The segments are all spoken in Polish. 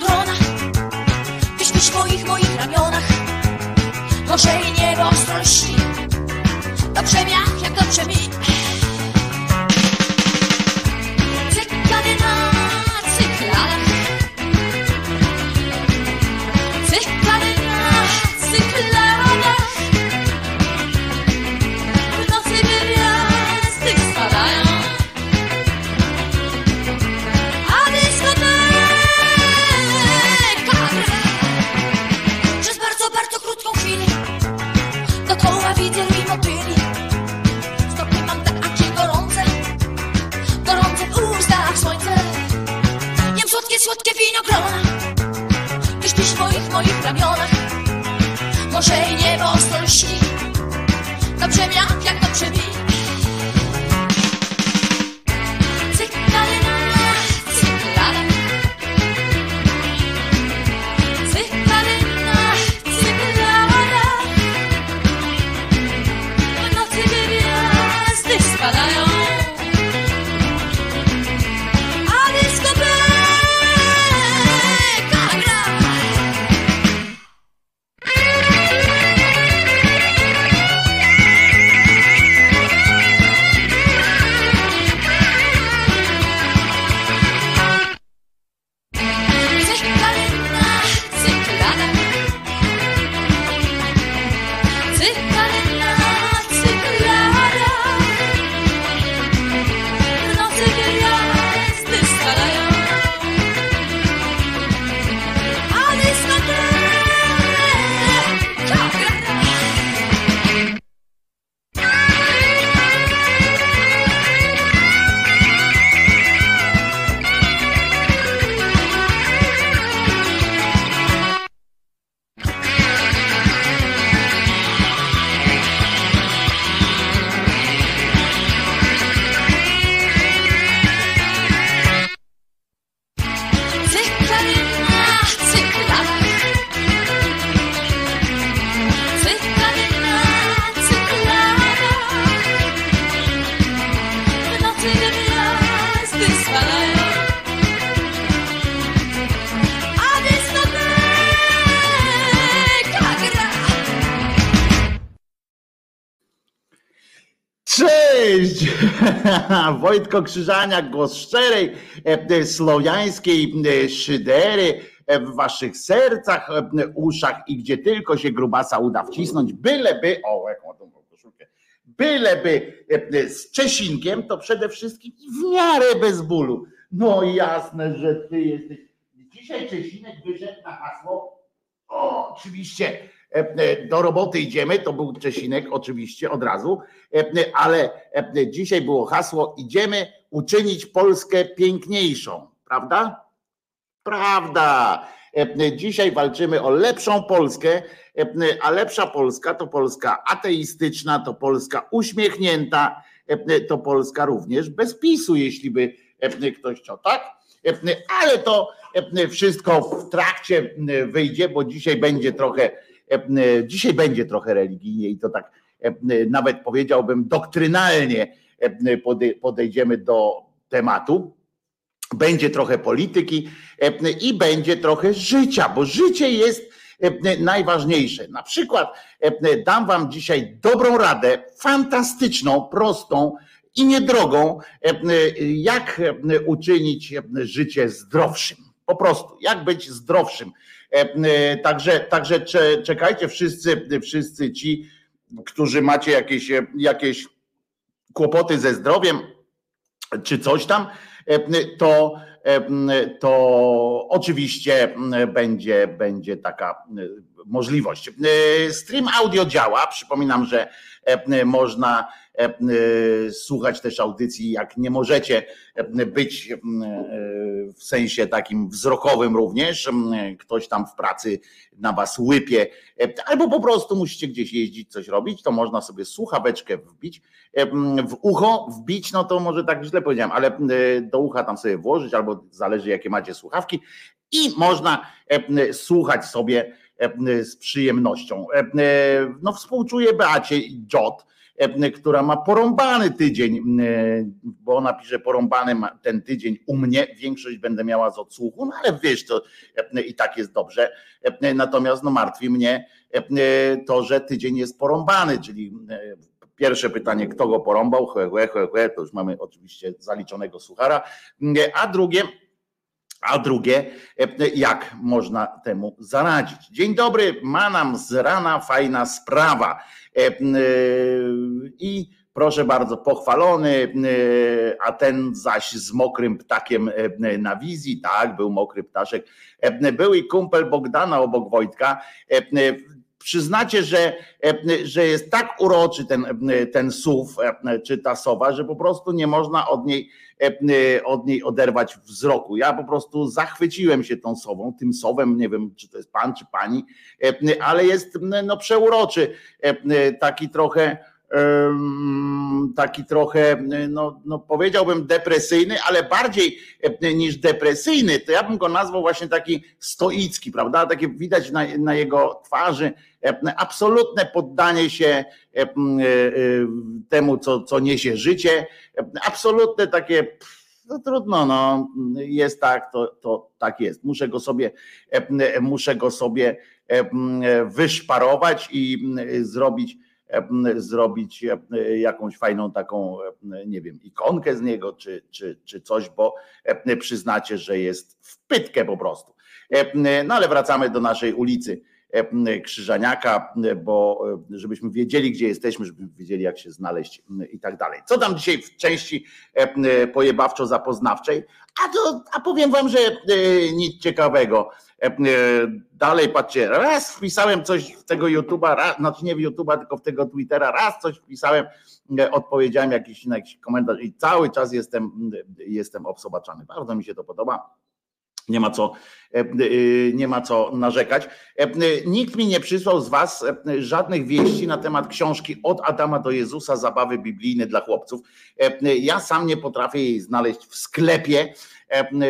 słodkie Wojtko Krzyżaniak, głos szczerej, e, e, słowiańskiej e, szydery w waszych sercach, uszach i gdzie tylko się grubasa uda wcisnąć, byleby, o jaką tą koszulkę, byleby z Czesinkiem, to przede wszystkim w miarę bez bólu. No jasne, że ty jesteś. Dzisiaj Czesinek wyszedł na hasło, o, oczywiście, do roboty idziemy, to był Czesinek oczywiście od razu, e, e, ale e, dzisiaj było hasło idziemy uczynić Polskę piękniejszą, prawda? Prawda. E, Dzisiaj walczymy o lepszą Polskę, e, a lepsza Polska to Polska ateistyczna, to Polska uśmiechnięta, e, to Polska również bez PiSu, jeśli by e, ktoś chciał, tak? E, Ale to e, wszystko w trakcie e, wyjdzie, bo dzisiaj będzie trochę, e, dzisiaj będzie trochę religijnie i to tak e, nawet powiedziałbym doktrynalnie e, pode- podejdziemy do tematu będzie trochę polityki e, i będzie trochę życia, bo życie jest e, najważniejsze. Na przykład e, dam wam dzisiaj dobrą radę, fantastyczną, prostą i niedrogą, e, jak e, uczynić e, życie zdrowszym. Po prostu, jak być zdrowszym. E, e, Także, także cze- czekajcie wszyscy, wszyscy ci, którzy macie jakieś, e, jakieś kłopoty ze zdrowiem, czy coś tam, to, to oczywiście będzie, będzie taka możliwość. E, Stream audio działa. Przypominam, że e, można e, słuchać też audycji, jak nie możecie być w sensie takim wzrokowym również. Ktoś tam w pracy na was łypie, albo po prostu musicie gdzieś jeździć, coś robić, to można sobie słuchaweczkę wbić w ucho, wbić, no to może tak źle powiedziałem, ale do ucha tam sobie włożyć, albo zależy jakie macie słuchawki i można słuchać sobie z przyjemnością. E, e, No współczuję Beacie Jot, która ma porąbany tydzień, bo ona pisze porąbany ten tydzień u mnie, większość będę miała z odsłuchu, no ale wiesz, to i tak jest dobrze. Natomiast no martwi mnie to, że tydzień jest porąbany, czyli Pierwsze pytanie, kto go porąbał? He, he, he, he, to już mamy oczywiście zaliczonego suchara. A drugie, a drugie, jak można temu zaradzić? Dzień dobry, ma nam z rana fajna sprawa. I proszę bardzo, pochwalony, a ten zaś z mokrym ptakiem na wizji, tak, był mokry ptaszek. Był i kumpel Bogdana obok Wojtka przyznacie, że, że jest tak uroczy ten, ten SUW, czy ta sowa, że po prostu nie można od niej, od niej oderwać wzroku. Ja po prostu zachwyciłem się tą sową, tym sowem, nie wiem, czy to jest pan, czy pani, ale jest no, przeuroczy, taki trochę taki trochę, no, no powiedziałbym depresyjny, ale bardziej niż depresyjny, to ja bym go nazwał właśnie taki stoicki, prawda? Takie widać na, na jego twarzy absolutne poddanie się e, e, temu, co, co niesie życie, absolutne takie no trudno, no jest tak, to, to tak jest. Muszę go sobie, muszę go sobie wyszparować i zrobić zrobić jakąś fajną taką, nie wiem, ikonkę z niego, czy, czy, czy coś, bo przyznacie, że jest w pytkę po prostu. No ale wracamy do naszej ulicy. Krzyżaniaka, bo żebyśmy wiedzieli, gdzie jesteśmy, żebyśmy wiedzieli, jak się znaleźć i tak dalej. Co tam dzisiaj w części pojebawczo-zapoznawczej? A, to, a powiem wam, że nic ciekawego. Dalej patrzcie, raz wpisałem coś w tego YouTube'a, raz, znaczy nie w YouTube'a, tylko w tego Twittera, raz coś wpisałem, odpowiedziałem jakiś, na jakiś komentarz i cały czas jestem, jestem obsobaczany. Bardzo mi się to podoba. Nie ma co, e, e, nie ma co narzekać. E, nikt mi nie przysłał z Was żadnych wieści na temat książki Od Adama do Jezusa Zabawy biblijne dla chłopców. Ja sam nie potrafię jej znaleźć w sklepie.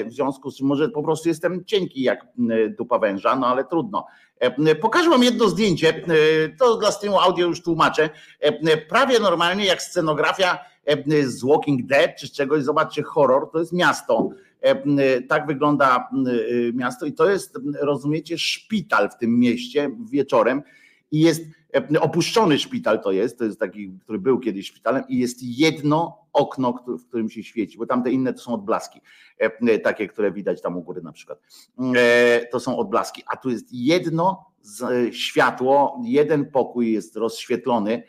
W związku z czym może po prostu jestem cienki jak dupa węża, no ale trudno. Pokażę wam jedno zdjęcie, to dla streamu audio już tłumaczę. Prawie normalnie jak scenografia z Walking Dead czy czegoś, zobaczcie, horror, to jest miasto tak wygląda e, miasto i to jest, rozumiecie, szpital w tym mieście wieczorem i jest e, opuszczony szpital to jest, to jest taki, który był kiedyś szpitalem i jest jedno okno, w którym się świeci, bo tamte inne to są odblaski, takie, które widać tam u góry na przykład. To są odblaski, a tu jest jedno światło, jeden pokój jest rozświetlony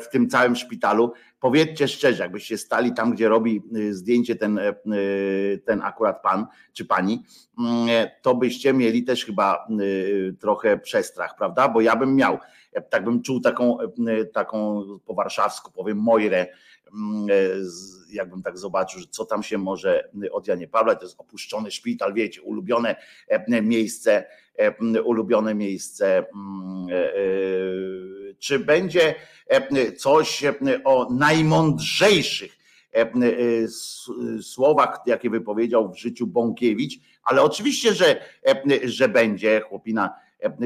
w tym całym szpitalu. Powiedzcie szczerze, jakbyście stali tam, gdzie robi y, zdjęcie ten, y, y, ten akurat pan czy pani, mm, to byście mieli też chyba trochę przestrach, prawda? Bo ja bym miał, tak bym czuł taką, taką po warszawsku powiem, mojrę, mm, jakbym tak zobaczył, że co tam się może od Janie Pawła, to jest opuszczony szpital, wiecie, ulubione miejsce, ulubione miejsce mm, czy będzie e, coś e, o najmądrzejszych e, słowach, jakie wypowiedział w życiu Bąkiewicz, ale oczywiście, że, że będzie, chłopina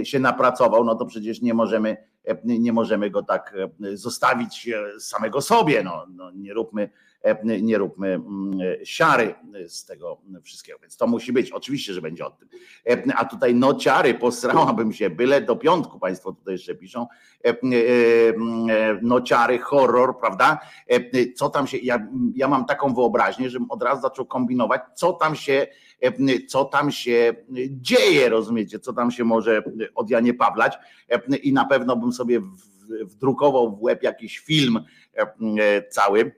się napracował, no to przecież nie możemy, nie możemy go tak zostawić samego sobie, no, no nie róbmy E, nie róbmy mm, siary z tego wszystkiego. Więc to musi być. Oczywiście, że będzie o tym. E, a tutaj nociary, posrałabym się, byle do piątku, Państwo tutaj jeszcze piszą. E, nociary, horror, prawda? Co tam się, ja, ja mam taką wyobraźnię, żebym od razu zaczął kombinować, co tam się co tam się dzieje, rozumiecie, co tam się może od Janie Pawlać i na pewno bym sobie wdrukował w łeb jakiś film cały,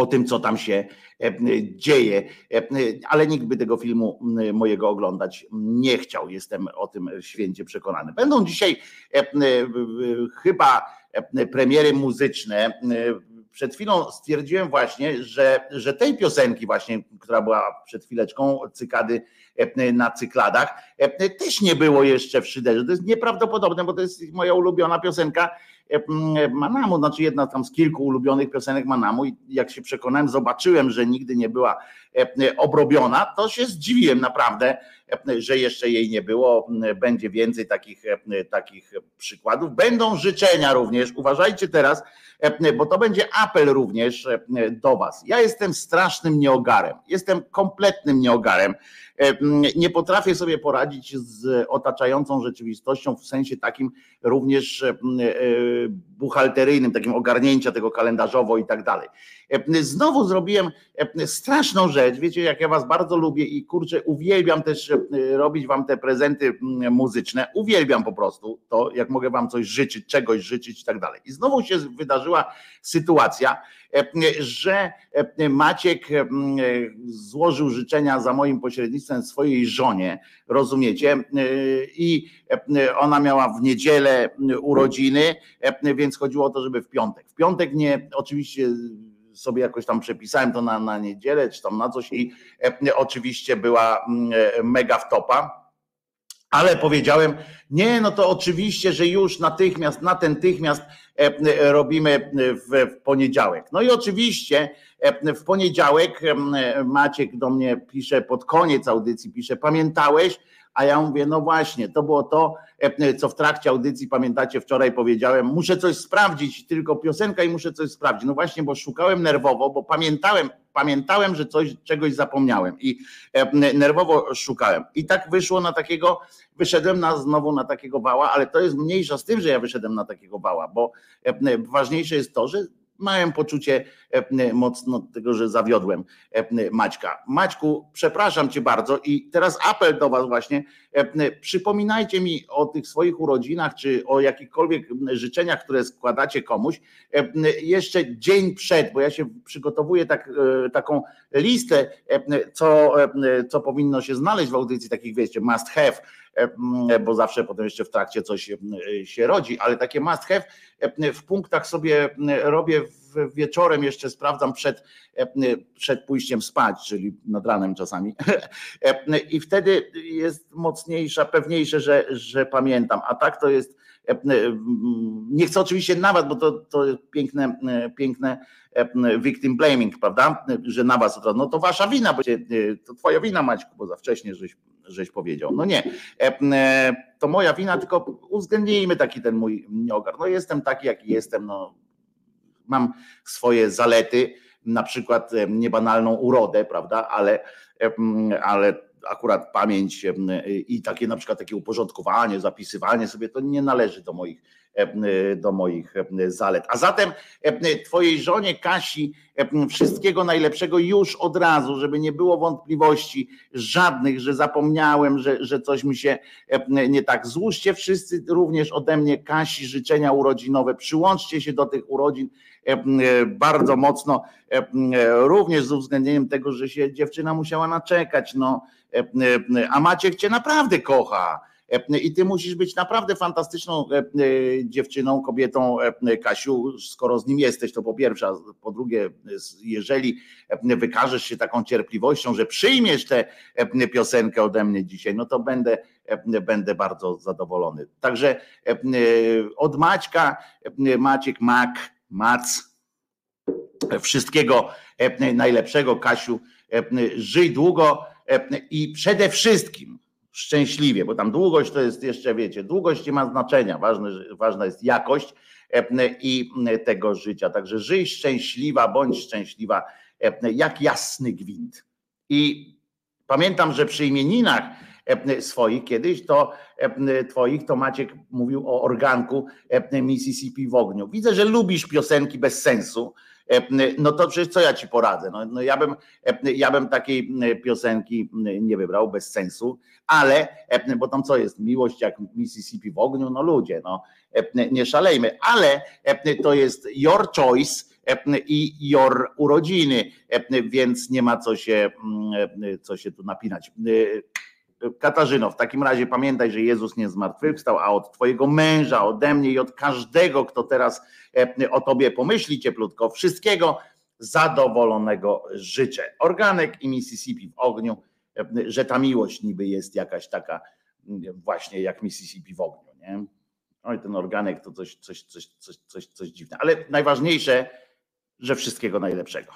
o tym, co tam się e, dzieje, e, ale nikt by tego filmu mojego oglądać nie chciał. Jestem o tym święcie przekonany. Będą dzisiaj e, chyba premiery muzyczne. Przed chwilą stwierdziłem właśnie, że, że tej piosenki właśnie, która była przed chwileczką, cykady na cykladach, też nie było jeszcze w Szyderze. To jest nieprawdopodobne, bo to jest moja ulubiona piosenka Manamu, znaczy jedna tam z kilku ulubionych piosenek Manamu i jak się przekonałem, zobaczyłem, że nigdy nie była obrobiona, to się zdziwiłem naprawdę, że jeszcze jej nie było. Będzie więcej takich, takich przykładów. Będą życzenia również. Uważajcie teraz, bo to będzie apel również do Was. Ja jestem strasznym nieogarem. Jestem kompletnym nieogarem. Nie potrafię sobie poradzić z otaczającą rzeczywistością w sensie takim również e, buchalteryjnym, takim ogarnięcia tego kalendarzowo i tak dalej. Znowu zrobiłem straszną rzecz. Wiecie, jak ja Was bardzo lubię i kurczę, uwielbiam też robić Wam te prezenty muzyczne. Uwielbiam po prostu to, jak mogę Wam coś życzyć, czegoś życzyć i tak dalej. I znowu się wydarzyła sytuacja, że Maciek złożył życzenia za moim pośrednictwem swojej żonie, rozumiecie? I ona miała w niedzielę urodziny, więc chodziło o to, żeby w piątek. W piątek nie, oczywiście sobie jakoś tam przepisałem to na, na niedzielę, czy tam na coś i oczywiście była mega wtopa. Ale powiedziałem, nie, no to oczywiście, że już natychmiast, natychmiast robimy w, w poniedziałek. No i oczywiście w poniedziałek Maciek do mnie pisze pod koniec audycji, pisze, pamiętałeś, a ja mówię, no właśnie, to było to, e, co w trakcie audycji, pamiętacie, wczoraj powiedziałem, muszę coś sprawdzić, tylko piosenka i muszę coś sprawdzić. No właśnie, bo szukałem nerwowo, bo pamiętałem, pamiętałem, że coś, czegoś zapomniałem i e, nerwowo szukałem. I tak wyszło na takiego, wyszedłem na, znowu na takiego wała, ale to jest mniejsza z tym, że ja wyszedłem na takiego wała, bo e, ważniejsze jest to, że Mają poczucie e, mocno tego, że zawiodłem e, Maćka. Maćku, przepraszam cię bardzo i teraz apel do was właśnie. E, przypominajcie mi o tych swoich urodzinach, czy o jakichkolwiek życzeniach, które składacie komuś jeszcze dzień przed, bo ja się przygotowuję tak, taką listę, co, co powinno się znaleźć w audycji takich, wiecie, must have, bo zawsze potem jeszcze w trakcie coś się rodzi, ale takie must have w punktach sobie robię wieczorem jeszcze sprawdzam przed, przed pójściem spać, czyli nad ranem czasami. I wtedy jest mocniejsza, pewniejsze, że, że pamiętam. A tak to jest. Nie chcę oczywiście nawet, bo to, to piękne, piękne victim blaming, prawda? Że na was, no to wasza wina, bo to twoja wina Maćku, bo za wcześnie żeś, żeś powiedział. No nie, to moja wina, tylko uwzględnijmy taki ten mój nieogar. No jestem taki, jaki jestem, no mam swoje zalety, na przykład niebanalną urodę, prawda, ale, ale akurat pamięć i takie na przykład takie uporządkowanie, zapisywanie sobie, to nie należy do moich, do moich zalet. A zatem twojej żonie Kasi wszystkiego najlepszego już od razu, żeby nie było wątpliwości żadnych, że zapomniałem, że, że coś mi się nie tak. Złóżcie wszyscy również ode mnie Kasi życzenia urodzinowe, przyłączcie się do tych urodzin bardzo mocno, również z uwzględnieniem tego, że się dziewczyna musiała naczekać, no, a Maciek cię naprawdę kocha. I ty musisz być naprawdę fantastyczną dziewczyną, kobietą, Kasiu, skoro z nim jesteś, to po pierwsze, a po drugie, jeżeli wykażesz się taką cierpliwością, że przyjmiesz tę piosenkę ode mnie dzisiaj, no to będę, będę bardzo zadowolony. Także od Maćka, Maciek Mak, Mac, wszystkiego najlepszego, Kasiu, żyj długo i przede wszystkim szczęśliwie, bo tam długość to jest jeszcze, wiecie, długość nie ma znaczenia, ważne, ważna jest jakość i tego życia. Także żyj szczęśliwa, bądź szczęśliwa jak jasny gwint. I pamiętam, że przy imieninach swoich kiedyś, to twoich, to Maciek mówił o organku Mississippi w ogniu. Widzę, że lubisz piosenki bez sensu, no to przecież co ja ci poradzę? No, no ja, bym, ja bym takiej piosenki nie wybrał bez sensu, ale, bo tam co jest, miłość jak Mississippi w ogniu, no ludzie, no nie szalejmy, ale to jest your choice i your urodziny, więc nie ma co się, co się tu napinać. Katarzyno, w takim razie pamiętaj, że Jezus nie zmartwychwstał, a od Twojego męża, ode mnie i od każdego, kto teraz e, o Tobie pomyśli cieplutko, wszystkiego zadowolonego życzę. Organek i Mississippi w ogniu, e, że ta miłość niby jest jakaś taka właśnie jak Mississippi w ogniu. Nie? Oj, ten organek to coś, coś, coś, coś, coś, coś dziwne. Ale najważniejsze, że wszystkiego najlepszego.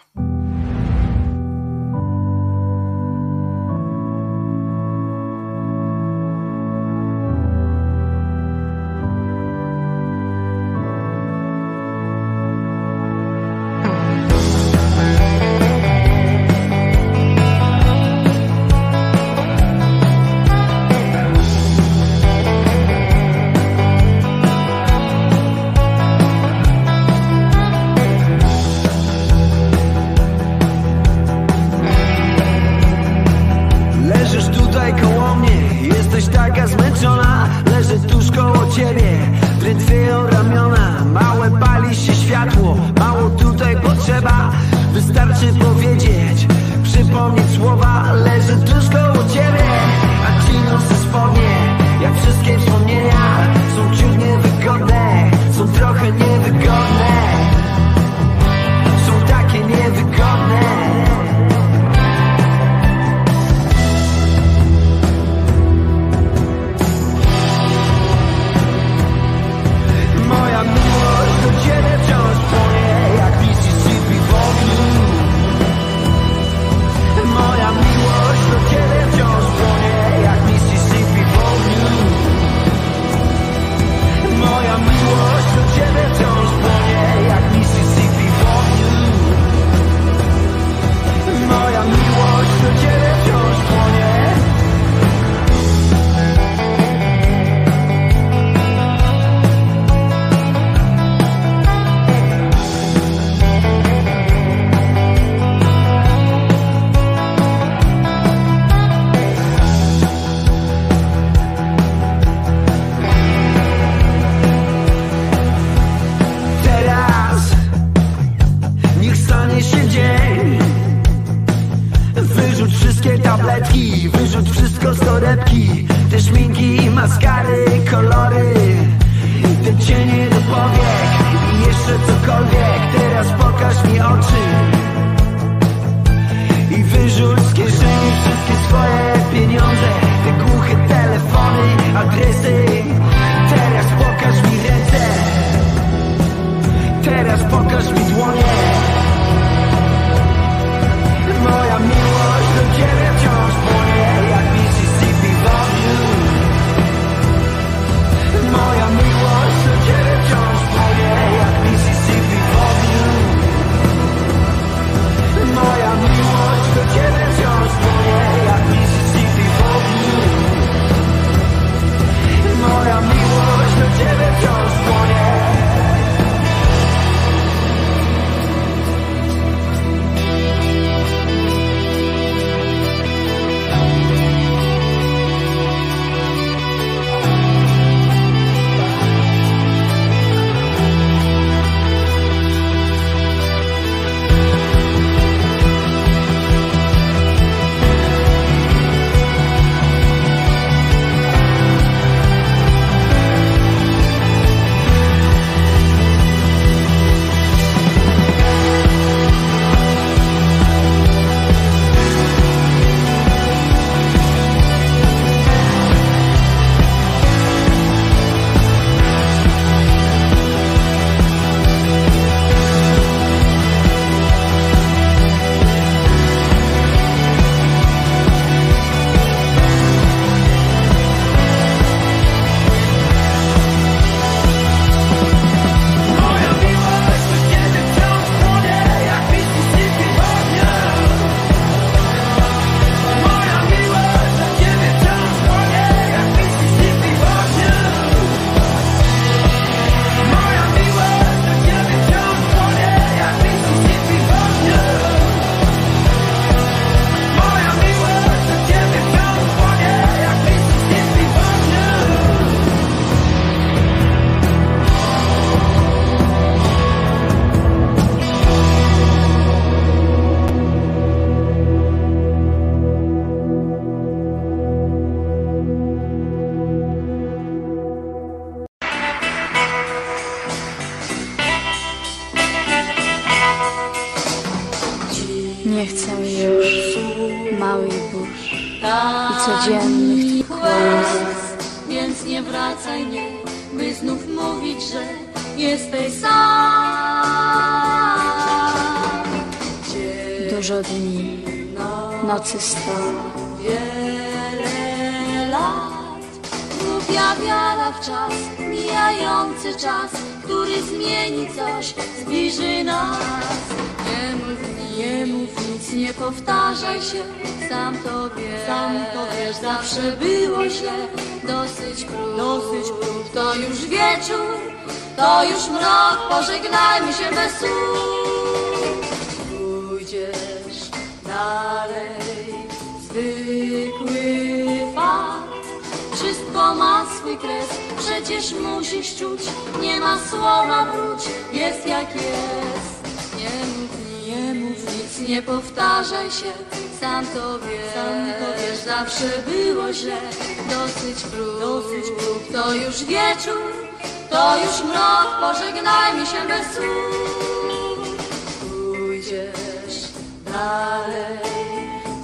Pożegnajmy się bez słów. Pójdziesz dalej,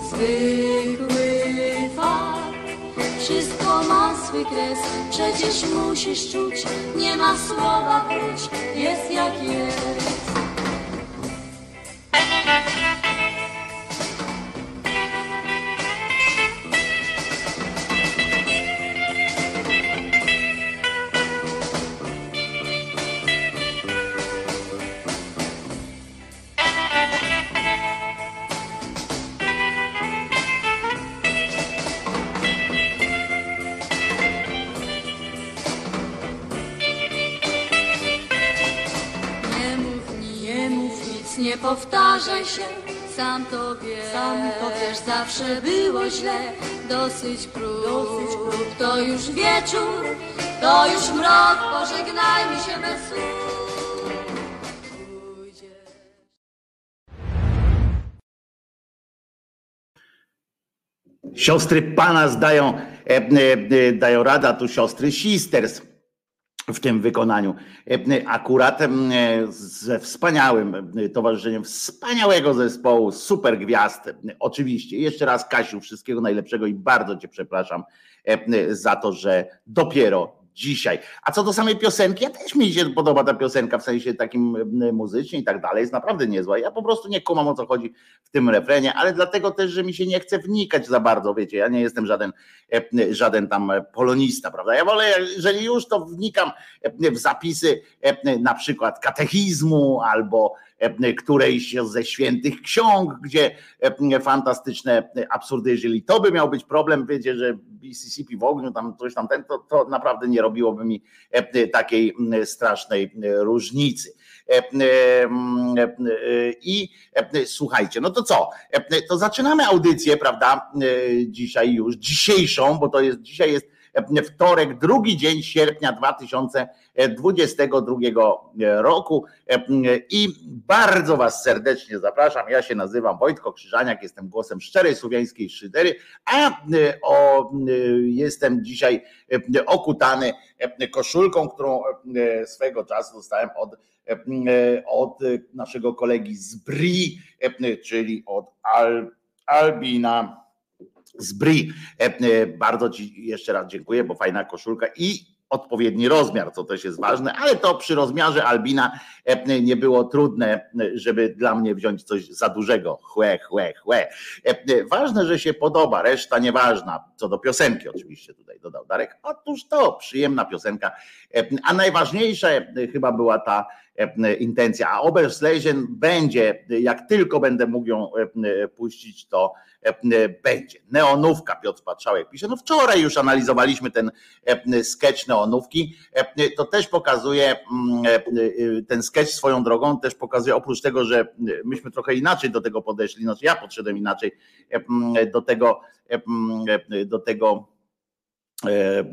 zwykły fakt, wszystko ma swój kres, przecież musisz czuć, nie ma słowa wróć, jest jak jest. Powtarzaj się, sam to wiesz, sam to wiesz, zawsze było źle, dosyć prób, dosyć prób, to już wieczór, to już mrok, pożegnajmy się bez słów. Pójdziesz. Siostry Pana zdają, e, e, e, dają rada, tu siostry Sisters w tym wykonaniu. E, e, Akurat e, ze wspaniałym towarzyszeniem wspaniałego zespołu, super gwiazd. Oczywiście, jeszcze raz Kasiu, wszystkiego najlepszego i bardzo Cię przepraszam za to, że dopiero dzisiaj. A co do samej piosenki, ja też mi się podoba ta piosenka w sensie takim muzycznie i tak dalej, jest naprawdę niezła. Ja po prostu nie kumam o co chodzi w tym refrenie, ale dlatego też, że mi się nie chce wnikać za bardzo, wiecie, ja nie jestem żaden, e, żaden tam polonista, prawda? Ja wolę, jeżeli już to wnikam e, w zapisy e, na przykład katechizmu albo którejś ze świętych ksiąg, gdzie e, fantastyczne absurdy, jeżeli to by miał być problem, wiecie, że Mississippi w ogniu, tam coś tam ten, to, to naprawdę nie robiłoby mi e, takiej strasznej e, różnicy. E, e, e, e, I e, słuchajcie, no to co? E, To zaczynamy audycję, prawda? e, Dzisiaj już, dzisiejszą, bo to jest dzisiaj jest e, wtorek, drugi dzień sierpnia 2022 roku E, i bardzo Was serdecznie zapraszam. Ja się nazywam Wojtko Krzyżaniak, jestem głosem szczerej słowiańskiej szydery, a e, o, e, jestem dzisiaj e, okutany e, koszulką, którą e, swego czasu dostałem od, e, od naszego kolegi z Bri, e, czyli od Al, Albina z Bri. E, e, Bardzo Ci jeszcze raz dziękuję, bo fajna koszulka i odpowiedni rozmiar, co też jest ważne, ale to przy rozmiarze Albina e, nie było trudne, żeby dla mnie wziąć coś za dużego. Chłe, chłe, chłe. Ważne, że się podoba, reszta nieważna. Co do piosenki oczywiście tutaj dodał Darek. Otóż to, przyjemna piosenka. A najważniejsza chyba była ta intencja. A Oberschlesien będzie, jak tylko będę mógł ją e, puścić, to e, będzie. Neonówka, Piotr Patrzałek pisze. No wczoraj już analizowaliśmy ten e, sketch neonówki. E, To też pokazuje, mm, e, e, ten sketch swoją drogą też pokazuje, oprócz tego, że myśmy trochę inaczej do tego podeszli, znaczy ja podszedłem inaczej e, do tego, e, e, do tego e,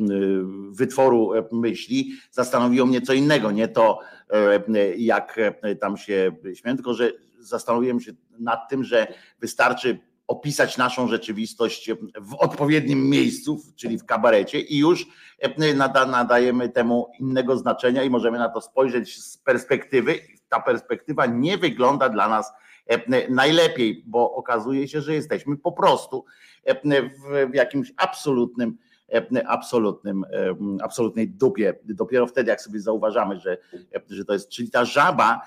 wytworu e, myśli, zastanowiło mnie co innego, nie to e, jak e, tam się śmiem, tylko że zastanowiłem się nad tym, że wystarczy opisać naszą rzeczywistość w odpowiednim miejscu, czyli w kabarecie i już e, nada, nadajemy temu innego znaczenia i możemy na to spojrzeć z perspektywy. Ta perspektywa nie wygląda dla nas e, najlepiej, bo okazuje się, że jesteśmy po prostu e, w jakimś absolutnym absolutnym, absolutnej dupie. Dopiero wtedy, jak sobie zauważamy, że, że to jest, czyli ta żaba,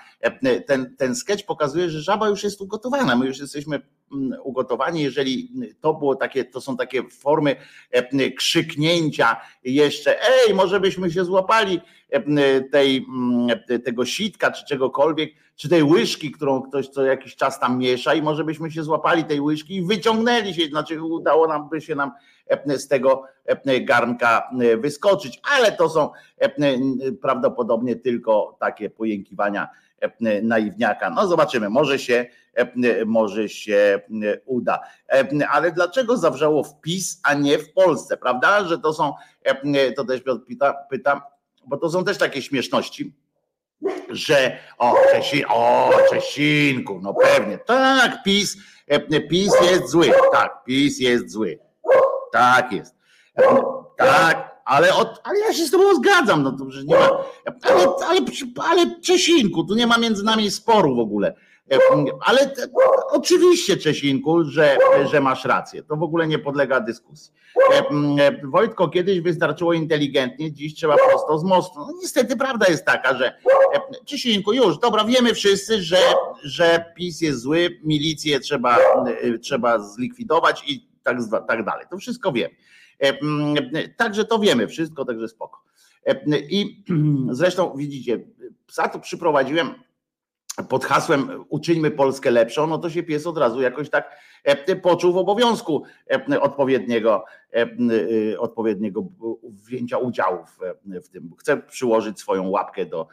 ten, ten sketch pokazuje, że żaba już jest ugotowana. My już jesteśmy mm, ugotowani, jeżeli to było takie, to są takie formy krzyknięcia jeszcze, ej, może byśmy się złapali tej, mm, tego sitka czy czegokolwiek, czy tej łyżki, którą ktoś co jakiś czas tam miesza i może byśmy się złapali tej łyżki i wyciągnęli się, znaczy udało nam by się nam z tego garnka wyskoczyć, ale to są prawdopodobnie tylko takie pojękiwania naiwniaka. No zobaczymy, może się, może się uda. Ale dlaczego zawrzało w PiS, a nie w Polsce, prawda? Że to są, to też pyta, pytam, bo to są też takie śmieszności że o, Czesi, o Czesinku, no pewnie, tak, PiS, PiS jest zły, tak, PiS jest zły, tak jest, tak, ale, od, ale ja się z tobą zgadzam, no to, nie ma, ale, ale, ale Czesinku, tu nie ma między nami sporu w ogóle, ale oczywiście, Czesinku, że, że masz rację. To w ogóle nie podlega dyskusji. Wojtko, kiedyś wystarczyło inteligentnie, dziś trzeba prosto z mostu. No, niestety prawda jest taka, że Czesinku, już, dobra, wiemy wszyscy, że, że PiS jest zły, milicję trzeba, trzeba zlikwidować i tak, tak dalej. To wszystko wiemy. Także to wiemy wszystko, także spoko. I zresztą widzicie, za to przyprowadziłem pod hasłem uczyńmy Polskę lepszą, no to się pies od razu jakoś tak e, poczuł w obowiązku e, odpowiedniego, e, odpowiedniego wzięcia udziału w, tym. Chce przyłożyć swoją łapkę do,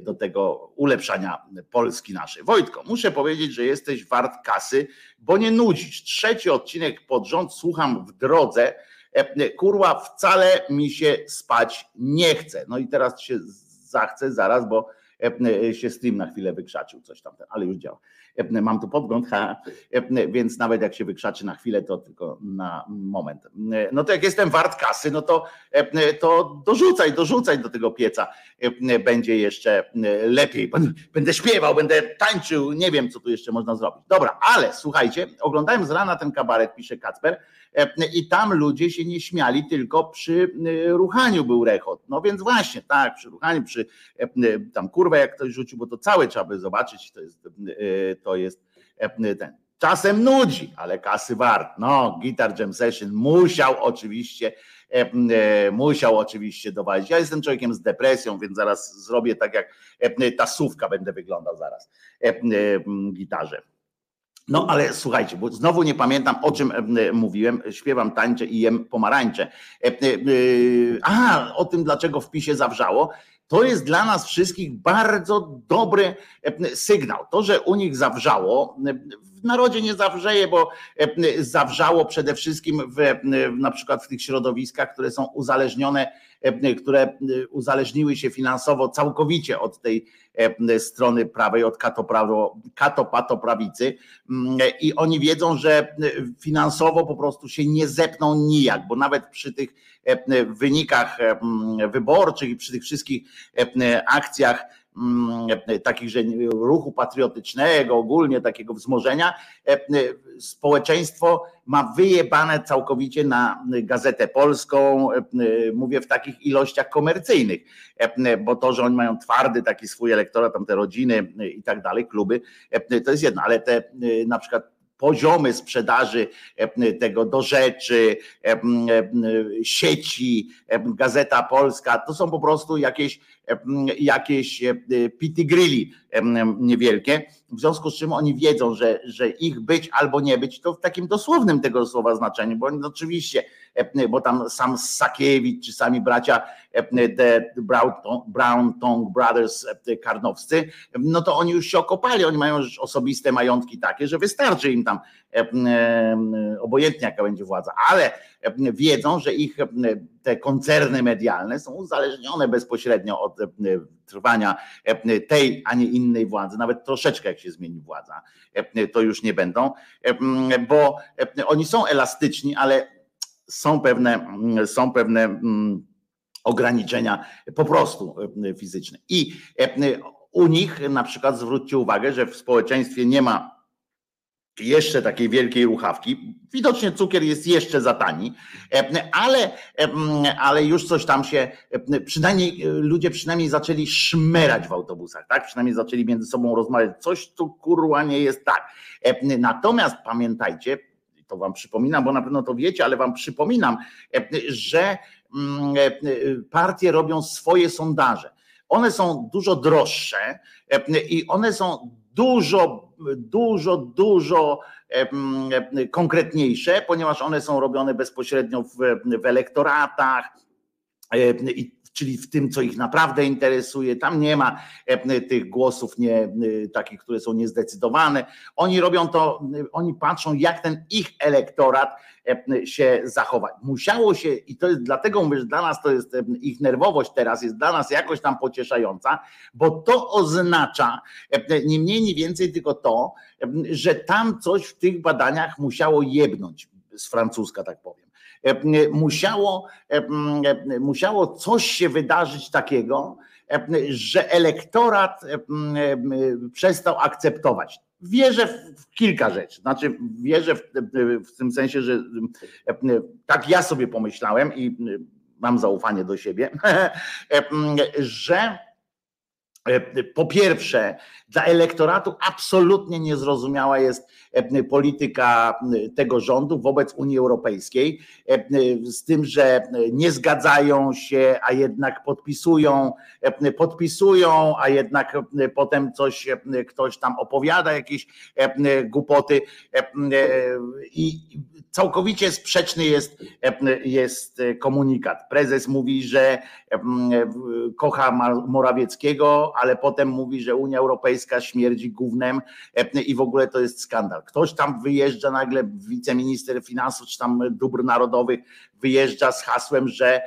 do tego ulepszania Polski naszej. Wojtko, muszę powiedzieć, że jesteś wart kasy, bo nie nudzisz. Trzeci odcinek pod rząd słucham w drodze. Kurwa, wcale mi się spać nie chce. No i teraz się zachce zaraz, bo się stream na chwilę wykrzaczył, coś tam, ale już działa. E, mam tu podgląd, ha, więc nawet jak się wykrzaczy na chwilę, to tylko na moment. No to jak jestem wart kasy, no to, to dorzucaj, dorzucaj do tego pieca. Będzie jeszcze lepiej. Będę śpiewał, będę tańczył, nie wiem, co tu jeszcze można zrobić. Dobra, ale słuchajcie, oglądałem z rana ten kabaret, pisze Kacper, i tam ludzie się nie śmiali, tylko przy ruchaniu był rechot. No więc właśnie, tak, przy ruchaniu, przy tam kurwę jak ktoś rzucił, bo to całe trzeba by zobaczyć, to jest, to jest ten. Czasem nudzi, ale kasy wart. No, Guitar Jam Session musiał oczywiście, musiał oczywiście dowalić. Ja jestem człowiekiem z depresją, więc zaraz zrobię tak jak tasówka będę wyglądał zaraz gitarze. No ale słuchajcie, bo znowu nie pamiętam o czym mówiłem. Śpiewam, tańczę i jem pomarańcze. A, o tym dlaczego w PiSie zawrzało. To jest dla nas wszystkich bardzo dobry sygnał. To, że u nich zawrzało, narodzie nie zawrzeje, bo zawrzało przede wszystkim w, na przykład w tych środowiskach, które są uzależnione E, które e, uzależniły się finansowo całkowicie od tej e, strony prawej, od katopatoprawicy. I oni wiedzą, że finansowo po prostu się nie zepną nijak, bo nawet przy tych wynikach wyborczych i przy tych wszystkich akcjach takich, że ruchu patriotycznego, ogólnie takiego wzmożenia, e, e, społeczeństwo ma wyjebane całkowicie na gazetę polską, e, mówię w takich ilościach komercyjnych, bo to, że oni mają twardy taki swój elektorat, tam te rodziny i tak dalej, kluby, to jest jedno, ale te na przykład poziomy sprzedaży tego do rzeczy, sieci, Gazeta Polska, to są po prostu jakieś, jakieś pity grilli niewielkie, w związku z czym oni wiedzą, że, że ich być albo nie być, to w takim dosłownym tego słowa znaczeniu, bo oczywiście, bo tam sam Sakiewicz, czy sami bracia the Brown, Brown Tongue Brothers karnowscy, no to oni już się okopali, oni mają już osobiste majątki takie, że wystarczy im tam obojętnie jaka będzie władza, ale wiedzą, że ich te koncerny medialne są uzależnione bezpośrednio od trwania tej, a nie innej władzy, nawet troszeczkę jak się zmieni władza, to już nie będą, bo oni są elastyczni, ale są pewne, są pewne ograniczenia po prostu fizyczne. I u nich na przykład zwróćcie uwagę, że w społeczeństwie nie ma jeszcze takiej wielkiej ruchawki. Widocznie cukier jest jeszcze za tani, ale, ale już coś tam się, przynajmniej ludzie przynajmniej zaczęli szmerać w autobusach, tak? Przynajmniej zaczęli między sobą rozmawiać. Coś tu kurwa nie jest tak. Natomiast pamiętajcie, to wam przypominam, bo na pewno to wiecie, ale wam przypominam, że partie robią swoje sondaże. One są dużo droższe i one są dużo, dużo, dużo konkretniejsze, ponieważ one są robione bezpośrednio w, w elektoratach i czyli w tym, co ich naprawdę interesuje. Tam nie ma tych głosów nie, takich, które są niezdecydowane. Oni robią to, oni patrzą, jak ten ich elektorat się zachować. Musiało się, i to jest dlatego mówię, że dla nas to jest ich nerwowość teraz, jest dla nas jakoś tam pocieszająca, bo to oznacza nie mniej, nie więcej, tylko to, że tam coś w tych badaniach musiało jebnąć z francuska, tak powiem. Musiało, musiało coś się wydarzyć takiego, że elektorat przestał akceptować wierzę w kilka rzeczy. Znaczy, wierzę w, w, tym sensie, że tak ja sobie pomyślałem i mam zaufanie do siebie, że po pierwsze, dla elektoratu absolutnie niezrozumiała jest polityka tego rządu wobec Unii Europejskiej, z tym, że nie zgadzają się, a jednak podpisują, podpisują, a jednak potem coś ktoś tam opowiada, jakieś głupoty i całkowicie sprzeczny jest, jest komunikat. Prezes mówi, że kocha Morawieckiego, ale potem mówi, że Unia Europejska śmierdzi gównem i w ogóle to jest skandal. Ktoś tam wyjeżdża nagle, wiceminister finansów czy tam dóbr narodowych wyjeżdża z hasłem, że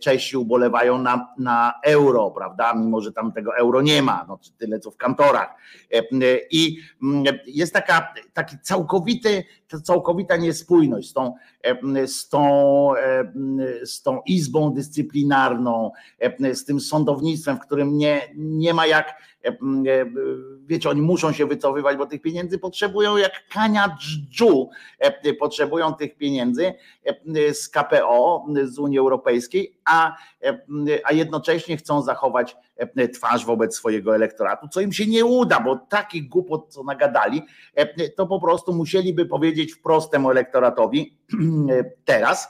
Czesi ubolewają na, na euro, prawda? Mimo, że tam tego euro nie ma, no, tyle co w kantorach. I jest taka, taki całkowity, całkowita niespójność z tą, z tą, z tą izbą dyscyplinarną, z tym sądownictwem, w którym nie, nie ma jak wiecie, oni muszą się wycofywać, bo tych pieniędzy potrzebują jak kania dżdżu, potrzebują tych pieniędzy z KPO, z Unii Europejskiej, a, a jednocześnie chcą zachować twarz wobec swojego elektoratu, co im się nie uda, bo taki głupot, co nagadali, to po prostu musieliby powiedzieć wprost temu elektoratowi teraz,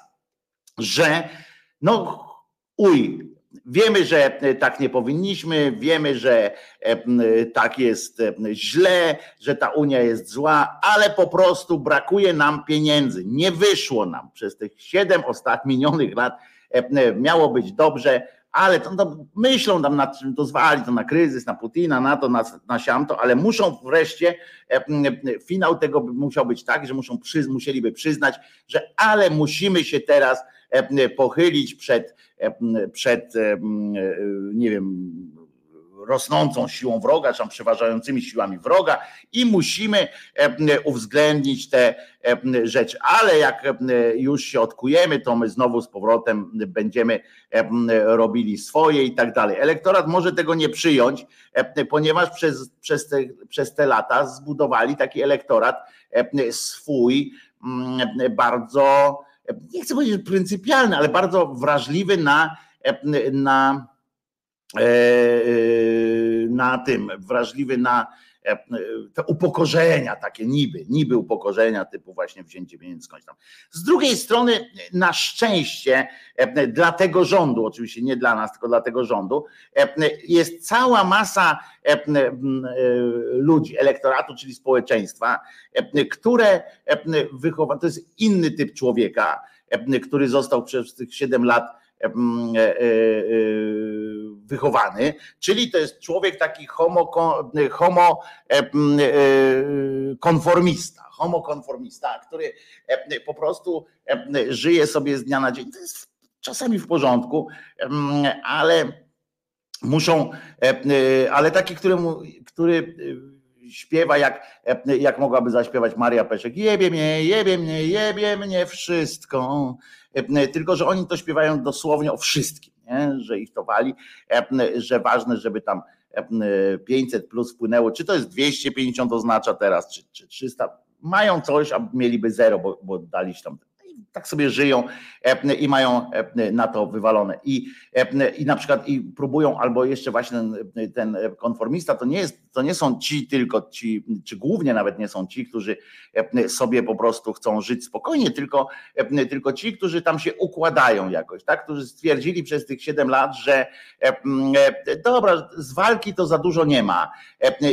że no uj, Wiemy, że tak nie powinniśmy, wiemy, że tak jest źle, że ta Unia jest zła, ale po prostu brakuje nam pieniędzy. Nie wyszło nam przez tych siedem ostatnich minionych lat. Miało być dobrze, ale to, to myślą tam nad czym to zwali, to na kryzys, na Putina, na to, na, na siamto, ale muszą wreszcie, finał tego musiał być tak, że muszą przy, musieliby przyznać, że ale musimy się teraz pochylić przed, przed nie wiem, rosnącą siłą wroga, czy tam przeważającymi siłami wroga i musimy uwzględnić te rzeczy. Ale jak już się odkujemy, to my znowu z powrotem będziemy robili swoje i tak dalej. Elektorat może tego nie przyjąć, ponieważ przez, przez, te, przez te lata zbudowali taki elektorat swój bardzo nie chcę powiedzieć pryncypialny, ale bardzo wrażliwy na, na, e, e, na tym, wrażliwy na e, te upokorzenia takie niby, niby upokorzenia typu właśnie wzięcie pieniędzy skądś tam. Z drugiej strony na szczęście dla tego rządu, oczywiście nie dla nas, tylko dla tego rządu, jest cała masa ludzi, elektoratu, czyli społeczeństwa, które wychowa, to jest inny typ człowieka, który został przez tych 7 lat e, e, e, wychowany, czyli to jest człowiek taki homo, homo konformista, homo konformista, który po prostu żyje sobie z dnia na dzień. To jest czasami w porządku, ale muszą, ale taki, któremu, który śpiewa jak, jak mogłaby zaśpiewać Maria Peszek. Jebie mnie, jebie mnie, jebie mnie wszystko. Tylko, że oni to śpiewają dosłownie o wszystkim, nie? że ich to wali, że ważne, żeby tam 500 plus wpłynęło, czy to jest 250 oznacza teraz, czy, czy 300, mają coś, a mieliby zero, bo, bo tam tak sobie żyją e, i mają e, na to wywalone. I, e, i na przykład i próbują, albo jeszcze właśnie ten, ten konformista, to nie, jest, to nie są ci tylko ci, czy głównie nawet nie są ci, którzy sobie po prostu chcą żyć spokojnie, tylko, tylko ci, którzy tam się układają jakoś, tak? którzy stwierdzili przez tych 7 lat, że dobra, z walki to za dużo nie ma.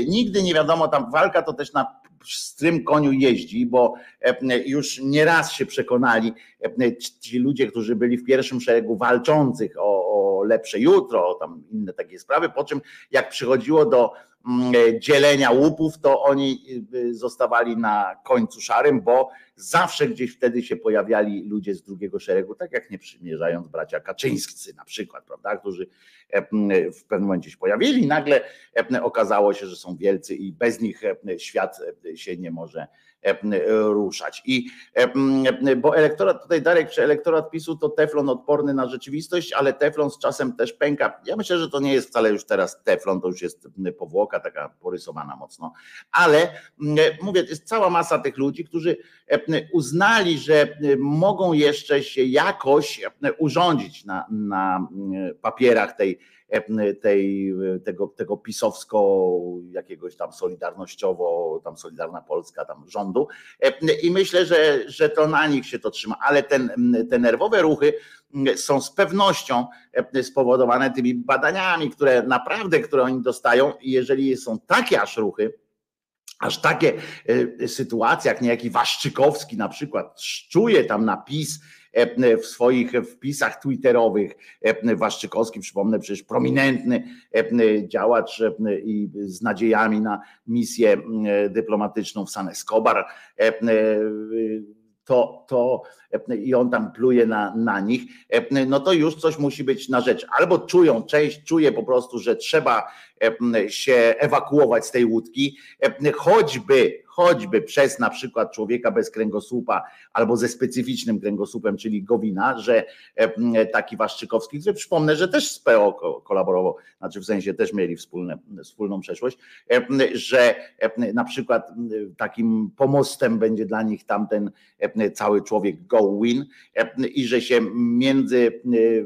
Nigdy nie wiadomo, tam walka to też na strym koniu jeździ, bo e, już nieraz się przekonali e, ci ludzie, którzy byli w pierwszym szeregu walczących o, o lepsze jutro, o tam inne takie sprawy, po czym jak przychodziło do dzielenia łupów, to oni zostawali na końcu szarym, bo zawsze gdzieś wtedy się pojawiali ludzie z drugiego szeregu, tak jak nie przymierzając bracia Kaczyńscy na przykład, prawda, którzy w pewnym momencie się pojawili nagle okazało się, że są wielcy i bez nich świat się nie może ruszać. I bo elektorat, tutaj Darek, czy elektorat PiSu to teflon odporny na rzeczywistość, ale teflon z czasem też pęka. Ja myślę, że to nie jest wcale już teraz teflon, to już jest powłoka taka porysowana mocno, ale mówię, jest cała masa tych ludzi, którzy uznali, że mogą jeszcze się jakoś urządzić na, na papierach tej tej, tego, tego pisowsko jakiegoś tam solidarnościowo, tam Solidarna Polska, tam rządu. I myślę, że, że to na nich się to trzyma, ale ten, te nerwowe ruchy są z pewnością spowodowane tymi badaniami, które naprawdę, które oni dostają. I jeżeli są takie aż ruchy, aż takie e, sytuacje, jak niejaki Waszczykowski na przykład czuje tam napis, E, w swoich wpisach twitterowych. E, Waszczykowski, przypomnę, przecież prominentny e, działacz i z nadziejami na misję dyplomatyczną w San Escobar to, to i on tam pluje na, na nich, no to już coś musi być na rzecz. Albo czują, część czuje po prostu, że trzeba się ewakuować z tej łódki, choćby, choćby przez na przykład człowieka bez kręgosłupa albo ze specyficznym kręgosłupem, czyli Gowina, że taki Waszczykowski, który przypomnę, że też z PO kolaborował, znaczy w sensie też mieli wspólne, wspólną przeszłość, że na przykład takim pomostem będzie dla nich tamten cały człowiek go win i że się między,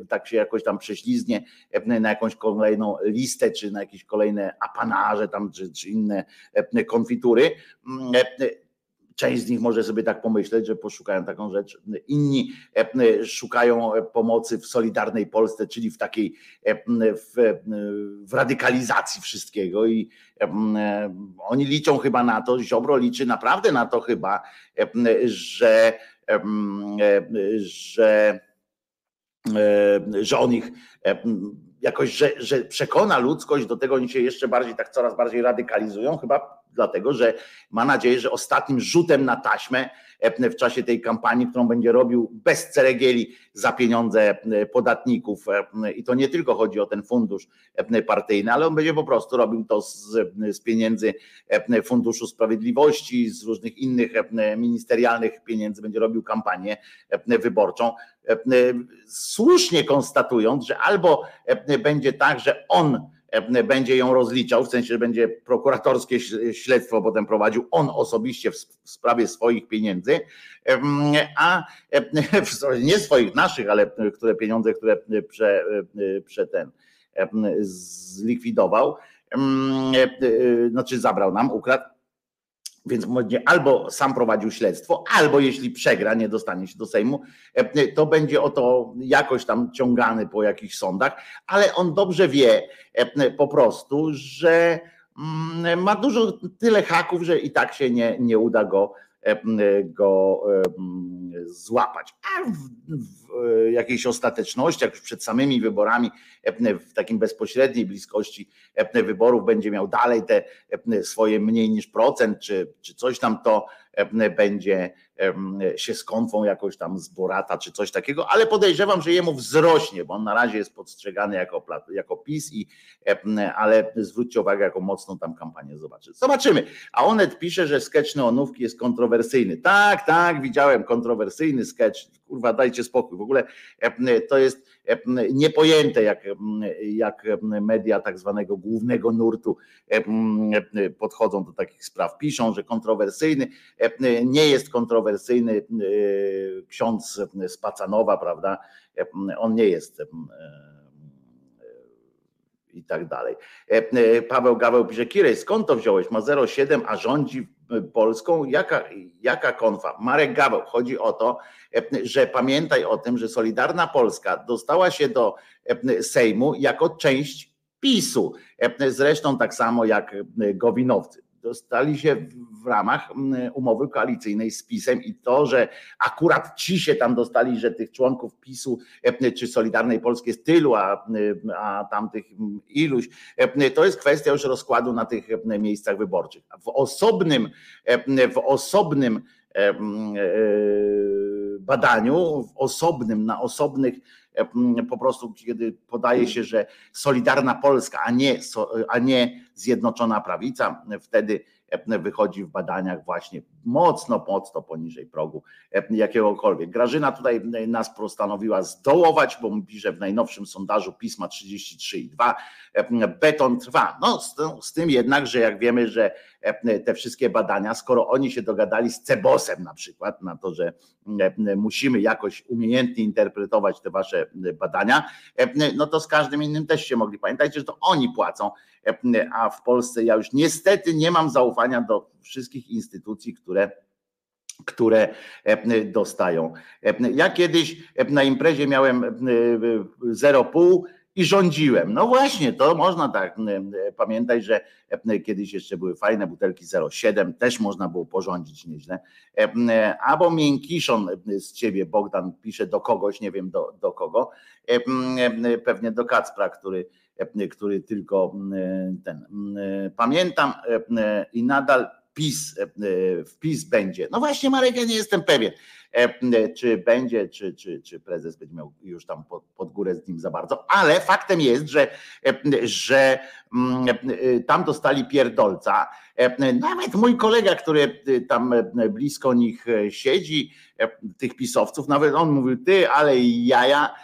tak się jakoś tam prześliznie na jakąś kolejną listę, czy na jakieś kolejne apanarze tam, czy, czy inne konfitury, Część z nich może sobie tak pomyśleć, że poszukają taką rzecz. Inni e, szukają pomocy w Solidarnej Polsce, czyli w takiej e, w, w radykalizacji wszystkiego i e, oni liczą chyba na to, Ziobro liczy naprawdę na to chyba, że że że on ich jakoś, że, że przekona ludzkość do tego, oni się jeszcze bardziej, tak coraz bardziej radykalizują, chyba dlatego, że ma nadzieję, że ostatnim rzutem na taśmę e, w czasie tej kampanii, którą będzie robił bez ceregieli za pieniądze e, podatników e, i to nie tylko chodzi o ten fundusz partyjny, ale on będzie po prostu robił to z, z pieniędzy Funduszu Sprawiedliwości, z różnych innych ministerialnych pieniędzy, będzie robił kampanię wyborczą, słusznie konstatując, że albo będzie tak, że on będzie ją rozliczał, w sensie, że będzie prokuratorskie śledztwo potem prowadził on osobiście w sprawie swoich pieniędzy, a e, nie swoich, naszych, ale które pieniądze, które prze, e, prze ten zlikwidował, znaczy zabrał nam, ukradł, więc albo sam prowadził śledztwo, albo jeśli przegra, nie dostanie się do Sejmu, e, to będzie o to jakoś tam ciągany po jakichś sądach, ale on dobrze wie e, po prostu, że mm, ma dużo tyle haków, że i tak się nie, nie uda go go złapać. A w, w jakiejś ostateczności, jak już przed samymi wyborami, w takim bezpośredniej bliskości wyborów będzie miał dalej te swoje mniej niż procent, czy, czy coś tam, to będzie się z konfą jakoś tam z Borata czy coś takiego, ale podejrzewam, że jemu wzrośnie, bo on na razie jest postrzegany jako, jako PiS, i, ale zwróćcie uwagę, jaką mocną tam kampanię zobaczy. Zobaczymy. A Onet pisze, że sketch neonówki jest kontrowersyjny. Tak, tak, widziałem kontrowersyjny sketch. Kurwa, dajcie spokój. W ogóle to jest niepojęte, jak, jak media tak zwanego głównego nurtu podchodzą do takich spraw. Piszą, że kontrowersyjny nie jest kontrowersyjny ksiądz z Pacanowa, prawda? On nie jest i tak dalej. Paweł Gaweł pisze, Kirej, skąd to wziąłeś? Ma 0,7, a rządzi Polską? Jaka, jaka konfa? Marek Gaweł, chodzi o to, że pamiętaj o tym, że Solidarna Polska dostała się do Sejmu jako część PiSu. Zresztą tak samo jak Gowinowcy dostali się w ramach umowy koalicyjnej z PiSem i to, że akurat ci się tam dostali, że tych członków PiSu e, czy Solidarnej Polski jest tylu, a, a tamtych iluś, e, to jest kwestia już rozkładu na tych e, miejscach wyborczych. W osobnym, w osobnym badaniu, w osobnym, na osobnych po prostu, kiedy podaje się, że Solidarna Polska, a nie, a nie Zjednoczona Prawica, wtedy wychodzi w badaniach właśnie mocno, mocno poniżej progu jakiegokolwiek. Grażyna tutaj nas postanowiła zdołować, bo mówi, że w najnowszym sondażu pisma 33,2 beton trwa. No z, z tym jednak, że jak wiemy, że te wszystkie badania, skoro oni się dogadali z Cebosem na przykład, na to, że musimy jakoś umiejętnie interpretować te wasze badania, no to z każdym innym też się mogli. Pamiętajcie, że to oni płacą, a w Polsce ja już niestety nie mam zaufania do wszystkich instytucji, które które dostają. Ja kiedyś na imprezie miałem 0,5 i rządziłem. No właśnie, to można tak pamiętać, że kiedyś jeszcze były fajne butelki 07, też można było porządzić nieźle. Albo miękiszon z ciebie, Bogdan pisze do kogoś, nie wiem do, do kogo, pewnie do Kacpra, który, który tylko ten. Pamiętam i nadal PiS, wpis będzie. No właśnie, Marek, ja nie jestem pewien, czy będzie, czy, czy, czy prezes będzie miał już tam pod, pod górę z nim za bardzo, ale faktem jest, że, że tam dostali pierdolca. Nawet mój kolega, który tam blisko nich siedzi, tych pisowców, nawet on mówił, ty, ale jaja,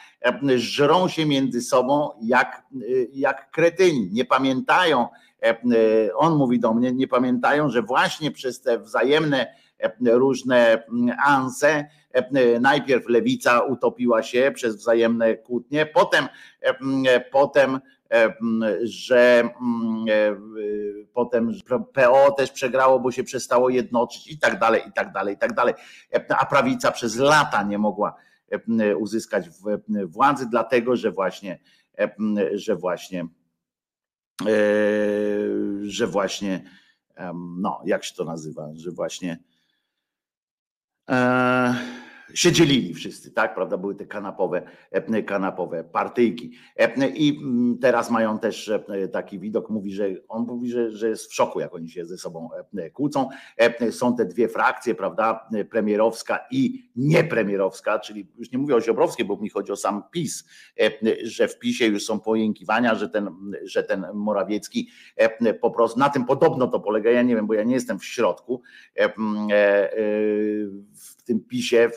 żrą się między sobą jak, jak kretyni, nie pamiętają, on mówi do mnie, nie pamiętają, że właśnie przez te wzajemne różne anse, najpierw lewica utopiła się przez wzajemne kłótnie, potem, potem że potem PO też przegrało, bo się przestało jednoczyć i tak dalej, i tak dalej, i tak dalej. A prawica przez lata nie mogła uzyskać władzy, dlatego że właśnie, że właśnie, że właśnie, no, jak się to nazywa, że właśnie się dzielili wszyscy, tak, prawda, były te kanapowe, kanapowe partyjki. I teraz mają też taki widok, mówi, że on mówi, że, że jest w szoku, jak oni się ze sobą kłócą. Są te dwie frakcje, prawda, premierowska i niepremierowska, czyli już nie mówię o Ziobrowskiej, bo mi chodzi o sam PiS, że w PiSie już są pojękiwania, że ten, że ten Morawiecki po prostu, na tym podobno to polega, ja nie wiem, bo ja nie jestem w środku, w tym PiSie,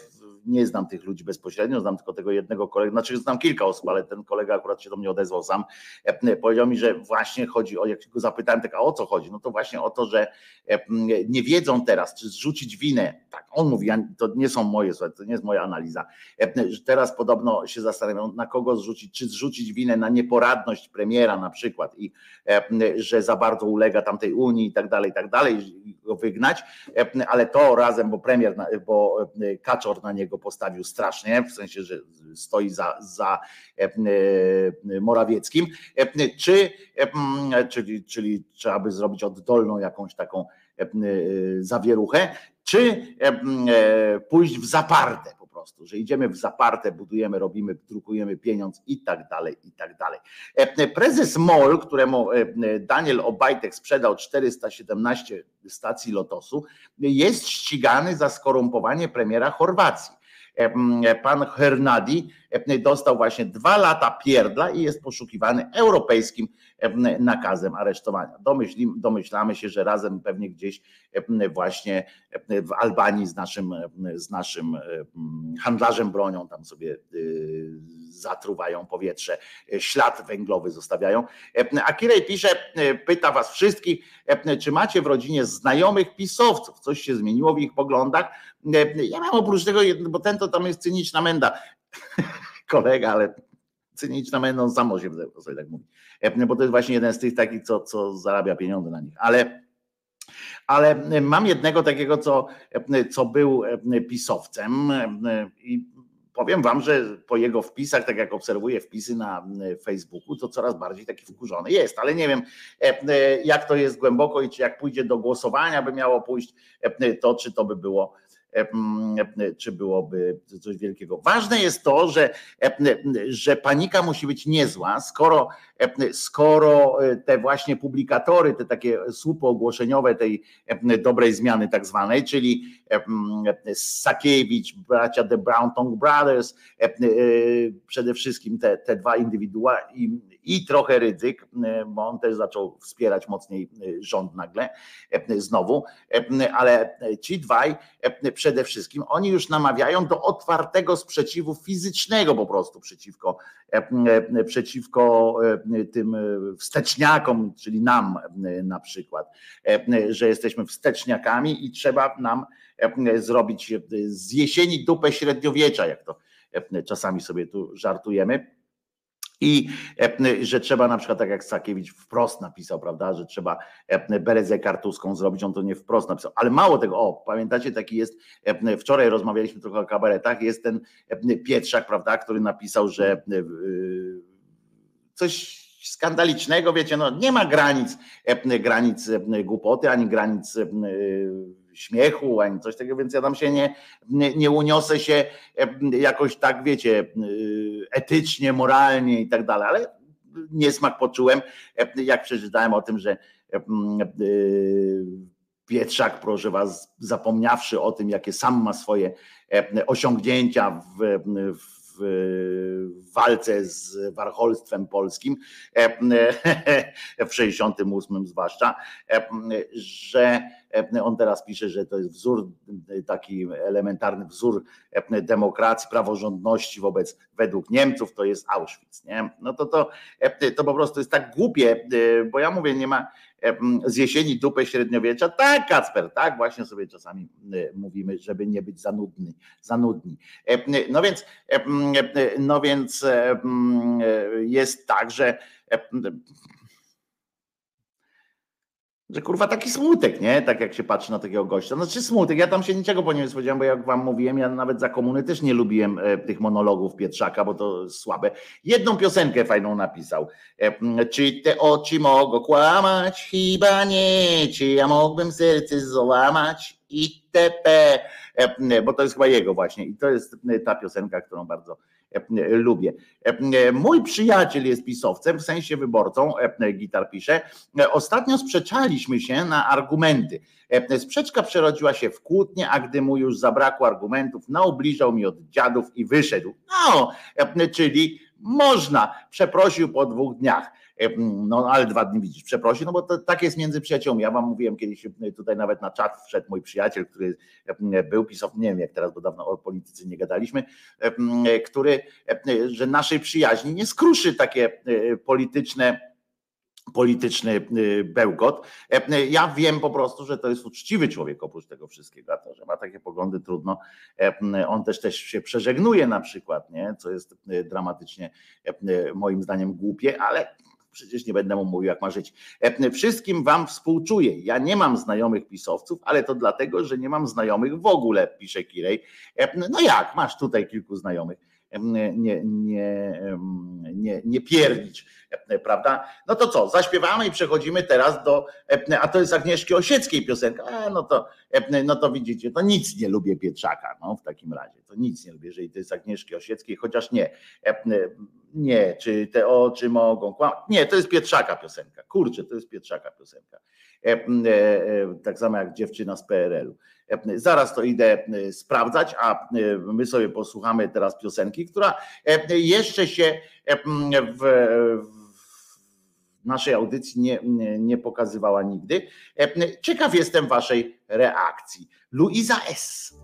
nie znam tych ludzi bezpośrednio, znam tylko tego jednego kolegę, znaczy znam kilka osób, ale ten kolega akurat się do mnie odezwał sam, e, powiedział mi, że właśnie chodzi o, jak go zapytałem, tak, a o co chodzi? No to właśnie o to, że e, nie wiedzą teraz, czy zrzucić winę, tak, on mówi, to nie są moje słowa, to nie jest moja analiza, e, teraz podobno się zastanawiają, na kogo zrzucić, czy zrzucić winę na nieporadność premiera na przykład i że za bardzo ulega tamtej Unii i tak dalej, i tak dalej, go wygnać, ale to razem, bo premier, bo Kaczor na niego go postawił strasznie, w sensie, że stoi za, za e, e, Morawieckim, e, czy, czyli, czyli trzeba by zrobić oddolną jakąś taką zawieruchę, czy pójść w zaparte prostu, że idziemy w zaparte, budujemy, robimy, drukujemy pieniądz i tak dalej, i tak dalej. Prezes MOL, któremu Daniel Obajtek sprzedał 417 stacji Lotosu, jest ścigany za skorumpowanie premiera Chorwacji. Pan Hernadi dostał właśnie dwa lata pierdla i jest poszukiwany europejskim nakazem aresztowania. Domyśli, domyślamy się, że razem pewnie gdzieś właśnie w Albanii z naszym, z naszym handlarzem bronią tam sobie y, zatruwają powietrze, ślad węglowy zostawiają. A Kirej pisze, pyta was wszystkich, czy macie w rodzinie znajomych pisowców, coś się zmieniło w ich poglądach? Ja mam oprócz tego, bo ten to tam jest cyniczna menda, kolega, ale cyniczna menda, on samo się sobie tak mówi, bo to jest właśnie jeden z tych takich, co, co zarabia pieniądze na nich, ale ale mam jednego takiego, co, co był pisowcem i powiem wam, że po jego wpisach, tak jak obserwuję wpisy na Facebooku, to coraz bardziej taki wkurzony jest, ale nie wiem jak to jest głęboko i czy jak pójdzie do głosowania by miało pójść to, czy to by było czy byłoby coś wielkiego. Ważne jest to, że, że panika musi być niezła, skoro, skoro te właśnie publikatory, te takie słupy ogłoszeniowe tej dobrej zmiany tak zwanej, czyli Sakiewicz, bracia The Brown Tongue Brothers, przede wszystkim te, te dwa indywidua i, trochę Rydzyk, bo on też zaczął wspierać mocniej rząd nagle znowu, ale ci dwaj przede wszystkim, oni już namawiają do otwartego sprzeciwu fizycznego po prostu przeciwko, przeciwko tym wsteczniakom, czyli nam na przykład, że jesteśmy wsteczniakami i trzeba nam zrobić z jesieni dupę średniowiecza, jak to czasami sobie tu żartujemy i e, że trzeba na przykład, tak jak Sakiewicz wprost napisał, prawda, że trzeba e, berezę kartuską zrobić, on to nie wprost napisał, ale mało tego, o, pamiętacie, taki jest, e, wczoraj rozmawialiśmy trochę o kabaretach, jest ten Pietrzak, prawda, który napisał, że coś skandalicznego, wiecie, no nie ma granic, granic głupoty, ani granic śmiechu, ani coś takiego, więc ja tam się nie, nie, nie uniosę się jakoś tak, wiecie, etycznie, moralnie i tak dalej, ale niesmak poczułem, jak przeczytałem o tym, że Pietrzak, proszę was, zapomniawszy o tym, jakie sam ma swoje osiągnięcia w, w w walce z warcholstwem polskim w 68 zwłaszcza, że on teraz pisze, że to jest wzór, taki elementarny wzór demokracji, praworządności wobec według Niemców to jest Auschwitz. Nie? No to, to, to po prostu jest tak głupie, bo ja mówię, nie ma z jesieni dupę średniowiecza. Tak, Kacper, tak właśnie sobie czasami mówimy, żeby nie być zanudny, zanudni. No więc, no więc jest tak, że że kurwa taki smutek, nie? Tak jak się patrzy na takiego gościa. Znaczy smutek, ja tam się niczego po nim nie spodziewałem, bo jak wam mówiłem, ja nawet za komuny też nie lubiłem e, tych monologów Pietrzaka, bo to słabe. Jedną piosenkę fajną napisał. E, czy te oczy mogą kłamać? Chyba nie. Czy ja mógłbym serce złamać? ITP. E, bo to jest chyba jego właśnie. I to jest ta piosenka, którą bardzo lubię. Mój przyjaciel jest pisowcem, w sensie wyborcą, gitar pisze. Ostatnio sprzeczaliśmy się na argumenty. Sprzeczka przerodziła się w kłótnię, a gdy mu już zabrakło argumentów, naubliżał mi od dziadów i wyszedł. No, czyli można. Przeprosił po dwóch dniach. No ale dwa dni widzisz, przeprosi, no bo to, tak jest między przyjaciółmi. Ja wam mówiłem kiedyś tutaj nawet na czat wszedł mój przyjaciel, który był pisowcem, nie wiem jak teraz, bo dawno o polityce nie gadaliśmy, który, że naszej przyjaźni nie skruszy takie e, polityczne polityczny bełkot. Ja wiem po prostu, że to jest uczciwy człowiek oprócz tego wszystkiego, a to, że ma takie poglądy trudno. On też też się przeżegnuje na przykład, nie? co jest dramatycznie moim zdaniem głupie, ale przecież nie będę mu mówił, jak ma żyć. E, wszystkim wam współczuję. Ja nie mam znajomych pisowców, ale to dlatego, że nie mam znajomych w ogóle, pisze Kirej. E, no jak, masz tutaj kilku znajomych. Nie, nie, nie, nie piernicz, prawda? No to co, zaśpiewamy i przechodzimy teraz do, a to jest Agnieszki Osieckiej piosenka, a no to, no to widzicie, to nic nie lubię Pietrzaka, no w takim razie, to nic nie lubię, jeżeli to jest Agnieszki Osieckiej, chociaż nie, nie, czy te oczy mogą kłamać. Nie, to jest Pietrzaka piosenka. Kurczę, to jest Pietrzaka piosenka. E, e, tak samo jak dziewczyna z PRL-u. Zaraz to idę sprawdzać, a my sobie posłuchamy teraz piosenki, która jeszcze się w, naszej audycji nie, nie pokazywała nigdy. Ciekaw jestem Waszej reakcji. Luisa S.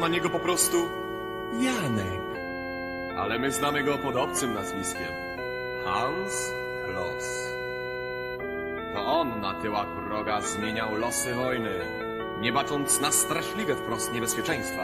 na niego po prostu Janek. Ale my znamy go pod obcym nazwiskiem. Hans Kloss. To on na tyłach wroga zmieniał losy wojny, nie bacząc na straszliwe wprost niebezpieczeństwa.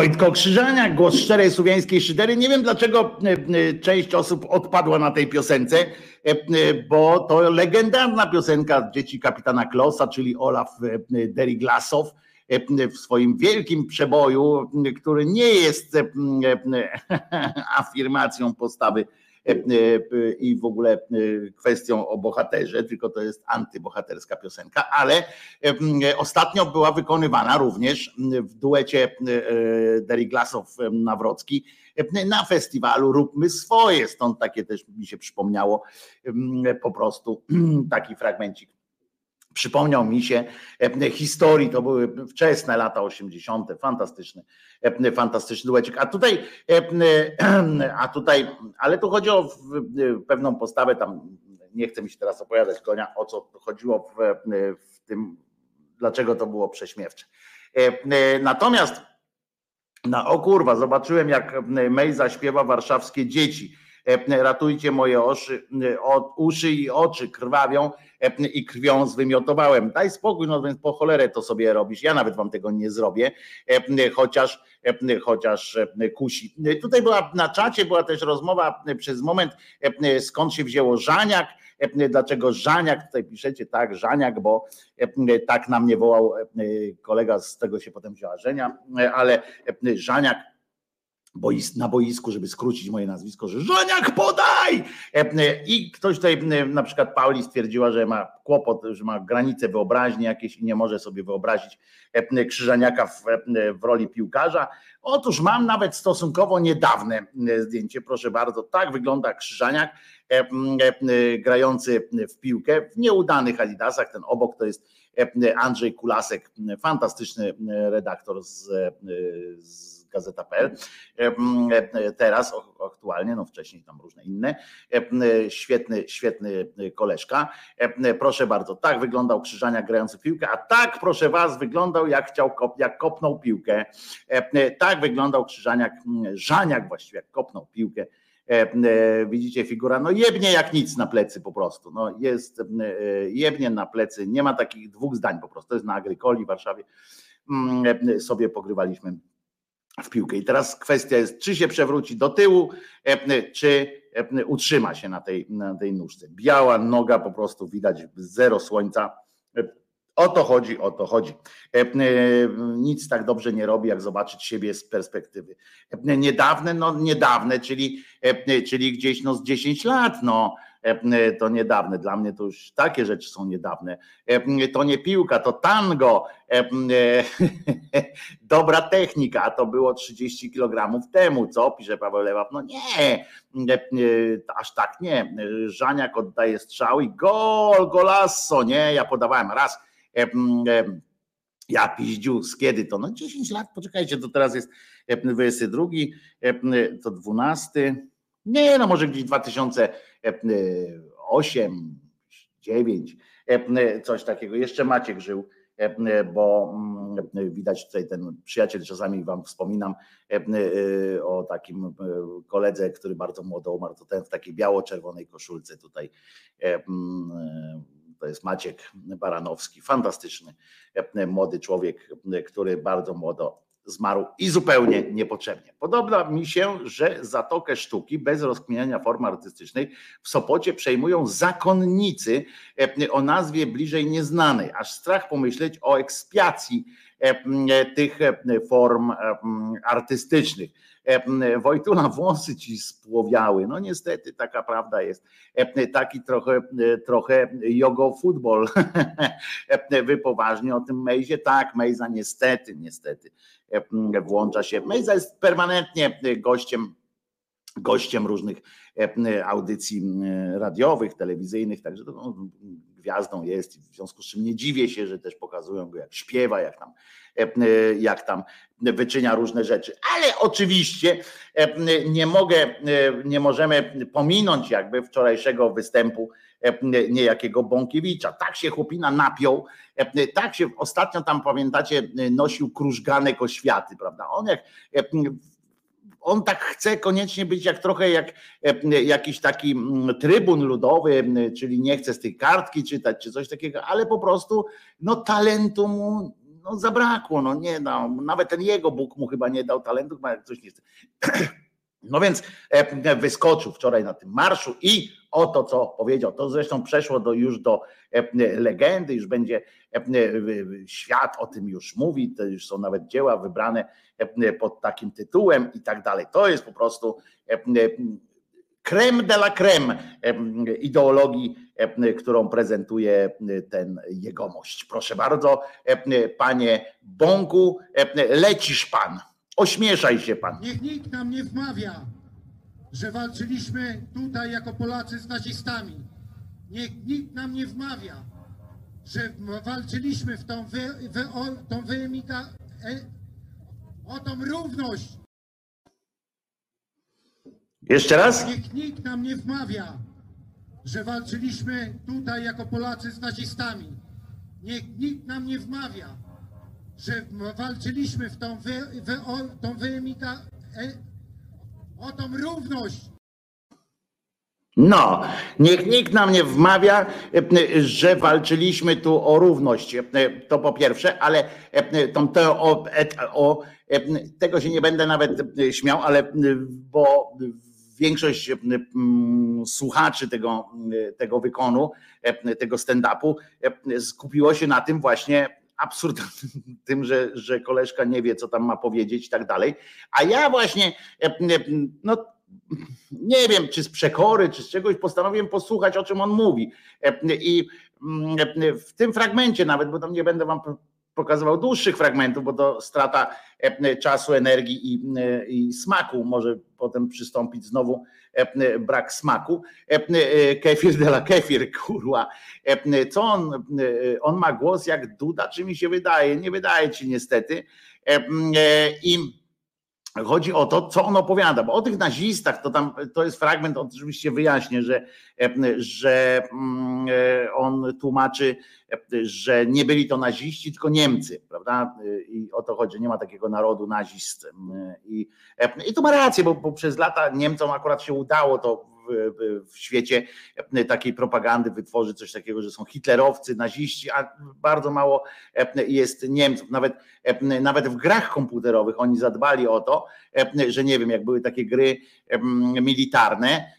Wojtko Krzyżaniak, głos szczerej słowiańskiej szydery. Nie wiem dlaczego e, e, część osób odpadła na tej piosence, e, bo to legendarna piosenka dzieci kapitana Klosa, czyli Olaf Deriglasow w swoim wielkim przeboju, który nie jest afirmacją postawy i w ogóle e, kwestią o bohaterze, tylko to jest antybohaterska piosenka, ale e, ostatnio była wykonywana również w duecie e, Deriglasow Nawrocki e, na festiwalu Róbmy Swoje, stąd takie też mi się przypomniało po prostu taki fragmencik przypomniał mi się e, historii, to były wczesne lata 80., fantastyczny, e, fantastyczny duecik. A tutaj, a tutaj, ale tu chodzi o pewną postawę, tam nie chcę mi się teraz opowiadać konia, o co chodziło w, w tym, dlaczego to było prześmiewcze. Natomiast na o kurwa, zobaczyłem jak Mejza śpiewa warszawskie dzieci. Ratujcie moje oszy, o, uszy i oczy krwawią i krwią zwymiotowałem. Daj spokój, no więc po cholerę to sobie robisz. Ja nawet wam tego nie zrobię, chociaż, chociaż kusi. Tutaj była na czacie, była też rozmowa przez moment, skąd się wzięło Żaniak, dlaczego Żaniak, tutaj piszecie tak, Żaniak, bo tak na mnie wołał kolega, z tego się potem wzięła Żenia, ale Żaniak bois, na boisku, żeby skrócić moje nazwisko, że Żaniak podaj! I ktoś tutaj, na przykład Pauli stwierdziła, że ma kłopot, że ma granice wyobraźni jakieś i nie może sobie wyobrazić Krzyżaniaka w, w roli piłkarza. Otóż mam nawet stosunkowo niedawne zdjęcie, proszę bardzo, tak wygląda Krzyżaniak grający w piłkę w nieudanych adidasach, ten obok to jest Andrzej Kulasek, fantastyczny redaktor z, z gazeta.pl. Teraz aktualnie, no wcześniej tam różne inne. Świetny, świetny koleżka. Proszę bardzo, tak wyglądał Krzyżania grający piłkę, a tak proszę was wyglądał jak chciał, jak kopnął piłkę. Tak wyglądał Krzyżaniak, Żaniak właściwie jak kopnął piłkę. Widzicie figura, no jebnie jak nic na plecy po prostu. No jest jebnie na plecy, nie ma takich dwóch zdań po prostu. To jest na Agrykoli w Warszawie. Sobie pogrywaliśmy w piłkę. I teraz kwestia jest, czy się przewróci do tyłu, czy utrzyma się na tej, na tej nóżce. Biała noga, po prostu widać zero słońca. O to chodzi, o to chodzi. Nic tak dobrze nie robi, jak zobaczyć siebie z perspektywy. Niedawne, no niedawne, czyli, czyli gdzieś no z 10 lat, no E, to niedawne. Dla mnie to już takie rzeczy są niedawne. E, to nie piłka, to tango. E, dobra technika, a to było 30 kg temu, co pisze Paweł Lewa. No nie, aż tak nie. Żaniak oddaje strzał i gol, golasso, nie? Ja podawałem raz. Ja piździus, kiedy to? No 10 lat, poczekajcie, to teraz jest 22, to 12. Nie, no może gdzieś 2008, 9, coś takiego. Jeszcze Maciek żył, bo mm, widać tutaj ten przyjaciel, czasami wam wspominam o takim koledze, który bardzo młodo umarł, to ten w takiej biało-czerwonej koszulce tutaj. To jest Maciek Baranowski, fantastyczny młody człowiek, który bardzo młodo zmarł i zupełnie niepotrzebnie. Podoba mi się, że Zatokę Sztuki bez rozkminiania formy artystycznej w Sopocie przejmują zakonnicy e, o nazwie bliżej nieznanej. Aż strach pomyśleć o ekspiacji e, tych form artystycznych. Wojtula, włosy ci spłowiały. No niestety taka prawda jest. Taki trochę, trochę jogo futbol. Wy poważnie o tym Mejzie? Tak, Mejza niestety, niestety włącza się. Mejza jest permanentnie gościem gościem różnych audycji radiowych, telewizyjnych, także to, no, gwiazdą jest w związku z czym nie dziwię się, że też pokazują go jak śpiewa, jak tam, jak tam wyczynia różne rzeczy. Ale oczywiście nie mogę, nie możemy pominąć jakby wczorajszego występu niejakiego Bąkiewicza. Tak się chłopina napiął, tak się ostatnio tam pamiętacie nosił krużganek oświaty, prawda? On jak on tak chce koniecznie być jak trochę jak jakiś taki trybun ludowy, czyli nie chce z tej kartki czytać czy coś takiego, ale po prostu no talentu mu no, zabrakło, no nie dał, nawet ten jego Bóg mu chyba nie dał talentu, chyba coś nie chce. No więc wyskoczył wczoraj na tym marszu i o to, co powiedział. To zresztą przeszło do, już do legendy, już będzie świat o tym już mówi, to już są nawet dzieła wybrane pod takim tytułem i tak dalej. To jest po prostu creme de la creme ideologii, którą prezentuje ten jegomość. Proszę bardzo, panie Bąku, lecisz pan, ośmieszaj się pan. Niech nikt nam nie wmawia, że walczyliśmy tutaj jako Polacy z nazistami. Niech nikt nam nie wmawia, że walczyliśmy w tą, wy, wy, o, tą wyemita, e, o tą równość. Jeszcze raz? Niech nikt nam nie wmawia, że walczyliśmy tutaj jako Polacy z nazistami. Niech nikt nam nie wmawia, że walczyliśmy w tą, wy, wy, o, tą wyemita, e, o tą równość. No, niech nikt nam nie wmawia, że walczyliśmy tu o równość. To po pierwsze, ale teo, o, tego się nie będę nawet śmiał, ale bo większość słuchaczy tego, tego wykonu, tego stand-upu skupiło się na tym właśnie absurd tym, że, że koleżka nie wie, co tam ma powiedzieć i tak dalej. A ja właśnie, no nie wiem, czy z przekory, czy z czegoś postanowiłem posłuchać, o czym on mówi. I w tym fragmencie nawet, bo tam nie będę wam pokazywał dłuższych fragmentów, bo to strata czasu, energii i, i smaku może potem przystąpić znowu brak smaku. Kefir de la kefir, kurwa. Co on, on ma głos jak Duda, czy mi się wydaje? Nie wydaje ci niestety. I Chodzi o to, co on opowiada, bo o tych nazistach to tam to jest fragment, oczywiście wyjaśnię, że, że on tłumaczy, że nie byli to naziści, tylko Niemcy, prawda? I o to chodzi, nie ma takiego narodu nazist. I, i to ma rację, bo, bo przez lata Niemcom akurat się udało to w świecie takiej propagandy wytworzyć coś takiego, że są hitlerowcy, naziści, a bardzo mało jest Niemców. Nawet, nawet w grach komputerowych oni zadbali o to, że nie wiem, jak były takie gry militarne,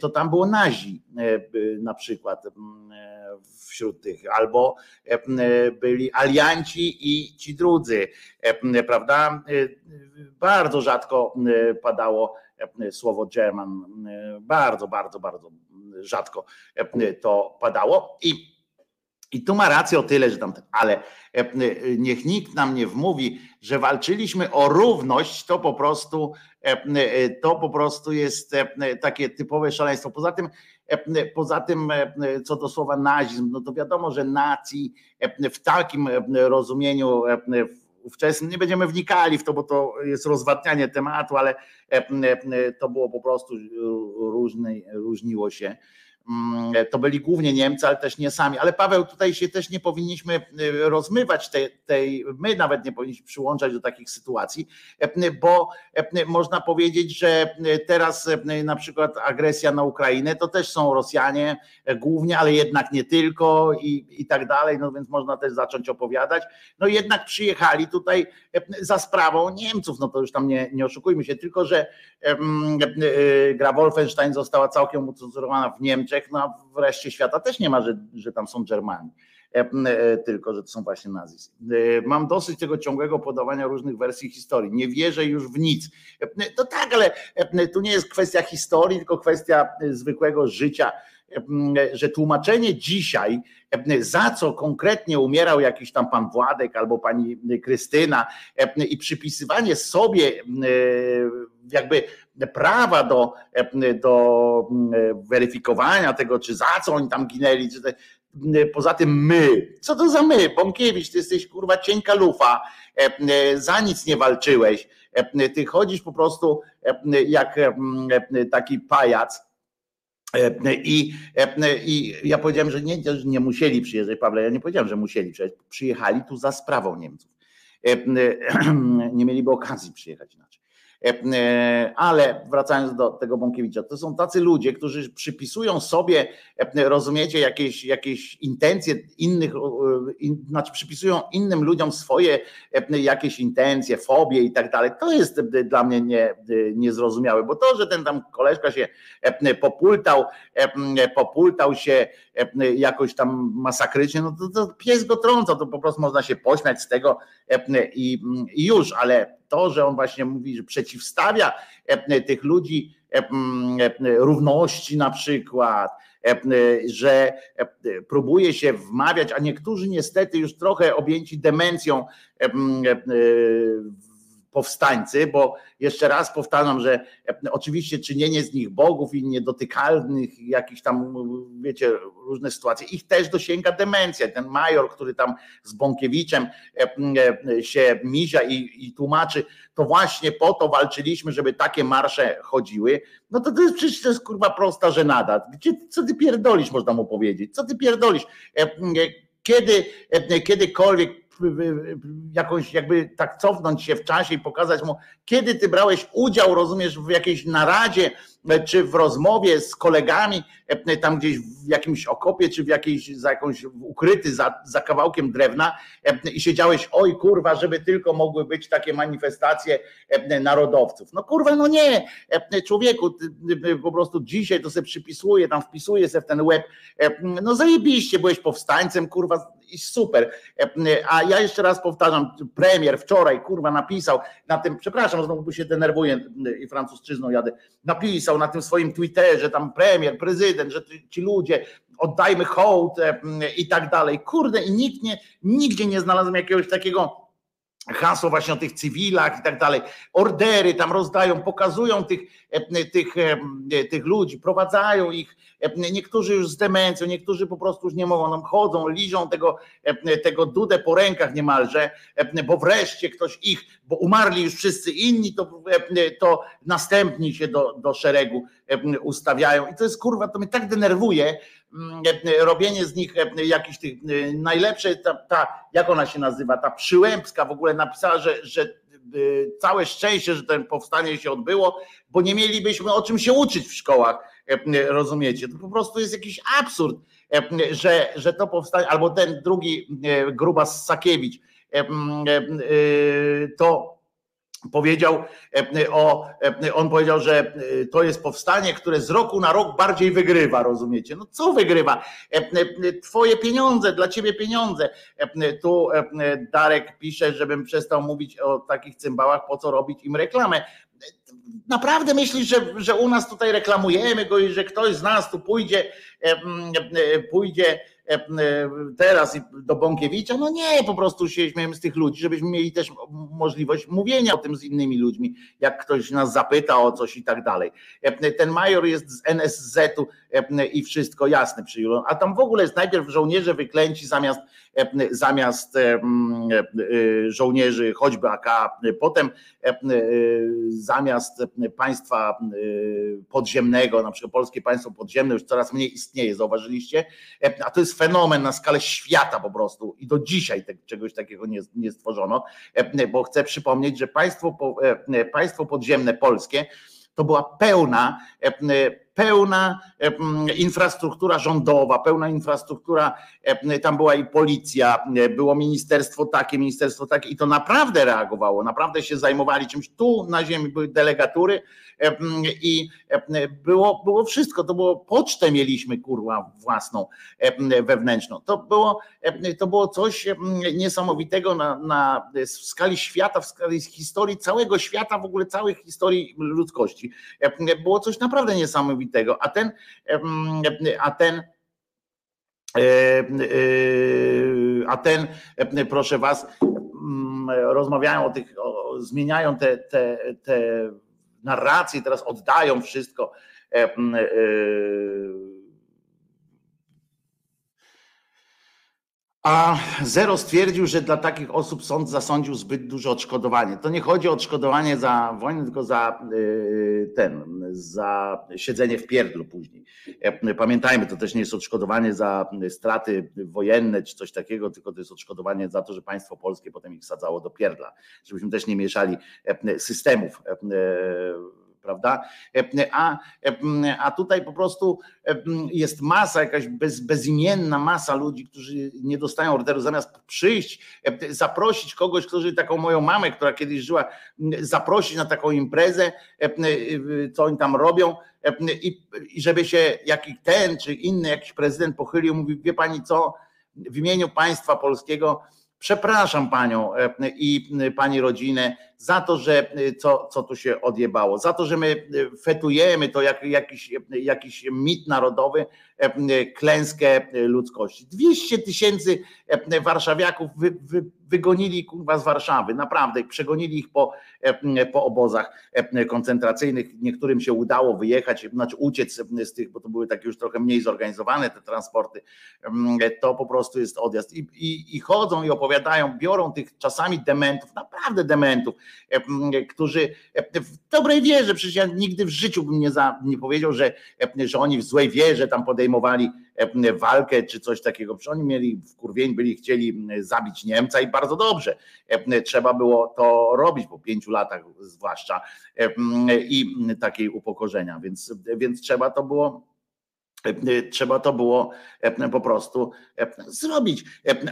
to tam było nazi na przykład wśród tych, albo byli alianci i ci drudzy, prawda? Bardzo rzadko padało słowo German, bardzo, bardzo, bardzo rzadko to padało i i tu ma rację o tyle, że tam, ale niech nikt nam nie wmówi, że walczyliśmy o równość, to po prostu to po prostu jest takie typowe szaleństwo. Poza tym Poza tym, co do słowa nazizm, no to wiadomo, że nacji w takim rozumieniu ówczesnym, nie będziemy wnikali w to, bo to jest rozwadnianie tematu, ale to było po prostu różne, różniło się to byli głównie Niemcy, ale też nie sami. Ale Paweł, tutaj się też nie powinniśmy y, rozmywać tej, tej, my nawet nie powinniśmy przyłączać do takich sytuacji, e, bo e, można powiedzieć, że teraz e, na przykład agresja na Ukrainę to też są Rosjanie głównie, ale jednak nie tylko i, i tak dalej, no więc można też zacząć opowiadać. No jednak przyjechali tutaj za sprawą Niemców, no to już tam nie, nie oszukujmy się, tylko że gra Wolfenstein została całkiem ucenzurowana w Niemczech, Niemczech, no a w reszcie świata też nie ma, że, że tam są Germani e, e, tylko że to są właśnie nazizm. E, mam dosyć tego ciągłego podawania różnych wersji historii. Nie wierzę już w nic. To tak, ale tu nie jest kwestia historii, tylko kwestia zwykłego życia, że tłumaczenie dzisiaj, za co konkretnie umierał jakiś tam pan Władek albo pani Krystyna i przypisywanie sobie jakby prawa do, do mm, weryfikowania tego, czy za co oni tam ginęli, czy te, poza tym my, co to za my? Bąkiewicz, ty jesteś kurwa cienka lufa, za nic nie walczyłeś, ty chodzisz po prostu jak taki pajac, i, I ja powiedziałem, że nie, nie musieli przyjeżdżać, Pawle, ja nie powiedziałem, że musieli przyjechać. Przyjechali tu za sprawą Niemców. Nie mieliby okazji przyjechać inaczej. E, ale wracając do tego Bąkiewicza, to są tacy ludzie, którzy przypisują sobie, e, rozumiecie, jakieś, jakieś intencje innych, znaczy przypisują innym ludziom swoje e, jakieś intencje, fobie i tak dalej. To jest dla mnie nie, niezrozumiałe, bo to, że ten tam koleżka się popultał, popultał się jakoś tam masakrycznie, no to, to pies go trąca, to po prostu można się pośmiać z tego i, i już, ale to, że on właśnie mówi, że przeciwstawia e, tych ludzi e, równości na przykład, e, że próbuje się wmawiać, a niektórzy niestety już trochę objęci demencją powstańcy, bo jeszcze raz powtarzam, że e, oczywiście czynienie z nich bogów i niedotykalnych, jakichś tam, wiecie, różne sytuacje, ich też dosięga demencja. Ten major, który tam z Bąkiewiczem e, e, się mizia i, i tłumaczy, to właśnie po to walczyliśmy, żeby takie marsze chodziły, no to to jest przecież to jest kurwa prosta żenada. Gdzie, co ty pierdolisz, można mu powiedzieć? Co ty pierdolisz? Kiedy, kiedykolwiek jakoś jakby tak cofnąć się w czasie i pokazać mu, kiedy ty brałeś udział, rozumiesz, w jakiejś naradzie, e, czy w rozmowie z kolegami, e, tam gdzieś w jakimś okopie, czy w jakiejś, za jakąś ukryty za, za kawałkiem drewna e, i siedziałeś, oj kurwa, żeby tylko mogły być takie manifestacje narodowców. No kurwa, no nie, człowieku, po prostu dzisiaj to sobie przypisuje, tam wpisuje sobie w ten web, no zajebiście, byłeś powstańcem, kurwa, i super. A ja jeszcze raz powtarzam, premier wczoraj, kurwa, napisał na tym, przepraszam, znowu się denerwuję i francusczyzną jadę, napisał na tym swoim Twitterze, tam premier, prezydent, że ci ludzie, oddajmy hołd i tak dalej. Kurde, i nikt nie, nigdzie nie znalazłem jakiegoś takiego hasło właśnie o tych cywilach i tak dalej, ordery tam rozdają, pokazują tych, tych, tych ludzi, prowadzają ich, niektórzy już z demencją, niektórzy po prostu już nie mogą, nam chodzą, liżą tego, tego dudę po rękach niemalże, bo wreszcie ktoś ich, bo umarli już wszyscy inni, to, to następni się do, do szeregu ustawiają. I to jest kurwa, to mnie tak denerwuje, e, robienie z nich e, jakichś tych e, najlepsze, ta, ta, jak ona się nazywa, ta przyłębska w ogóle napisała, że, że całe szczęście, że ten powstanie się odbyło, bo nie mielibyśmy o czym się uczyć w szkołach, rozumiecie? To po prostu jest jakiś absurd, że, że to powstanie, albo ten drugi Grubas Sakiewicz, to powiedział o, on powiedział, że to jest powstanie, które z roku na rok bardziej wygrywa, rozumiecie? No co wygrywa? Twoje pieniądze, dla ciebie pieniądze. Tu Darek pisze, żebym przestał mówić o takich cymbałach, po co robić im reklamę. Naprawdę myślisz, że, że u nas tutaj reklamujemy go i że ktoś z nas tu pójdzie, pójdzie E, e, teraz do Bąkiewicza, no nie, po prostu się śmiejemy z tych ludzi, żebyśmy mieli też możliwość mówienia o tym z innymi ludźmi, jak ktoś nas zapyta o coś i tak dalej. E, ten major jest z NSZ-u i wszystko jasne przy a tam w ogóle jest najpierw żołnierze wyklęci zamiast, zamiast żołnierzy choćby AK, potem zamiast państwa podziemnego, na przykład polskie państwo podziemne już coraz mniej istnieje, zauważyliście, a to jest fenomen na skalę świata po prostu. I do dzisiaj te, czegoś takiego nie, nie stworzono, e, bo chcę przypomnieć, że państwo, e, państwo podziemne polskie to była pełna e, pełna infrastruktura rządowa, pełna infrastruktura, tam była i policja, było ministerstwo takie, ministerstwo takie i to naprawdę reagowało, naprawdę się zajmowali czymś. Tu na ziemi były delegatury i było, było wszystko, to było pocztę mieliśmy kurwa własną wewnętrzną. To było, to było coś niesamowitego na, na w skali świata, w skali historii całego świata, w ogóle całej historii ludzkości. Było coś naprawdę niesamowitego niesamowitego. A ten, a ten a ten, proszę was, rozmawiają o tych, o, zmieniają te, te, te narracje, teraz oddają wszystko A Zero stwierdził, że dla takich osób sąd zasądził zbyt duże odszkodowanie. To nie chodzi o odszkodowanie za wojnę, tylko za y, ten, za siedzenie w pierdlu później. E, pamiętajmy, to też nie jest odszkodowanie za straty wojenne czy coś takiego, tylko to jest odszkodowanie za to, że państwo polskie potem ich sadzało do pierdla. Żebyśmy też nie mieszali e, systemów e, prawda? A, a tutaj po prostu jest masa, jakaś bez, bezimienna masa ludzi, którzy nie dostają orderu, zamiast przyjść, zaprosić kogoś, który taką moją mamę, która kiedyś żyła, zaprosić na taką imprezę, co oni tam robią, i, i żeby się jakiś ten czy inny jakiś prezydent pochylił, mówi, wie pani co, w imieniu państwa polskiego Przepraszam panią e, i pani rodzinę za to, że e, co, co tu się odjebało, za to, że my e, fetujemy to jak jakiś, jakiś mit narodowy, klęskę ludzkości. 200 tysięcy warszawiaków wy, wy, wygonili kurwa z Warszawy, naprawdę, przegonili ich po, po obozach koncentracyjnych. Niektórym się udało wyjechać, znaczy uciec z tych, bo to były takie już trochę mniej zorganizowane te transporty. To po prostu jest odjazd. I, i, i chodzą i opowiadają, biorą tych czasami dementów, naprawdę dementów, którzy w dobrej wierze, przecież ja nigdy w życiu bym nie, za, nie powiedział, że, że oni w złej wierze tam podejmowali walkę czy coś takiego. Przecież oni mieli w kurwień, byli chcieli zabić Niemca i bardzo dobrze. Trzeba było to robić po pięciu latach zwłaszcza i takiej upokorzenia, więc, więc trzeba to było trzeba to było po prostu zrobić.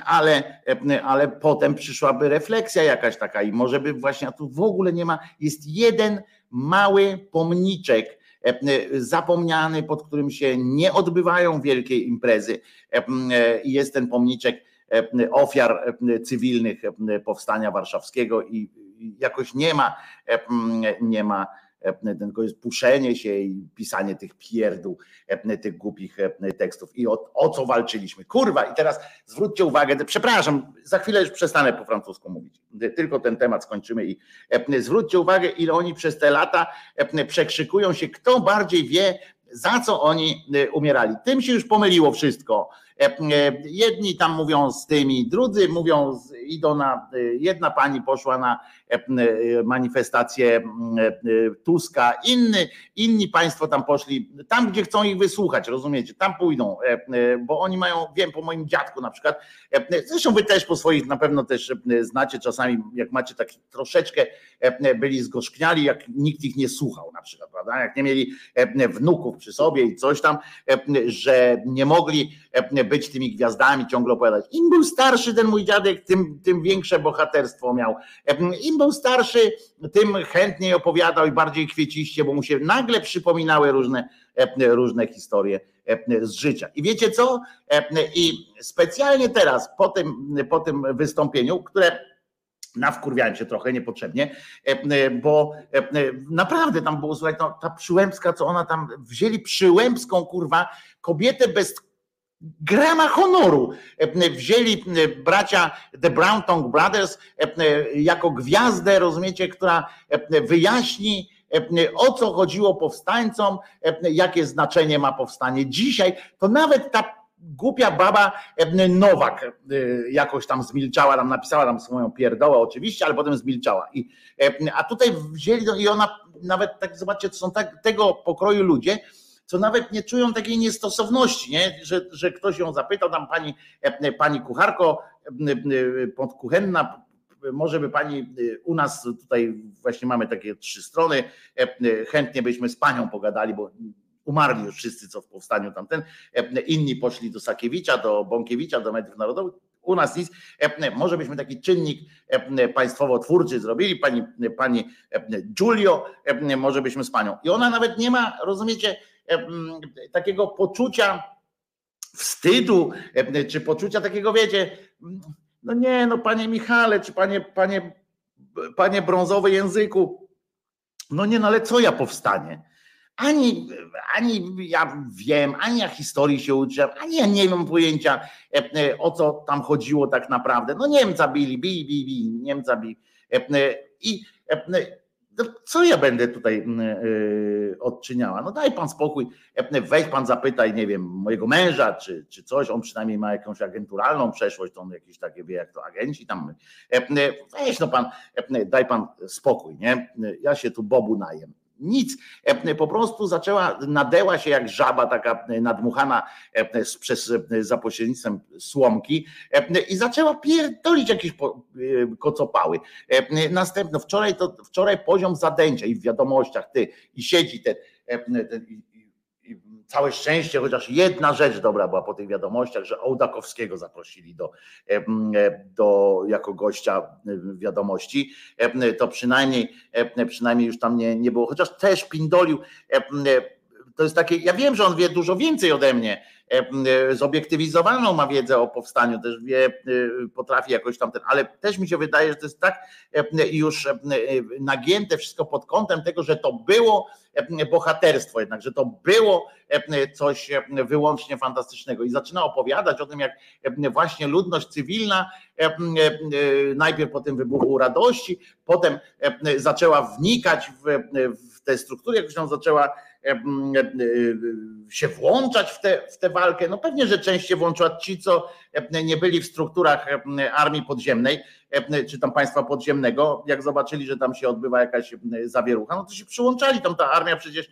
Ale, ale potem przyszłaby refleksja jakaś taka i może by właśnie, a tu w ogóle nie ma, jest jeden mały pomniczek zapomniany, pod którym się nie odbywają wielkie imprezy. Jest ten pomniczek ofiar cywilnych powstania warszawskiego i jakoś nie ma, nie ma tylko jest puszenie się i pisanie tych pierdół, tych głupich tekstów. I o, o co walczyliśmy? Kurwa, i teraz zwróćcie uwagę, przepraszam, za chwilę już przestanę po francusku mówić. Tylko ten temat skończymy i zwróćcie uwagę, ile oni przez te lata przekrzykują się, kto bardziej wie, za co oni umierali. Tym się już pomyliło wszystko. Jedni tam mówią z tymi, drudzy mówią, idą na, jedna pani poszła na manifestację Tuska, inny, inni państwo tam poszli, tam gdzie chcą ich wysłuchać, rozumiecie, tam pójdą, bo oni mają, wiem po moim dziadku na przykład, zresztą wy też po swoich na pewno też znacie czasami, jak macie tak troszeczkę byli zgorzkniali, jak nikt ich nie słuchał na przykład, prawda, jak nie mieli wnuków przy sobie i coś tam, że nie mogli być tymi gwiazdami, ciągle opowiadać. Im był starszy ten mój dziadek, tym, tym większe bohaterstwo miał. Im był starszy, tym chętniej opowiadał i bardziej kwieciście, bo mu się nagle przypominały różne, różne historie z życia. I wiecie co? I specjalnie teraz, po tym, po tym wystąpieniu, które nawkurwiałem się trochę niepotrzebnie, bo naprawdę tam było, słuchaj, no, ta Przyłębska, co ona tam, wzięli Przyłębską, kurwa, kobietę bez grama honoru. Wzięli bracia The Brown Tongue Brothers jako gwiazdę, rozumiecie, która wyjaśni, o co chodziło powstańcom, jakie znaczenie ma powstanie dzisiaj, to nawet ta głupia baba Nowak jakoś tam zmilczała, tam napisała tam swoją pierdołę oczywiście, ale potem zmilczała. I, a tutaj wzięli no i ona nawet tak, zobaczcie, to są tak, tego pokroju ludzie, co nawet nie czują takiej niestosowności, nie? Że, że ktoś ją zapytał, tam pani, pani kucharko podkuchenna, może by pani u nas tutaj właśnie mamy takie trzy strony, chętnie byśmy z panią pogadali, bo umarli już wszyscy, co w powstaniu tamten, inni poszli do Sakiewicza, do Bąkiewicza, do mediów narodowych, u nas nic, może byśmy taki czynnik państwowo-twórczy zrobili, pani, pani Giulio, może byśmy z panią. I ona nawet nie ma, rozumiecie, takiego poczucia wstydu, czy poczucia takiego, wiecie, no nie, no panie Michale, czy panie, panie, panie brązowy języku, no nie, no ale co ja powstanie? Ani, ani ja wiem, ani ja historii się uczyłem, ani ja nie mam pojęcia o co tam chodziło tak naprawdę. No Niemca bili, bili, bili, Niemca bili. I co ja będę tutaj odczyniała? No daj pan spokój, weź pan zapytaj, nie wiem, mojego męża czy, czy coś, on przynajmniej ma jakąś agenturalną przeszłość, to on jakieś takie wie, jak to agenci tam. Weź no pan, daj pan spokój, nie? Ja się tu Bobu najem nic. Po prostu zaczęła, nadeła się jak żaba taka nadmuchana przez, za pośrednictwem słomki i zaczęła pierdolić jakieś kocopały. Następno, wczoraj to wczoraj poziom zadęcia i w wiadomościach ty i siedzi ten całe szczęście, chociaż jedna rzecz dobra była po tych wiadomościach, że Ołdakowskiego zaprosili do, do jako gościa wiadomości, to przynajmniej, przynajmniej już tam nie, nie było, chociaż też pindolił, to jest takie, ja wiem, że on wie dużo więcej ode mnie, zobiektywizowaną ma wiedzę o powstaniu, też wie, potrafi jakoś tam ten, ale też mi się wydaje, że to jest tak już nagięte wszystko pod kątem tego, że to było bohaterstwo jednak, że to było coś wyłącznie fantastycznego i zaczyna opowiadać o tym, jak właśnie ludność cywilna najpierw po tym wybuchu radości, potem zaczęła wnikać w, w te struktury, jakoś tam zaczęła się włączać w tę w te walkę. No pewnie, że część się włączyła ci, co nie byli w strukturach armii podziemnej, czy tam państwa podziemnego, jak zobaczyli, że tam się odbywa jakaś zawierucha, no to się przyłączali. Tam ta armia przecież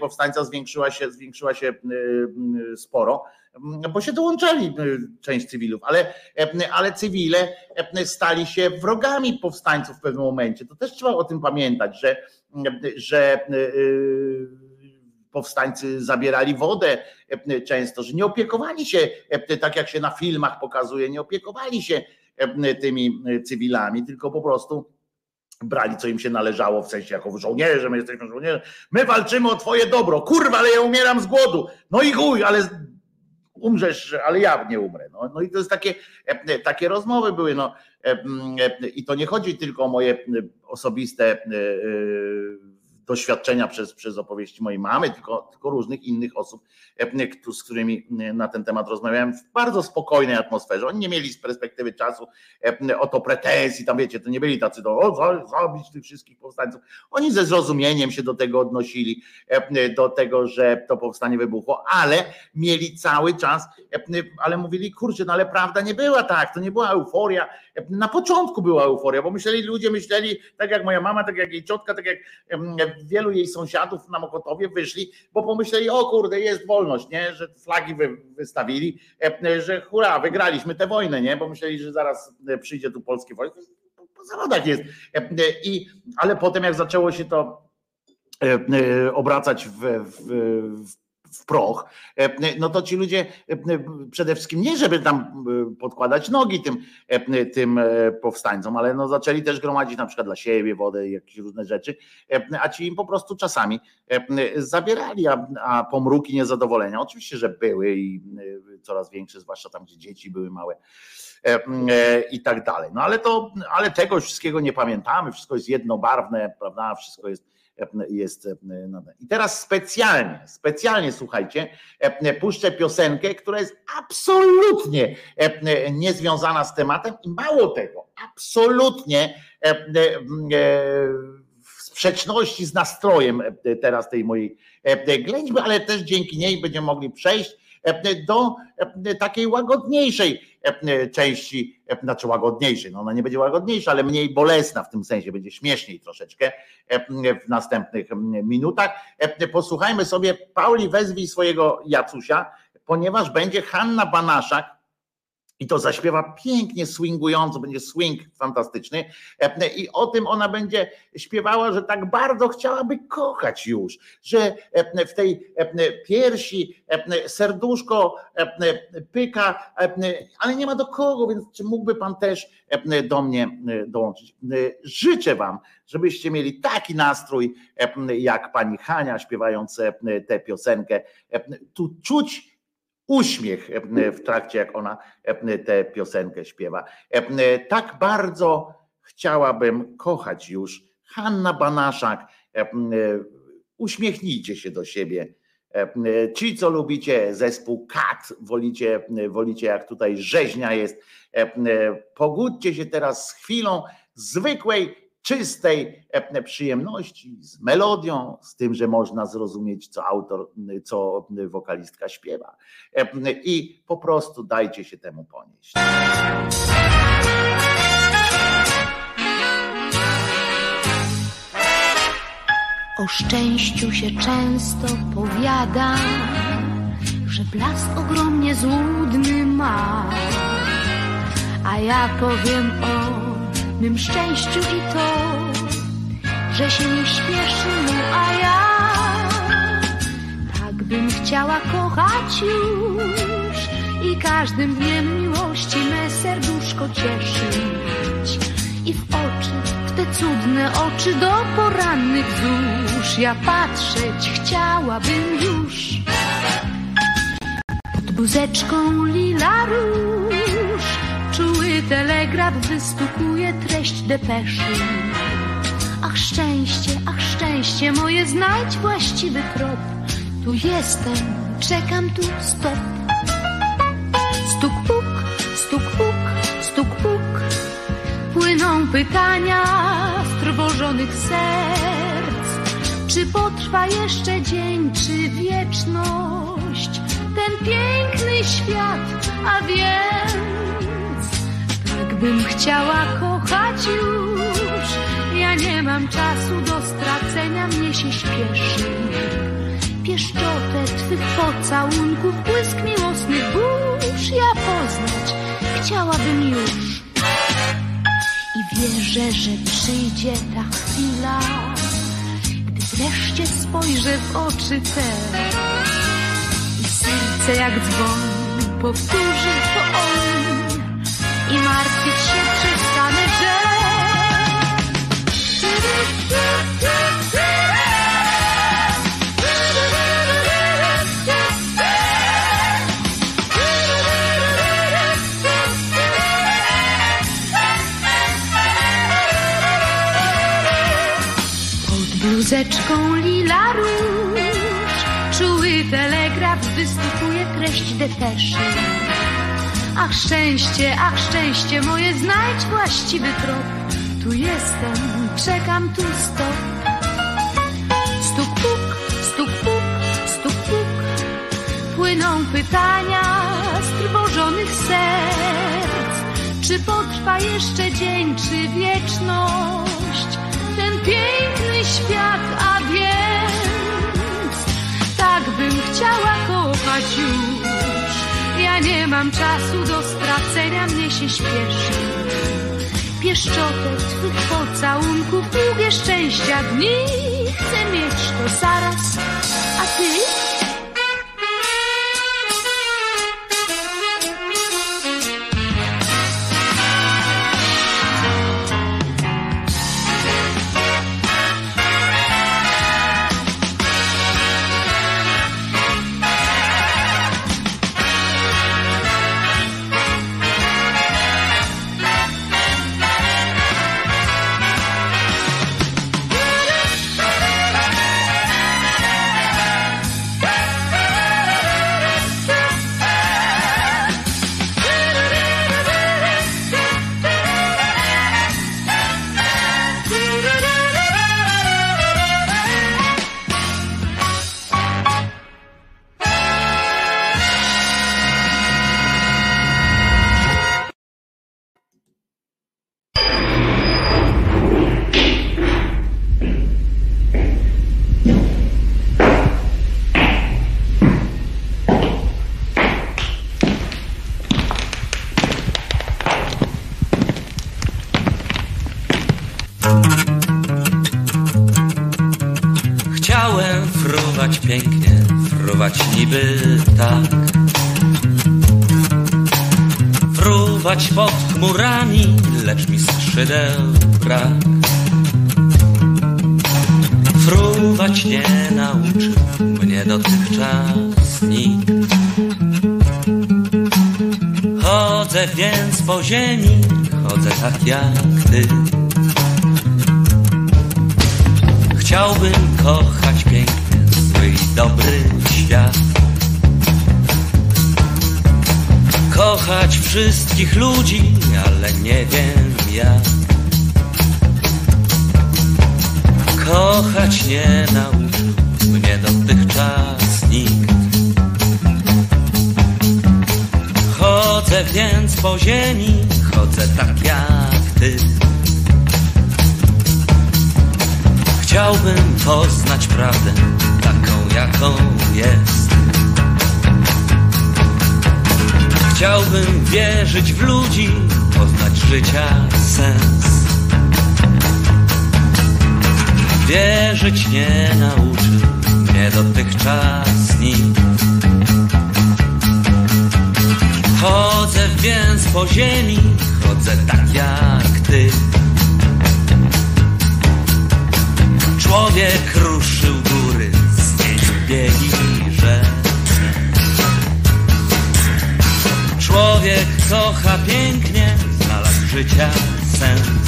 powstańca zwiększyła się, zwiększyła się sporo, bo się dołączali część cywilów, ale, ale cywile stali się wrogami powstańców w pewnym momencie. To też trzeba o tym pamiętać, że, że powstańcy zabierali wodę często, że nie opiekowali się, tak jak się na filmach pokazuje, nie opiekowali się tymi cywilami, tylko po prostu brali, co im się należało, w sensie jako żołnierze, my jesteśmy żołnierze, my walczymy o twoje dobro, kurwa, ale ja umieram z głodu, no i chuj, ale umrzesz, ale ja nie umrę. No, no i to jest takie, takie rozmowy były, no i to nie chodzi tylko o moje osobiste doświadczenia przez, przez opowieści mojej mamy, tylko, tylko różnych innych osób, z którymi na ten temat rozmawiałem w bardzo spokojnej atmosferze. Oni nie mieli z perspektywy czasu o to pretensji, tam wiecie, to nie byli tacy do o, zabić tych wszystkich powstańców. Oni ze zrozumieniem się do tego odnosili, do tego, że to powstanie wybuchło, ale mieli cały czas, ale mówili, kurczę, no ale prawda nie była tak, to nie była euforia. Na początku była euforia, bo myśleli, ludzie myśleli, tak jak moja mama, tak jak jej ciotka, tak jak wielu jej sąsiadów na Mokotowie wyszli, bo pomyśleli, o kurde, jest wolność, nie? że flagi wy, wystawili, że hura, wygraliśmy tę wojnę, nie? bo myśleli, że zaraz przyjdzie tu polskie wojsko. Po zawodach jest. I, ale potem jak zaczęło się to obracać w, w, w w proch, e, no to ci ludzie e, przede wszystkim nie, żeby tam e, podkładać nogi tym, tym powstańcom, ale no zaczęli też gromadzić na przykład dla siebie wodę i jakieś różne rzeczy, a ci im po prostu czasami zabierali, a, a pomruki niezadowolenia. Oczywiście, że były i coraz większe, zwłaszcza tam, gdzie dzieci były małe i tak dalej. No ale to, ale tego wszystkiego nie pamiętamy, wszystko jest jednobarwne, prawda, wszystko jest jest. I teraz specjalnie, specjalnie słuchajcie, puszczę piosenkę, która jest absolutnie niezwiązana z tematem i mało tego, absolutnie w sprzeczności z nastrojem teraz tej mojej ględźby, ale też dzięki niej będziemy mogli przejść do takiej łagodniejszej części, znaczy łagodniejszej, no ona nie będzie łagodniejsza, ale mniej bolesna w tym sensie, będzie śmieszniej troszeczkę w następnych minutach. Posłuchajmy sobie, Pauli wezwij swojego Jacusia, ponieważ będzie Hanna Banaszak, i to zaśpiewa pięknie, swingująco, będzie swing fantastyczny. I o tym ona będzie śpiewała, że tak bardzo chciałaby kochać już, że w tej piersi serduszko pyka, ale nie ma do kogo, więc czy mógłby pan też do mnie dołączyć? Życzę wam, żebyście mieli taki nastrój jak pani Hania śpiewając tę piosenkę. Tu czuć uśmiech e, w trakcie, jak ona e, tę piosenkę śpiewa. E, tak bardzo chciałabym kochać już Hanna Banaszak. Uśmiechnijcie się do siebie. Ci, co lubicie zespół Kat, wolicie, wolicie jak tutaj rzeźnia jest, pogódźcie się teraz z chwilą zwykłej czystej e, przyjemności, z melodią, z tym, że można zrozumieć, co autor, co wokalistka śpiewa. E, I po prostu dajcie się temu ponieść. O szczęściu się często powiada, że blask ogromnie złudny ma, a ja powiem o mym szczęściu i to, że się nie śpieszy mu, a ja tak bym chciała kochać już. I każdym dniem miłości me serduszko cieszyć. I w oczy, w te cudne oczy do porannych wzóż ja patrzeć chciałabym już. Pod buzeczką lila telegraf wystukuje treść depeszy. Ach szczęście, ach szczęście moje, znajdź właściwy trop. Tu jestem, czekam tu, stop. Stuk puk, stuk puk, stuk puk. Płyną pytania strwożonych serc. Czy potrwa jeszcze dzień, czy wieczność? Ten piękny świat, a wiem bym chciała kochać już. Ja nie mam czasu do stracenia, mnie się śpieszy. Pieszczotę twych pocałunków, błysk miłosnych burz ja poznać chciałabym już. I wierzę, że przyjdzie ta chwila, gdy wreszcie spojrzę w oczy te. I serce jak dzwon powtórzy to on i martwić depeszy. Ach szczęście, ach szczęście moje, znajdź właściwy trop. Tu jestem, czekam tu stop. Stuk puk, stuk puk, stuk puk. Płyną pytania strwożonych serc. Czy potrwa jeszcze dzień, czy wieczność? Ten piękny świat, a więc tak bym chciała kochać już. Nie mam czasu do stracenia, mnie się śpieszy. Pieszczotę twych pocałunków, długie szczęścia dni. Chcę mieć to zaraz, a ty? Skrzydeł brak. Fruwać nie nauczył mnie dotychczas nikt. Chodzę więc po ziemi, chodzę tak jak ty. Chciałbym kochać pięknie swój dobry świat. Kochać wszystkich ludzi, ale nie wiem jak. Kochać nie nauczył mnie dotychczas nikt. Chodzę więc po ziemi, chodzę tak jak ty. Chciałbym poznać prawdę taką, jaką jest. Chciałbym wierzyć w ludzi, poznać życia sens. Wierzyć nie nauczył mnie dotychczas nikt. Chodzę więc po ziemi, chodzę tak jak ty. Człowiek ruszył góry, zmienił biegi rzek. Człowiek kocha pięknie, znalazł życia sens.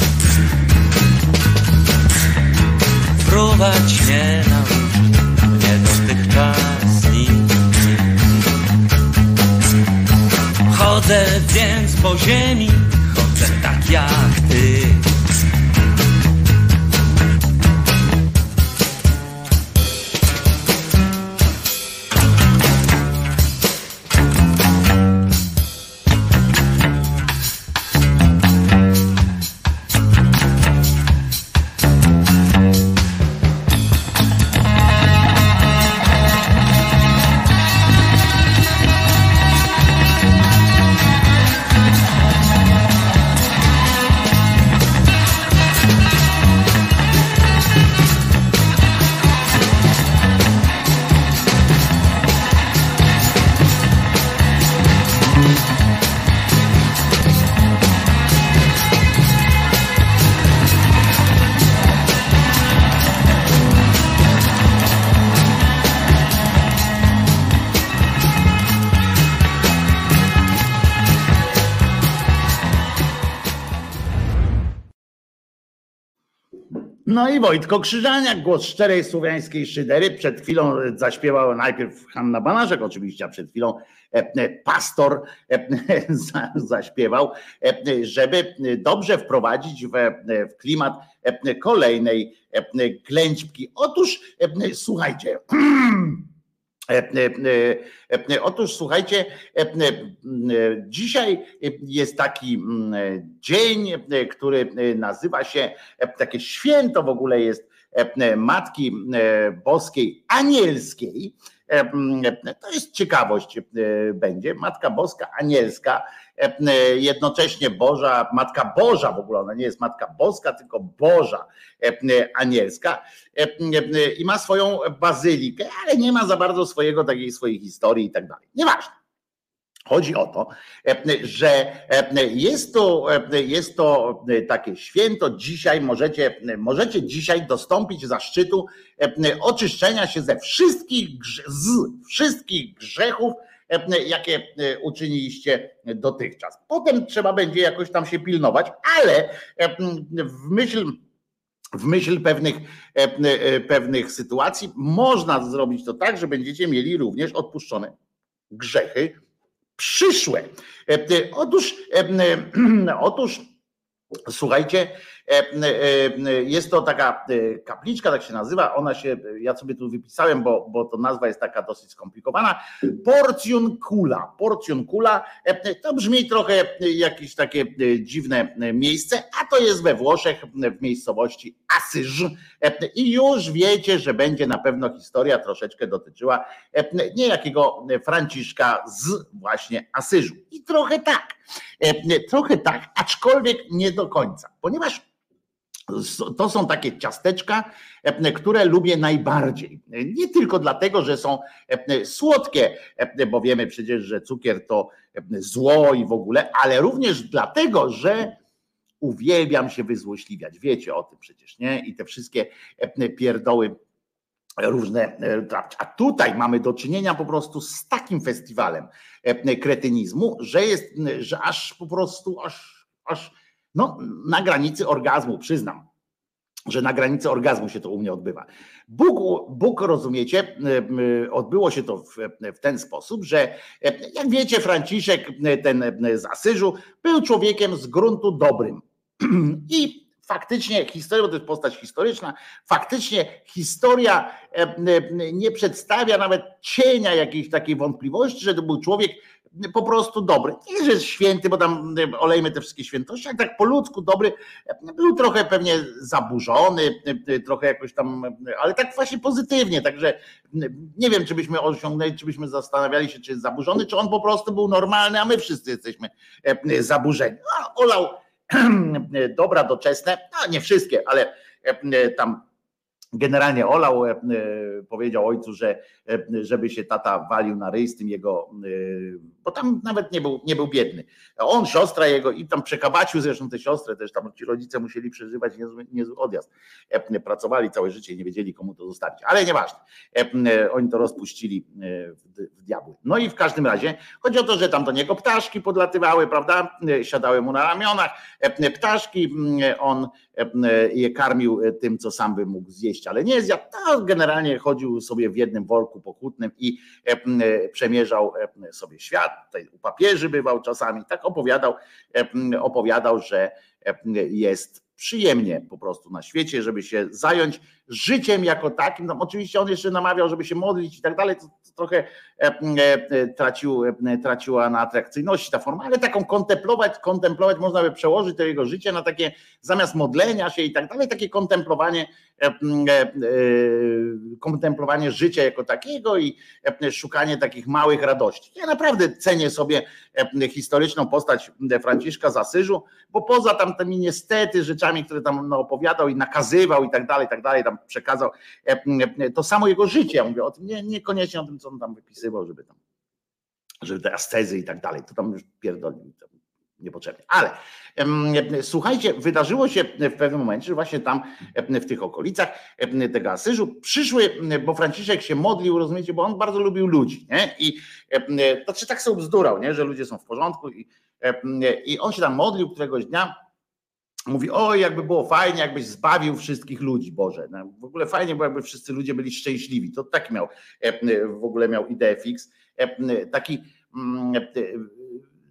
Fruwać mnie nauczył, mnie dotychczas nikt. Chodzę więc po ziemi, chodzę tak jak ty. No i Wojtko Krzyżaniak, głos szczerej słowiańskiej szydery. Przed chwilą zaśpiewał najpierw Hanna Banaszek oczywiście, a przed chwilą pastor zaśpiewał, żeby dobrze wprowadzić w, w klimat kolejnej klęćki. Otóż słuchajcie, Otóż słuchajcie, dzisiaj jest taki mm, dzień, który nazywa się, takie święto w ogóle jest Matki Boskiej Anielskiej. To jest ciekawość będzie. Matka Boska Anielska E, jednocześnie Boża, Matka Boża w ogóle, ona nie jest Matka Boska, tylko Boża e, anielska e, i ma swoją bazylikę, ale nie ma za bardzo swojego takiej swojej historii i tak dalej. Nieważne. Chodzi o to, że jest to, jest to takie święto. Dzisiaj możecie, możecie dzisiaj dostąpić zaszczytu oczyszczenia się ze wszystkich, z wszystkich grzechów, E, jakie e, uczyniliście dotychczas. Potem trzeba będzie jakoś tam się pilnować, ale e, w myśl w myśl pewnych, pewnych sytuacji można zrobić to tak, że będziecie mieli również odpuszczone grzechy przyszłe. Otóż, otóż słuchajcie, E, e, jest to taka e, kapliczka, tak się nazywa. Ona się, ja sobie tu wypisałem, bo, bo to nazwa jest taka dosyć skomplikowana. Porcjunkula. Porcjunkula to brzmi trochę jakieś takie dziwne miejsce, a to jest we Włoszech, w miejscowości Asyż. I już wiecie, że będzie na pewno historia troszeczkę dotyczyła niejakiego Franciszka z właśnie Asyżu. I trochę tak, trochę tak, aczkolwiek nie do końca, ponieważ to są takie ciasteczka, e, które lubię najbardziej. Nie tylko dlatego, że są e, słodkie, e, bo wiemy przecież, że cukier to zło i w ogóle, ale również dlatego, że uwielbiam się wyzłośliwiać. Wiecie o tym przecież, nie? I te wszystkie pierdoły różne. A tutaj mamy do czynienia po prostu z takim festiwalem kretynizmu, że jest, że aż po prostu, aż, aż no, na granicy orgazmu, przyznam, że na granicy orgazmu się to u mnie odbywa. Bóg, Bóg rozumiecie, odbyło się to w, w, ten sposób, że jak wiecie, Franciszek, ten z Asyżu, był człowiekiem z gruntu dobrym. I faktycznie historia, bo to jest postać historyczna, faktycznie historia nie przedstawia nawet cienia jakiejś takiej wątpliwości, że to był człowiek po prostu dobry. Nie, że jest święty, bo tam e, olejmy te wszystkie świętości, ale tak po ludzku dobry. Był trochę pewnie zaburzony, e, e, trochę jakoś tam, ale tak właśnie pozytywnie. Także nie wiem, czy byśmy osiągnęli, czy byśmy zastanawiali się, czy jest zaburzony, czy on po prostu był normalny, a my wszyscy jesteśmy zaburzeni. No, olał dobra doczesne, no nie wszystkie, ale tam generalnie olał, e, e, powiedział ojcu, że e, żeby się tata walił na ryj z tym jego, bo tam nawet nie był, nie był biedny. On, siostra jego i tam przekabacił zresztą tę siostrę, też tam ci rodzice musieli przeżywać niezły, niezły odjazd. Pracowali całe życie i nie wiedzieli komu to zostawić, ale nieważne. Oni to rozpuścili w diabły. No i w każdym razie chodzi o to, że tam do niego ptaszki podlatywały, prawda? Siadały mu na ramionach, ptaszki, on je karmił tym, co sam by mógł zjeść, ale nie zjadł. To generalnie chodził sobie w jednym worku pokutnym i przemierzał sobie świat. U papieży bywał czasami. Tak opowiadał, opowiadał, że jest przyjemnie po prostu na świecie, żeby się zająć życiem jako takim. No, oczywiście on jeszcze namawiał, żeby się modlić i tak dalej, to, to trochę e, e, tracił, e, traciła na atrakcyjności ta forma, ale taką kontemplować, kontemplować można by przełożyć to jego życie na takie, zamiast modlenia się i tak dalej, takie kontemplowanie, kontemplowanie życia jako takiego i szukanie takich małych radości. Ja naprawdę cenię sobie historyczną postać Franciszka z Asyżu, bo poza tam tymi niestety rzeczami, które tam no, opowiadał i nakazywał i tak dalej, i tak dalej, tam przekazał e, e, to samo jego życie. Ja mówię o tym, nie, niekoniecznie o tym, co on tam wypisywał, żeby tam, żeby te ascezy i tak dalej, to tam już pierdolił niepotrzebnie. Ale słuchajcie, wydarzyło się w pewnym momencie, że właśnie tam w tych okolicach tego Asyżu przyszły, bo Franciszek się modlił, rozumiecie, bo on bardzo lubił ludzi, nie? I to czy tak sobie bzdurał, nie? że ludzie są w porządku i, i on się tam modlił któregoś dnia mówi, oj, jakby było fajnie, jakbyś zbawił wszystkich ludzi, Boże. No, w ogóle fajnie było, jakby wszyscy ludzie byli szczęśliwi. To taki miał, w ogóle miał ideę fix. Taki, mm,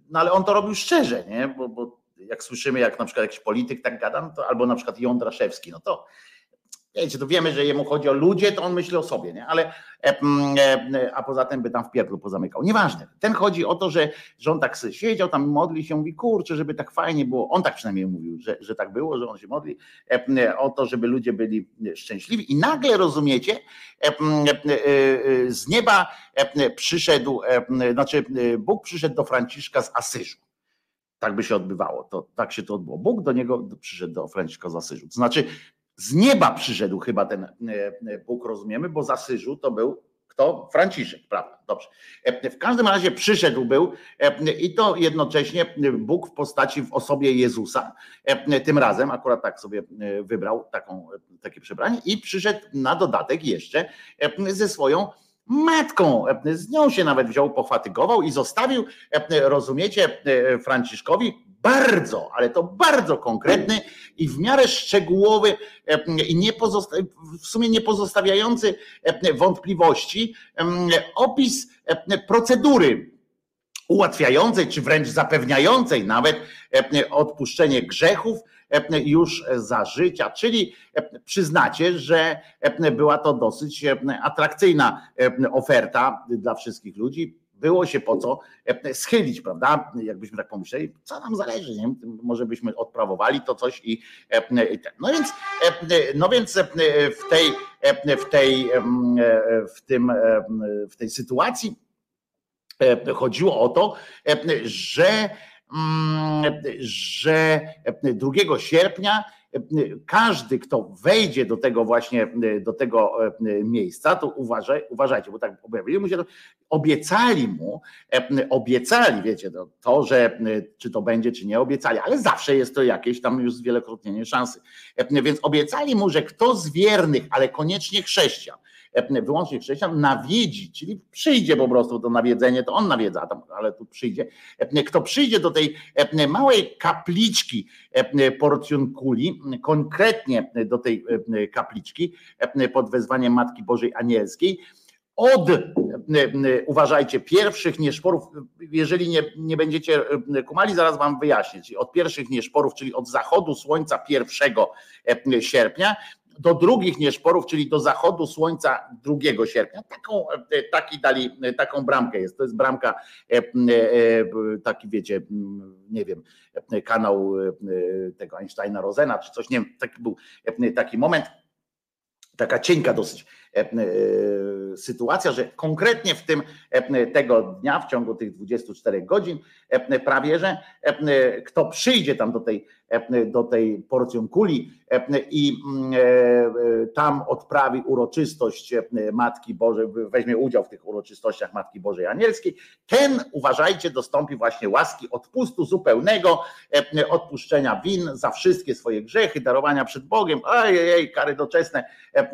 no ale on to robił szczerze, nie? Bo, bo jak słyszymy, jak na przykład jakiś polityk tak gada, no to, albo na przykład Jądraszewski, no to Wiecie, to wiemy, że jemu chodzi o ludzie, to on myśli o sobie, nie? Ale e, e, a poza tym by tam w pierdlu pozamykał. Nieważne. Ten chodzi o to, że, że on tak siedział tam, modli się, mówi, kurczę, żeby tak fajnie było. On tak przynajmniej mówił, że, że tak było, że on się modli e, o to, żeby ludzie byli szczęśliwi. I nagle rozumiecie, z nieba przyszedł, znaczy Bóg przyszedł do Franciszka z Asyżu tak by się odbywało. To, tak się to odbyło. Bóg do niego przyszedł do Franciszka z Asyżu. To znaczy, z nieba przyszedł chyba ten e, e, Bóg, rozumiemy, bo za Syżu to był kto? Franciszek, prawda? Dobrze. E, w każdym razie przyszedł był i to jednocześnie Bóg w postaci w osobie Jezusa. Tym razem akurat tak sobie wybrał taką, takie przebranie i przyszedł na dodatek jeszcze ze swoją matką. Z nią się nawet wziął, pochwatygował i zostawił, rozumiecie, Franciszkowi bardzo, ale to bardzo konkretny i w miarę szczegółowy i nie w sumie nie pozostawiający wątpliwości opis procedury ułatwiającej, czy wręcz zapewniającej nawet odpuszczenie grzechów już za życia. Czyli przyznacie, że była to dosyć atrakcyjna oferta dla wszystkich ludzi było się po co e, schylić, prawda? Jakbyśmy tak pomyśleli, co nam zależy, nie? może byśmy odprawowali to coś i, e. No więc, e, no więc w tej, w tej, w tym, w tej sytuacji chodziło o to, że że 2 sierpnia każdy, kto wejdzie do tego właśnie, do tego miejsca, to uważaj, uważajcie, bo tak objawili mu się, obiecali mu, obiecali, wiecie, to, to, że czy to będzie, czy nie obiecali, ale zawsze jest to jakieś tam już zwielokrotnienie szansy. Więc obiecali mu, że kto z wiernych, ale koniecznie chrześcijan, E, wyłącznie chrześcijan, nawiedzi, czyli przyjdzie po prostu to nawiedzenie, to on nawiedza, ale tu przyjdzie. E, kto przyjdzie do tej e, małej kapliczki porcjunkuli, konkretnie do tej kapliczki pod wezwaniem Matki Bożej Anielskiej, od, uważajcie, pierwszych nieszporów, jeżeli nie, nie będziecie kumali, zaraz wam wyjaśnię, czyli od pierwszych nieszporów, czyli od zachodu słońca 1 sierpnia do drugich nieszporów, czyli do zachodu słońca 2 sierpnia. Taką, e, taki dali, e, taką bramkę jest. To jest bramka, e, taki wiecie, nie wiem, kanał tego Einsteina Rosena, czy coś, nie wiem, taki był taki moment, taka cienka dosyć sytuacja, że konkretnie w tym tego dnia, w ciągu tych 24 godzin, prawie że kto przyjdzie tam do tej E, do tej porcją kuli e, i mm, e, tam odprawi uroczystość Matki Bożej, weźmie udział w tych uroczystościach Matki Bożej Anielskiej, ten, uważajcie, dostąpi właśnie łaski odpustu zupełnego, odpuszczenia win za wszystkie swoje grzechy, darowania przed Bogiem, ojej, kary doczesne,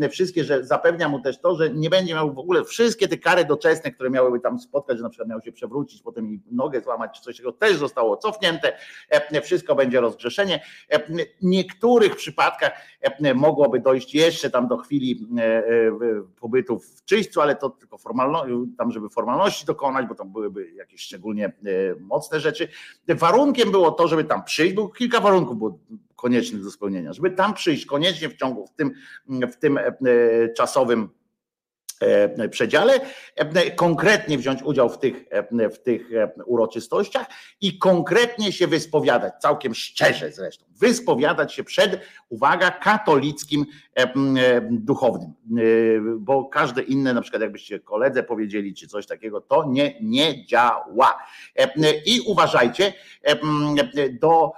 wszystkie, że zapewnia mu też to, że nie będzie miał w ogóle wszystkie te kary doczesne, które miałyby tam spotkać, że na przykład miał się przewrócić, potem i nogę złamać, czy coś takiego, też zostało cofnięte, wszystko będzie rozgrzeszenie. W niektórych przypadkach mogłoby dojść jeszcze tam do chwili pobytu w czyśćcu, ale to tylko formalności, tam żeby formalności dokonać, bo tam byłyby jakieś szczególnie mocne rzeczy. Warunkiem było to, żeby tam przyjść, bo kilka warunków było koniecznych do spełnienia, żeby tam przyjść koniecznie w ciągu, w tym, w tym czasowym E, przedziale, e, konkretnie wziąć udział w tych, e, w tych uroczystościach i konkretnie się wyspowiadać, całkiem szczerze zresztą, wyspowiadać się przed, uwaga, katolickim duchownym, bo każde inne, na przykład jakbyście koledze powiedzieli, czy coś takiego, to nie, nie działa. I uważajcie, do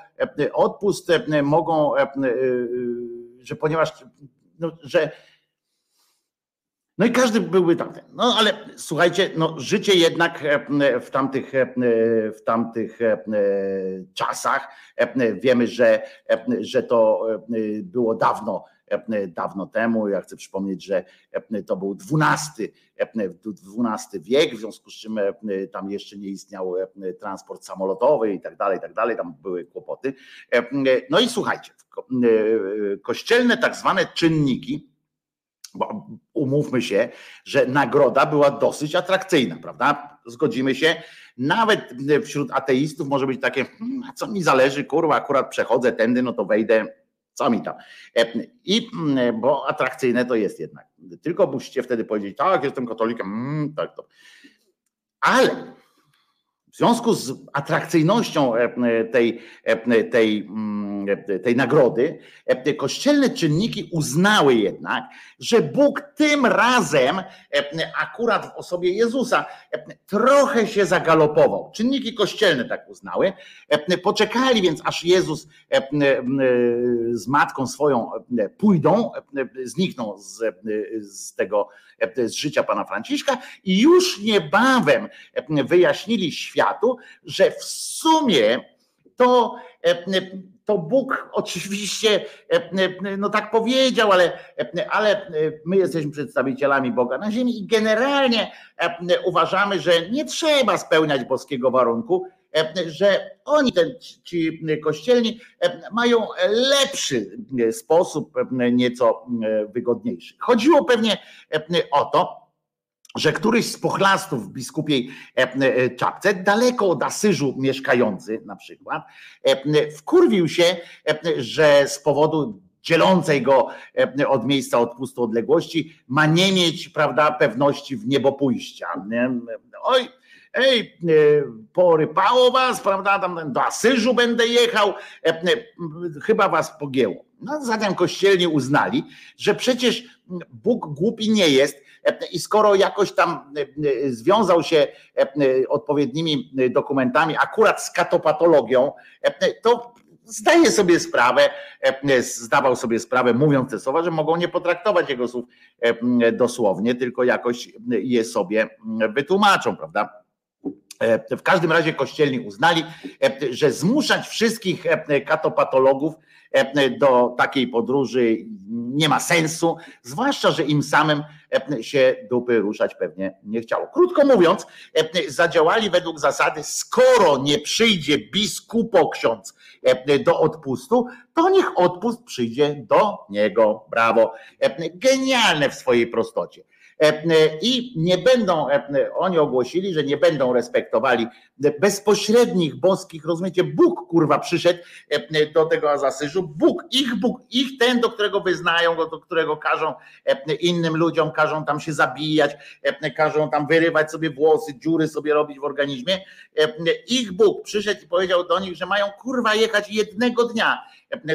odpust mogą, że ponieważ, no, że no i każdy byłby tamten. No ale słuchajcie, no życie jednak e, w tamtych, e, w tamtych e, czasach, wiemy, że, że to było dawno dawno temu. Ja chcę przypomnieć, że to był XII, XII wiek, w związku z czym tam jeszcze nie istniał transport samolotowy i tak dalej, i tak dalej, tam były kłopoty. No i słuchajcie, kościelne tak zwane czynniki, bo umówmy się, że nagroda była dosyć atrakcyjna, prawda? Zgodzimy się. Nawet wśród ateistów może być takie, hmm, a co mi zależy, kurwa, akurat przechodzę tędy, no to wejdę, co mi tam. I bo atrakcyjne to jest jednak. Tylko musicie wtedy powiedzieć, tak, jestem katolikiem, mm, tak to. Ale w związku z atrakcyjnością tej, tej, mm, tej nagrody, kościelne czynniki uznały jednak, że Bóg tym razem, akurat w osobie Jezusa, trochę się zagalopował. Czynniki kościelne tak uznały. Poczekali więc, aż Jezus z matką swoją pójdą, znikną z, z tego, z życia pana Franciszka i już niebawem wyjaśnili światu, że w sumie to to Bóg oczywiście no tak powiedział, ale, ale my jesteśmy przedstawicielami Boga na ziemi i generalnie uważamy, że nie trzeba spełniać boskiego warunku, że oni, ten, ci kościelni, mają lepszy sposób, nieco wygodniejszy. Chodziło pewnie o to, że któryś z pochlastów w biskupiej czapce, daleko od Asyżu mieszkający na przykład, wkurwił się, że z powodu dzielącej go od miejsca odpustu odległości ma nie mieć prawda, pewności w niebo pójścia. Oj, ej, porypało was, prawda, tam do Asyżu będę jechał, chyba was pogięło. No zatem kościelni uznali, że przecież Bóg głupi nie jest, i skoro jakoś tam związał się odpowiednimi dokumentami, akurat z katopatologią, to zdaje sobie sprawę, zdawał sobie sprawę, mówiąc te słowa, że mogą nie potraktować jego słów dosłownie, tylko jakoś je sobie wytłumaczą, prawda? W każdym razie kościelni uznali, że zmuszać wszystkich katopatologów do takiej podróży nie ma sensu, zwłaszcza, że im samym się dupy ruszać pewnie nie chciało. Krótko mówiąc, zadziałali według zasady, skoro nie przyjdzie biskupo ksiądz do odpustu, to niech odpust przyjdzie do niego. Brawo. Genialne w swojej prostocie. E, e, i nie będą, e, oni ogłosili, że nie będą respektowali bezpośrednich boskich, rozumiecie, Bóg kurwa przyszedł do tego Azasyżu, Bóg, ich Bóg, ich ten, do którego wyznają, do którego każą innym ludziom, każą tam się zabijać, każą tam wyrywać sobie włosy, dziury sobie robić w organizmie, ich Bóg przyszedł i powiedział do nich, że mają kurwa jechać jednego dnia,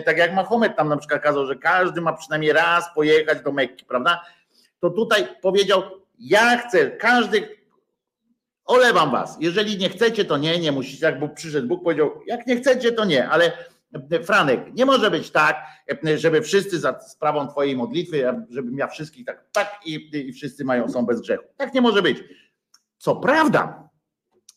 tak jak Mahomet tam na przykład kazał, że każdy ma przynajmniej raz pojechać do Mekki, prawda? To tutaj powiedział: Ja chcę, każdy, olewam was. Jeżeli nie chcecie, to nie, nie musicie. Jak Bóg przyszedł, Bóg powiedział: Jak nie chcecie, to nie, ale Franek, nie może być tak, żeby wszyscy za sprawą Twojej modlitwy, żebym ja wszystkich tak, tak i, i wszyscy mają, są bez grzechu. Tak nie może być. Co prawda,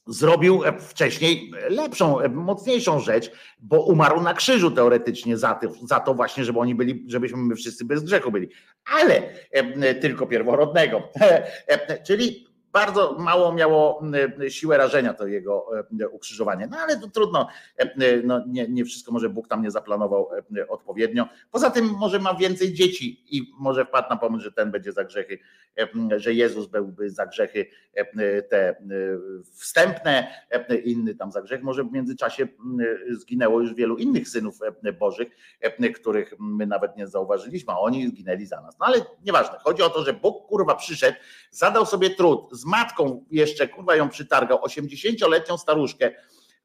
zrobił wcześniej lepszą, mocniejszą rzecz, bo umarł na krzyżu teoretycznie za to, za to właśnie, żeby oni byli, żebyśmy my wszyscy bez grzechu byli, ale tylko pierworodnego. Czyli bardzo mało miało siłę rażenia to jego ukrzyżowanie. No ale to trudno, no, nie, nie wszystko może Bóg tam nie zaplanował odpowiednio. Poza tym może ma więcej dzieci i może wpadł na pomysł, że ten będzie za grzechy, że Jezus byłby za grzechy te wstępne, inny tam za grzech. Może w międzyczasie zginęło już wielu innych synów Bożych, których my nawet nie zauważyliśmy, a oni zginęli za nas. No ale nieważne. Chodzi o to, że Bóg kurwa przyszedł, zadał sobie trud, matką jeszcze, kurwa ją przytargał, 80-letnią staruszkę,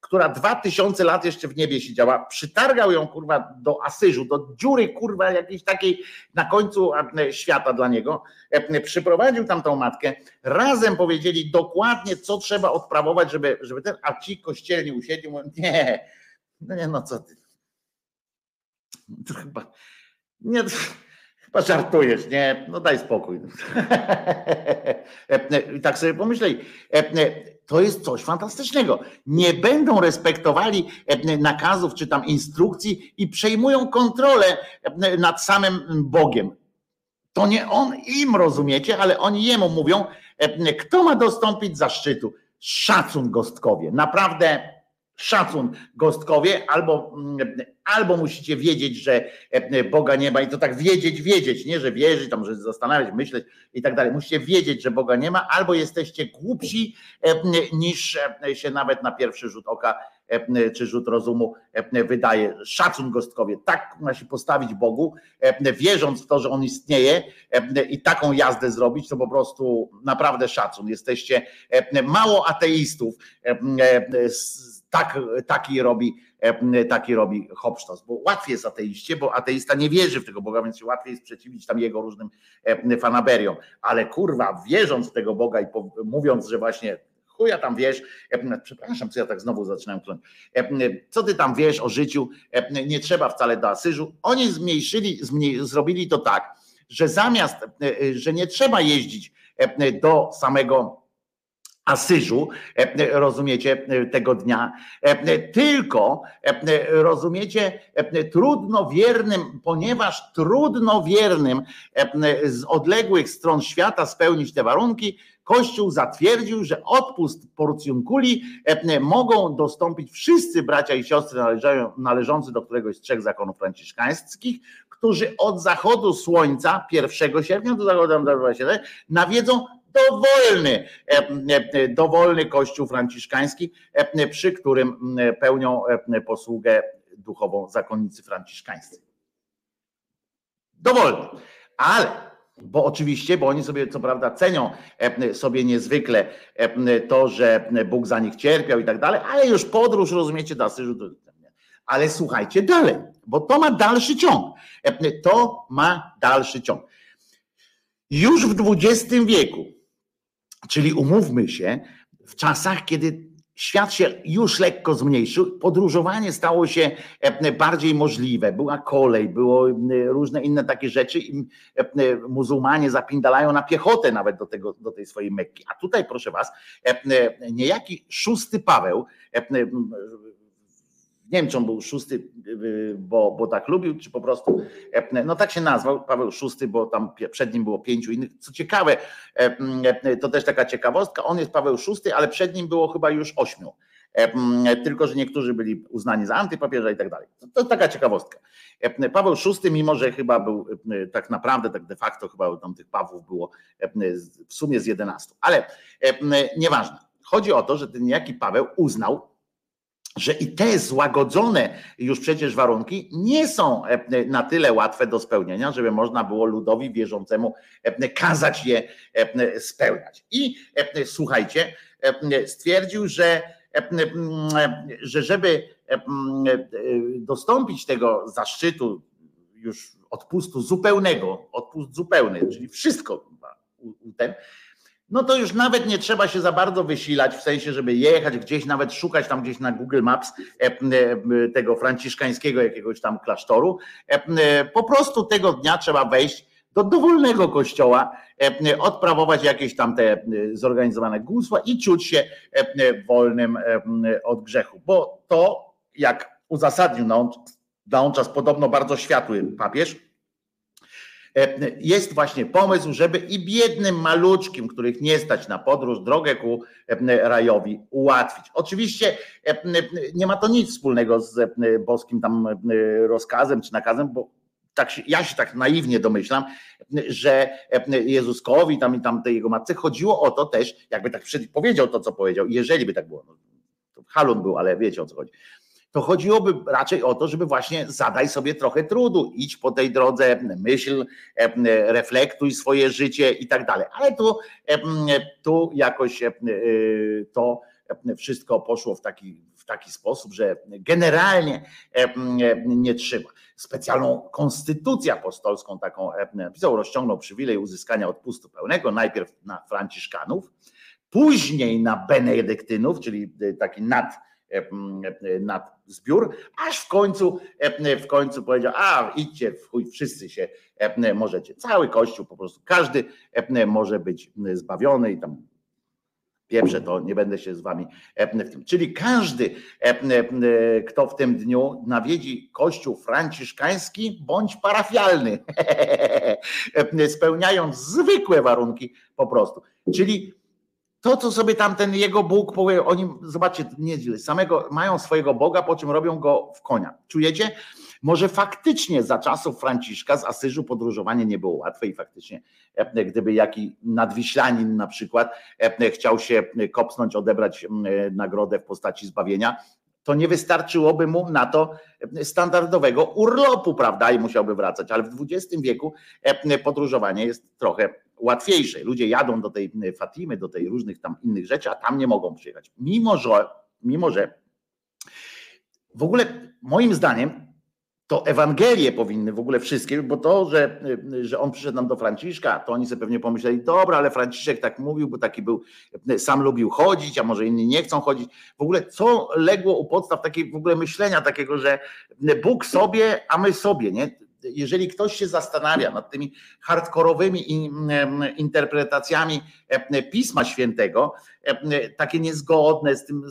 która dwa tysiące lat jeszcze w niebie siedziała, przytargał ją kurwa do Asyżu, do dziury kurwa jakiejś takiej na końcu e, świata dla niego, e, przyprowadził tam tą matkę, razem powiedzieli dokładnie co trzeba odprawować, żeby, żeby ten, a ci kościelni usiedli, mówią nie, no nie no co ty, chyba, nie, Chyba żartujesz, nie? No daj spokój. I tak sobie pomyśleli, to jest coś fantastycznego. Nie będą respektowali nakazów czy tam instrukcji i przejmują kontrolę nad samym Bogiem. To nie on im rozumiecie, ale oni jemu mówią, kto ma dostąpić zaszczytu. Szacun gostkowie. Naprawdę szacun gostkowie, albo, albo musicie wiedzieć, że Boga nie ma i to tak wiedzieć, wiedzieć, nie, że wierzyć, tam, że zastanawiać, myśleć i tak dalej. Musicie wiedzieć, że Boga nie ma, albo jesteście głupsi niż się nawet na pierwszy rzut oka czy rzut rozumu wydaje. Szacun gostkowie. Tak ma się postawić Bogu, wierząc w to, że On istnieje i taką jazdę zrobić, to po prostu naprawdę szacun. Jesteście mało ateistów tak, taki robi taki robi Hopsztos, bo łatwiej jest ateiście, bo ateista nie wierzy w tego Boga, więc łatwiej jest przeciwić tam jego różnym fanaberiom, ale kurwa, wierząc w tego Boga i mówiąc, że właśnie chuja tam wiesz, przepraszam, co ja tak znowu zaczynam kląć, co ty tam wiesz o życiu, nie trzeba wcale do Asyżu, oni zmniejszyli, zrobili to tak, że zamiast, że nie trzeba jeździć do samego Asyżu, rozumiecie, tego dnia, tylko rozumiecie, trudno wiernym, ponieważ trudno wiernym z odległych stron świata spełnić te warunki, Kościół zatwierdził, że odpust porcjunkuli mogą dostąpić wszyscy bracia i siostry należący do któregoś z trzech zakonów franciszkańskich, którzy od zachodu słońca 1 sierpnia do zachodu nawiedzą dowolny, dowolny kościół franciszkański, przy którym pełnią posługę duchową zakonnicy franciszkańscy. Dowolny. Ale bo oczywiście, bo oni sobie co prawda cenią sobie niezwykle to, że Bóg za nich cierpiał i tak dalej, ale już podróż, rozumiecie, do Asyżu, ale słuchajcie dalej, bo to ma dalszy ciąg. To ma dalszy ciąg. Już w XX wieku Czyli umówmy się, w czasach, kiedy świat się już lekko zmniejszył, podróżowanie stało się e, bardziej możliwe. Była kolej, było e, różne inne takie rzeczy i e, muzułmanie zapindalają na piechotę nawet do, tego, do tej swojej Mekki. A tutaj, proszę was, niejaki szósty Paweł, nie wiem, czy on był szósty, y, bo, bo tak lubił, czy po prostu, e, no tak się nazwał, Paweł VI, bo tam przed nim było pięciu innych. Co ciekawe, e, e, to też taka ciekawostka, on jest Paweł VI, ale przed nim było chyba już ośmiu. Tylko, że niektórzy byli uznani za antypapieża i tak dalej. To, to taka ciekawostka. Paweł VI, mimo że chyba był tak naprawdę, tak de facto, chyba tam tych Pawłów było w sumie z 11, ale nieważne. Chodzi o to, że ten niejaki Paweł uznał, że i te złagodzone już przecież warunki nie są e, na tyle łatwe do spełnienia, żeby można było ludowi wierzącemu e, kazać je e, spełniać. I słuchajcie, stwierdził, że, że żeby dostąpić tego zaszczytu już odpustu zupełnego, odpust zupełny, czyli wszystko ten, no to już nawet nie trzeba się za bardzo wysilać, w sensie, żeby jechać gdzieś, nawet szukać tam gdzieś na Google Maps e, e, tego franciszkańskiego jakiegoś tam klasztoru. E, po prostu tego dnia trzeba wejść do dowolnego kościoła, odprawować jakieś tam te zorganizowane gusła i czuć się wolnym od grzechu. Bo to, jak uzasadnił na on czas podobno bardzo światły papież, jest właśnie pomysł, żeby i biednym maluczkim, których nie stać na podróż, drogę ku e, rajowi ułatwić. Oczywiście e, nie ma to nic wspólnego z boskim tam rozkazem czy nakazem, bo tak się, ja się tak naiwnie domyślam, że Jezuskowi tam i tam tej jego matce chodziło o to też, jakby tak powiedział to, co powiedział, jeżeli by tak było, no, halun był, ale wiecie o co chodzi, to chodziłoby raczej o to, żeby właśnie zadaj sobie trochę trudu, idź po tej drodze, myśl, reflektuj swoje życie i tak dalej. Ale tu, tu jakoś to wszystko poszło w taki, w taki sposób, że generalnie nie trzeba. Specjalną konstytucję apostolską taką napisał, rozciągnął przywilej uzyskania odpustu pełnego, najpierw na Franciszkanów, później na Benedyktynów, czyli taki nad nad zbiór, aż w końcu, w końcu powiedział, a idźcie w chuj, wszyscy się możecie. Cały kościół po prostu, każdy może być zbawiony i tam pieprze to, nie będę się z wami w tym. Czyli każdy, kto w tym dniu nawiedzi kościół franciszkański bądź parafialny, spełniając zwykłe warunki po prostu. Czyli to, co sobie tam ten jego Bóg powie, oni, zobaczcie, nieźle, samego mają swojego Boga, po czym robią go w konia. Czujecie? Może faktycznie za czasów Franciszka z Asyżu podróżowanie nie było łatwe i faktycznie e, gdyby jaki nadwiślanin na przykład e, chciał się kopsnąć, odebrać nagrodę w postaci zbawienia, to nie wystarczyłoby mu na to standardowego urlopu, prawda? I musiałby wracać. Ale w XX wieku e, podróżowanie jest trochę łatwiejsze. Ludzie jadą do tej Fatimy, do tej różnych tam innych rzeczy, a tam nie mogą przyjechać. Mimo, że, mimo, że w ogóle moim zdaniem to Ewangelie powinny w ogóle wszystkie, bo to, że, że on przyszedł nam do Franciszka, to oni sobie pewnie pomyśleli, dobra, ale Franciszek tak mówił, bo taki był, sam lubił chodzić, a może inni nie chcą chodzić. W ogóle co legło u podstaw takiej w ogóle myślenia takiego, że Bóg sobie, a my sobie, nie? Jeżeli ktoś się zastanawia nad tymi hardkorowymi interpretacjami e, Pisma Świętego, e, takie niezgodne z tym,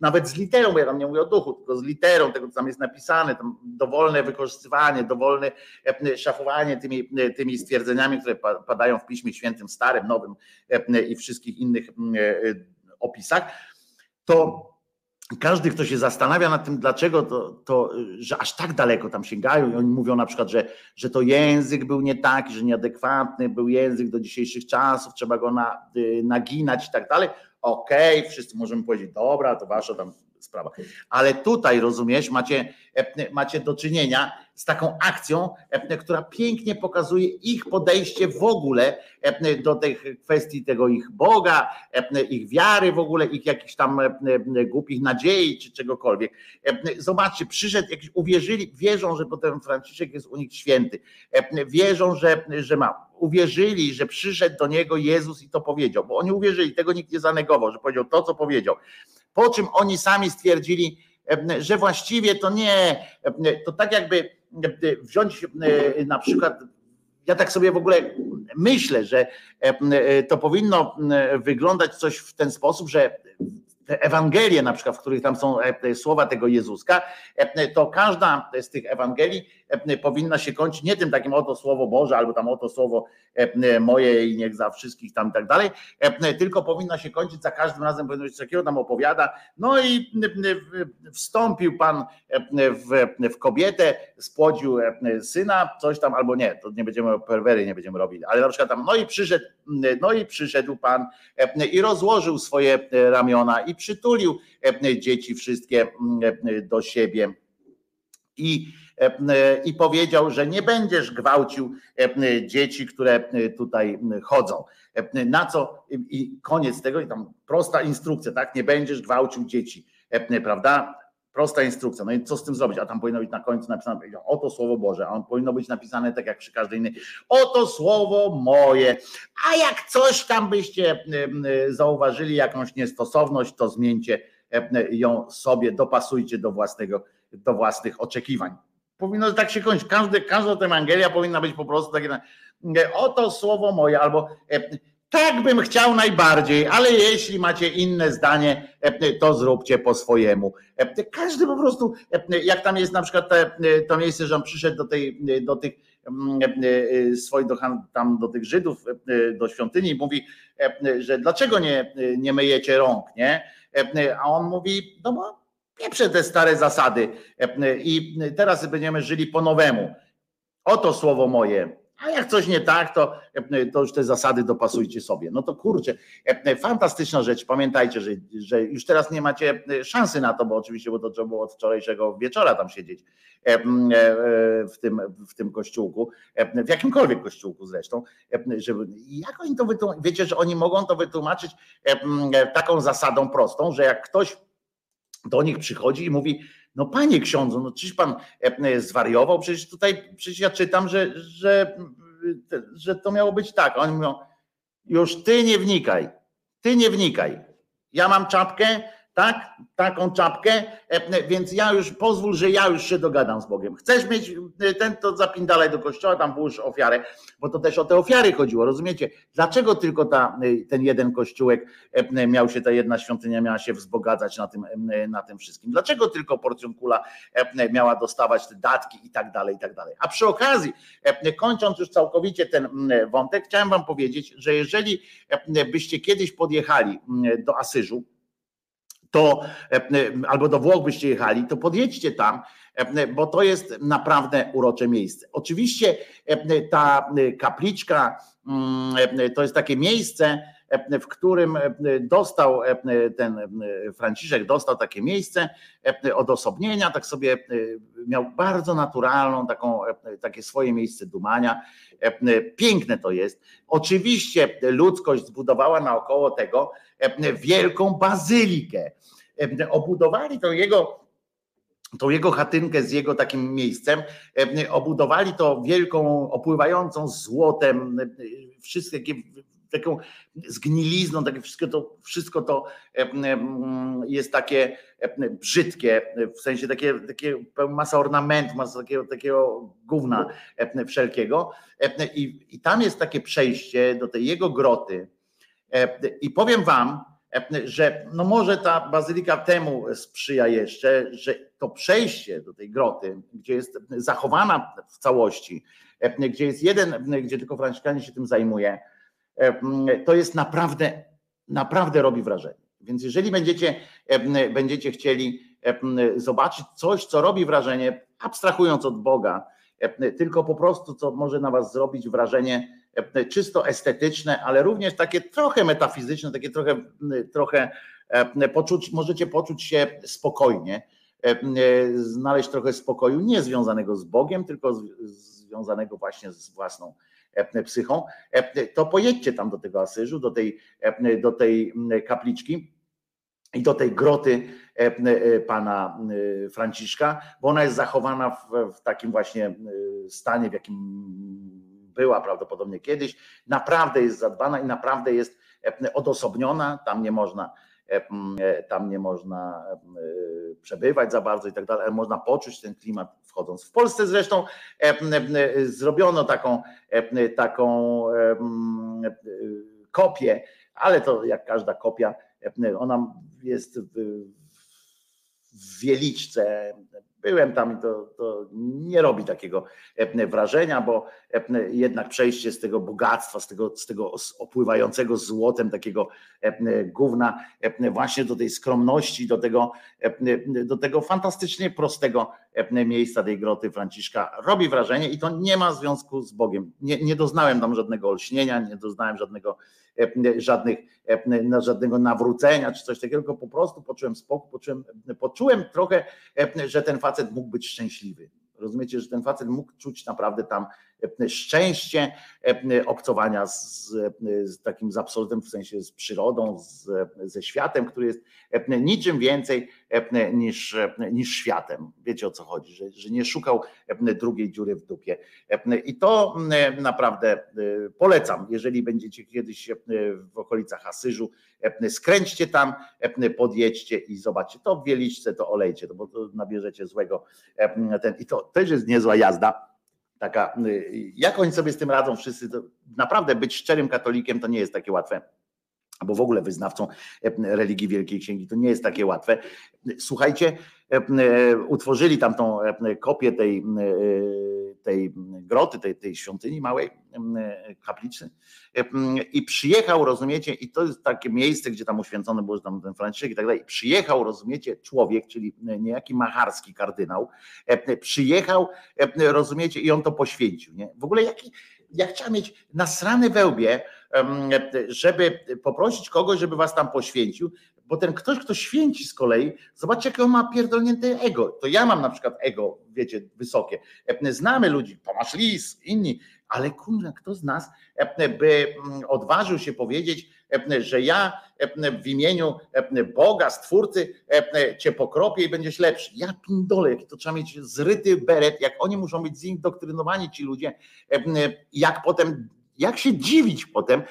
nawet z literą, ja tam nie mówię o duchu, tylko z literą tego, co tam jest napisane, tam dowolne wykorzystywanie, dowolne e, szafowanie tymi, tymi stwierdzeniami, które padają w Piśmie Świętym, Starym, Nowym i wszystkich innych opisach, to każdy, kto się zastanawia nad tym, dlaczego to, to, że aż tak daleko tam sięgają i oni mówią na przykład, że, że to język był nie taki, że nieadekwatny był język do dzisiejszych czasów, trzeba go na, y, naginać i tak dalej. Okej, okay, wszyscy możemy powiedzieć, dobra, to wasza tam sprawa. Ale tutaj, rozumiesz, macie, e, macie do czynienia z taką akcją, e, która pięknie pokazuje ich podejście w ogóle e, do tych kwestii tego ich Boga, ich wiary w ogóle, ich jakichś tam głupich nadziei czy czegokolwiek. Zobaczcie, przyszedł, jakiś, uwierzyli, wierzą, że potem Franciszek jest u nich święty, wierzą, że, że ma uwierzyli, że przyszedł do niego Jezus i to powiedział, bo oni uwierzyli, tego nikt nie zanegował, że powiedział to, co powiedział. Po czym oni sami stwierdzili, że właściwie to nie, to tak jakby wziąć na przykład, ja tak sobie w ogóle myślę, że to powinno wyglądać coś w ten sposób, że te Ewangelie na przykład, w których tam są słowa tego Jezuska, to każda z tych Ewangelii powinna się kończyć nie tym takim oto słowo Boże, albo tam oto słowo moje i niech za wszystkich tam i tak dalej, tylko powinna się kończyć za każdym razem, powinno być takiego tam opowiada, no i wstąpił Pan w, kobietę, spłodził syna, coś tam, albo nie, to nie będziemy perwery, nie będziemy robili, ale na przykład tam, no i przyszedł, no i przyszedł Pan i rozłożył swoje ramiona i przytulił dzieci wszystkie do siebie. I E, e, i powiedział, że nie będziesz gwałcił e, dzieci, które tutaj chodzą. Na co i koniec tego, i tam prosta instrukcja, tak? Nie będziesz gwałcił dzieci, prawda? Prosta instrukcja. No i co z tym zrobić? A tam powinno być na końcu napisane, oto słowo Boże, a on powinno być napisane tak jak przy każdej innej. Oto słowo moje. A jak coś tam byście zauważyli, jakąś niestosowność, to zmieńcie ją sobie, dopasujcie do własnego, do własnych oczekiwań. Powinno tak się kończyć. Każdy, każda ta Ewangelia powinna być po prostu takie, e, oto słowo moje, albo e, tak bym chciał najbardziej, ale jeśli macie inne zdanie, e, to zróbcie po swojemu. Każdy po prostu, jak tam jest na przykład to miejsce, że on przyszedł do, tej, do tych mm, swoich, tam do tych Żydów, do świątyni i mówi, że dlaczego nie, nie myjecie rąk, nie? A on mówi, no bo Pieprze te stare zasady i teraz będziemy żyli po nowemu. Oto słowo moje. A jak coś nie tak, to, to już te zasady dopasujcie sobie. No to kurczę, fantastyczna rzecz. Pamiętajcie, że, że już teraz nie macie szansy na to, bo oczywiście, bo to trzeba było od wczorajszego wieczora tam siedzieć w tym, w tym kościółku, w jakimkolwiek kościółku zresztą. Żeby, jak oni to wytłumaczą? Wiecie, że oni mogą to wytłumaczyć taką zasadą prostą, że jak ktoś do nich przychodzi i mówi, no panie ksiądzu, no czyż pan e, e, zwariował? Przecież tutaj, przecież ja czytam, że, że, że to miało być tak. Oni mówią, już ty nie wnikaj, ty nie wnikaj. Ja mam czapkę, tak? Taką czapkę, e, więc ja już pozwól, że ja już się dogadam z Bogiem. Chcesz mieć e, ten, to zapindalaj do kościoła, tam włóż ofiarę, bo to też o te ofiary chodziło, rozumiecie? Dlaczego tylko ta, e, ten jeden kościółek miał się, ta jedna świątynia miała się wzbogacać na tym, na tym wszystkim? Dlaczego tylko porcjonkula miała dostawać te datki i tak dalej, i tak dalej? A przy okazji, kończąc już całkowicie ten wątek, chciałem wam powiedzieć, że jeżeli byście kiedyś podjechali do Asyżu, to albo do Włoch byście jechali, to podjedźcie tam, bo to jest naprawdę urocze miejsce. Oczywiście ta kapliczka to jest takie miejsce, w którym dostał ten Franciszek, dostał takie miejsce odosobnienia, tak sobie miał bardzo naturalną, taką, takie swoje miejsce dumania. Piękne to jest. Oczywiście ludzkość zbudowała naokoło tego wielką bazylikę. Obudowali to jego tą jego chatynkę z jego takim miejscem, obudowali to wielką, opływającą złotem, wszystkie taką zgnilizną, takie wszystko to, wszystko to jest takie brzydkie, w sensie takie, takie masa ornamentu, masa takiego, takiego gówna wszelkiego. I, I tam jest takie przejście do tej jego groty. I powiem wam, że no może ta bazylika temu sprzyja jeszcze, że to przejście do tej groty, gdzie jest zachowana w całości, gdzie jest jeden, gdzie tylko Franciszkanie się tym zajmuje, to jest naprawdę, naprawdę robi wrażenie. Więc jeżeli będziecie, będziecie chcieli zobaczyć coś, co robi wrażenie, abstrahując od Boga, tylko po prostu, co może na Was zrobić wrażenie czysto estetyczne, ale również takie trochę metafizyczne, takie trochę, trochę poczuć, możecie poczuć się spokojnie, znaleźć trochę spokoju, nie związanego z Bogiem, tylko związanego właśnie z własną psychą, to pojedźcie tam do tego Asyżu, do tej, do tej kapliczki i do tej groty pana Franciszka, bo ona jest zachowana w, w takim właśnie stanie, w jakim była prawdopodobnie kiedyś. Naprawdę jest zadbana i naprawdę jest odosobniona, tam nie można tam nie można przebywać za bardzo i tak dalej, ale można poczuć ten klimat wchodząc. W Polsce zresztą zrobiono taką, taką kopię, ale to jak każda kopia, ona jest w Wieliczce Byłem tam i to, to, nie robi takiego wrażenia, bo jednak przejście z tego bogactwa, z tego, z tego opływającego złotem takiego gówna właśnie do tej skromności, do tego, do tego fantastycznie prostego miejsca tej groty Franciszka robi wrażenie i to nie ma związku z Bogiem. Nie, nie doznałem tam żadnego olśnienia, nie doznałem żadnego, żadnych, żadnego nawrócenia czy coś takiego, tylko po prostu poczułem spokój, poczułem, poczułem trochę, że ten facet mógł być szczęśliwy. Rozumiecie, że ten facet mógł czuć naprawdę tam szczęście obcowania z, z takim z absolutem, w sensie z przyrodą, z, ze światem, który jest niczym więcej niż, niż światem. Wiecie o co chodzi, że, że nie szukał drugiej dziury w dupie. I to naprawdę polecam, jeżeli będziecie kiedyś w okolicach Asyżu, skręćcie tam, podjedźcie i zobaczcie. To w Wieliczce to olejcie, bo to nabierzecie złego. Ten, I to też jest niezła jazda taka, jak oni sobie z tym radzą wszyscy, naprawdę być szczerym katolikiem to nie jest takie łatwe albo w ogóle wyznawcą religii Wielkiej Księgi, to nie jest takie łatwe. Słuchajcie, utworzyli tam tą kopię tej, tej groty, tej, tej świątyni małej kaplicy i przyjechał, rozumiecie, i to jest takie miejsce, gdzie tam uświęcony był tam ten Franciszek i tak dalej, przyjechał, rozumiecie, człowiek, czyli niejaki macharski kardynał, przyjechał, rozumiecie, i on to poświęcił, nie? W ogóle jaki, ja chciałem mieć nasrany wełbie, żeby poprosić kogoś, żeby was tam poświęcił, bo ten ktoś, kto święci z kolei, zobaczcie, jakie on ma pierdolnięte ego. To ja mam na przykład ego, wiecie, wysokie. Znamy ludzi, Tomasz Lis, inni, ale kurwa, kto z nas by mm, odważył się powiedzieć, że ja w imieniu Boga, Stwórcy cię pokropię i będziesz lepszy. Ja pindolę, jaki to trzeba mieć zryty beret, jak oni muszą być zindoktrynowani ci ludzie, jak potem jak się dziwić potem,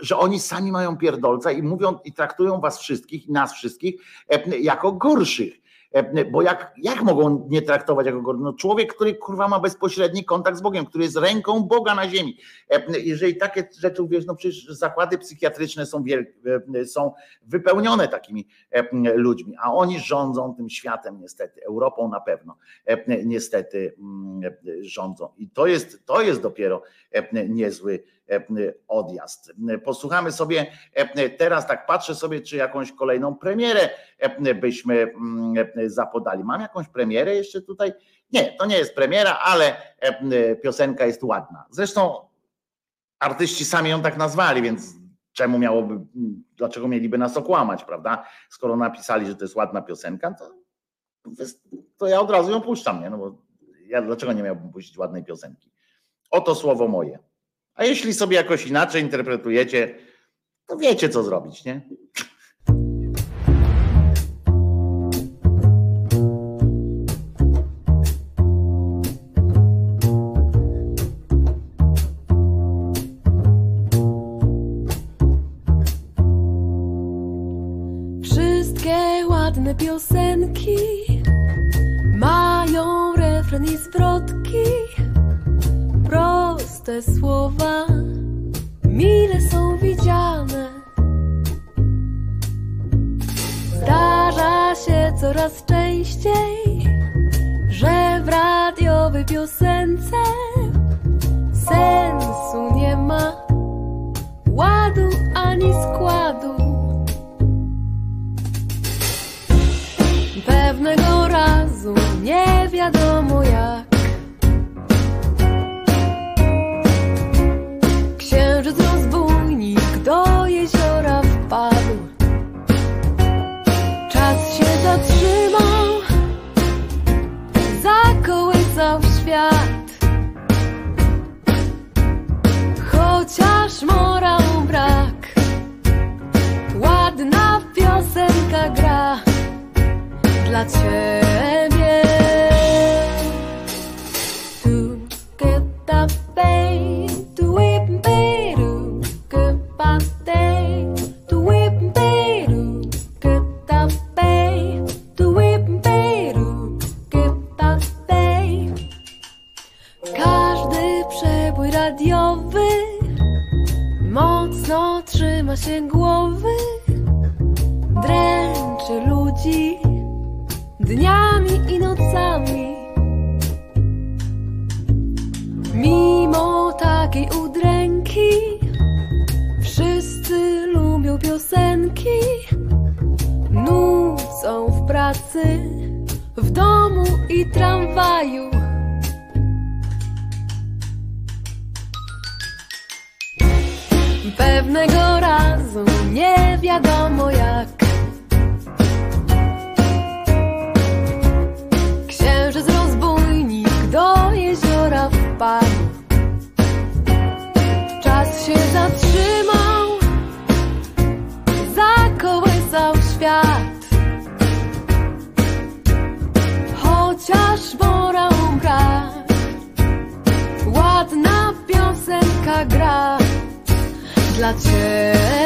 że oni sami mają pierdolca i mówią i traktują was wszystkich nas wszystkich e, jako gorszych. E, Bo jak, jak mogą nie traktować jako gorszych? No człowiek, który kurwa ma bezpośredni kontakt z Bogiem, który jest ręką Boga na ziemi. E, Jeżeli takie rzeczy uwierz, no przecież zakłady psychiatryczne są, wiel, e, są wypełnione takimi ludźmi, a oni rządzą tym światem niestety, Europą na pewno niestety mm, rządzą. I to jest, to jest dopiero niezły odjazd. Posłuchamy sobie e, teraz, tak patrzę sobie, czy jakąś kolejną premierę e, byśmy mm, e, zapodali. Mam jakąś premierę jeszcze tutaj? Nie, to nie jest premiera, ale e, piosenka jest ładna. Zresztą artyści sami ją tak nazwali, więc czemu miałoby, dlaczego mieliby nas okłamać, prawda? Skoro napisali, że to jest ładna piosenka, to, to ja od razu ją puszczam, nie? No bo ja dlaczego nie miałbym puścić ładnej piosenki? Oto słowo moje. A jeśli sobie jakoś inaczej interpretujecie, to wiecie, co zrobić, nie? Nie wiadomo jak. Księżyc rozbójnik do jeziora wpadł. Czas się zatrzymał Dla ciebie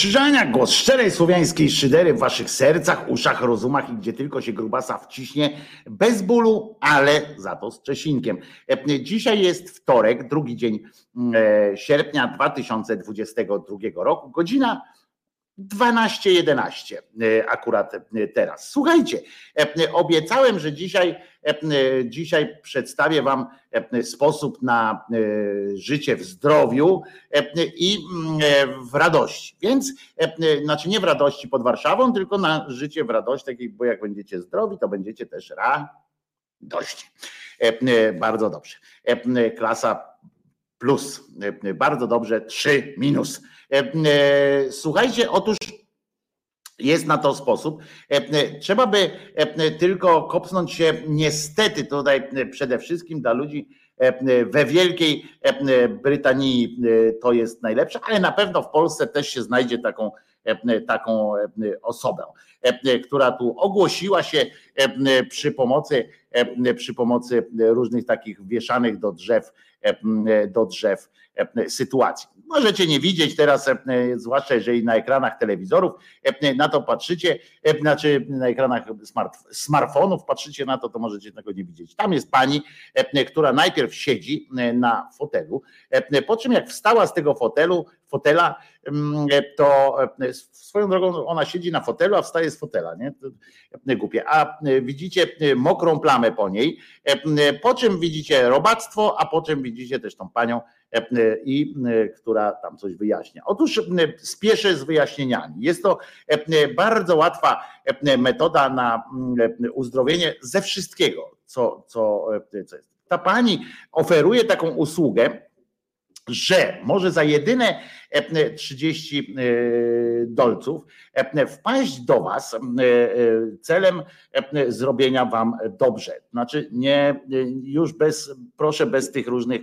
Krzyżania, głos szczerej słowiańskiej szydery w waszych sercach, uszach, rozumach i gdzie tylko się grubasa wciśnie, bez bólu, ale za to z Czesinkiem. E, Dzisiaj jest wtorek, drugi dzień e, sierpnia 2022 roku, godzina 12.11 e, akurat e, teraz. Słuchajcie, e, obiecałem, że dzisiaj, dzisiaj przedstawię Wam sposób na życie w zdrowiu i mm, w radości. Więc, znaczy nie w radości pod Warszawą, tylko na życie w radości, bo jak będziecie zdrowi, to będziecie też radości. Bardzo dobrze. Klasa plus. Bardzo dobrze, 3 minus. Słuchajcie, otóż jest na to sposób. Trzeba by tylko kopnąć się, niestety, tutaj przede wszystkim dla ludzi we Wielkiej Brytanii to jest najlepsze, ale na pewno w Polsce też się znajdzie taką, taką osobę, która tu ogłosiła się przy pomocy, przy pomocy różnych takich wieszanych do drzew, do drzew sytuacji. Możecie nie widzieć teraz, zwłaszcza jeżeli na ekranach telewizorów na to patrzycie, znaczy na ekranach smart, smartfonów patrzycie na to, to możecie tego nie widzieć. Tam jest pani, która najpierw siedzi na fotelu, po czym jak wstała z tego fotelu, fotela, to swoją drogą ona siedzi na fotelu, a wstaje z fotela, nie? Głupie. A widzicie mokrą plamę po niej, po czym widzicie robactwo, a po czym widzicie też tą panią, i która tam coś wyjaśnia. Otóż spieszę z wyjaśnieniami. Jest to bardzo łatwa metoda na uzdrowienie ze wszystkiego, co, co, co jest. Ta pani oferuje taką usługę, że może za jedyne 30 dolców wpaść do Was celem zrobienia Wam dobrze. Znaczy nie już bez, proszę bez tych różnych,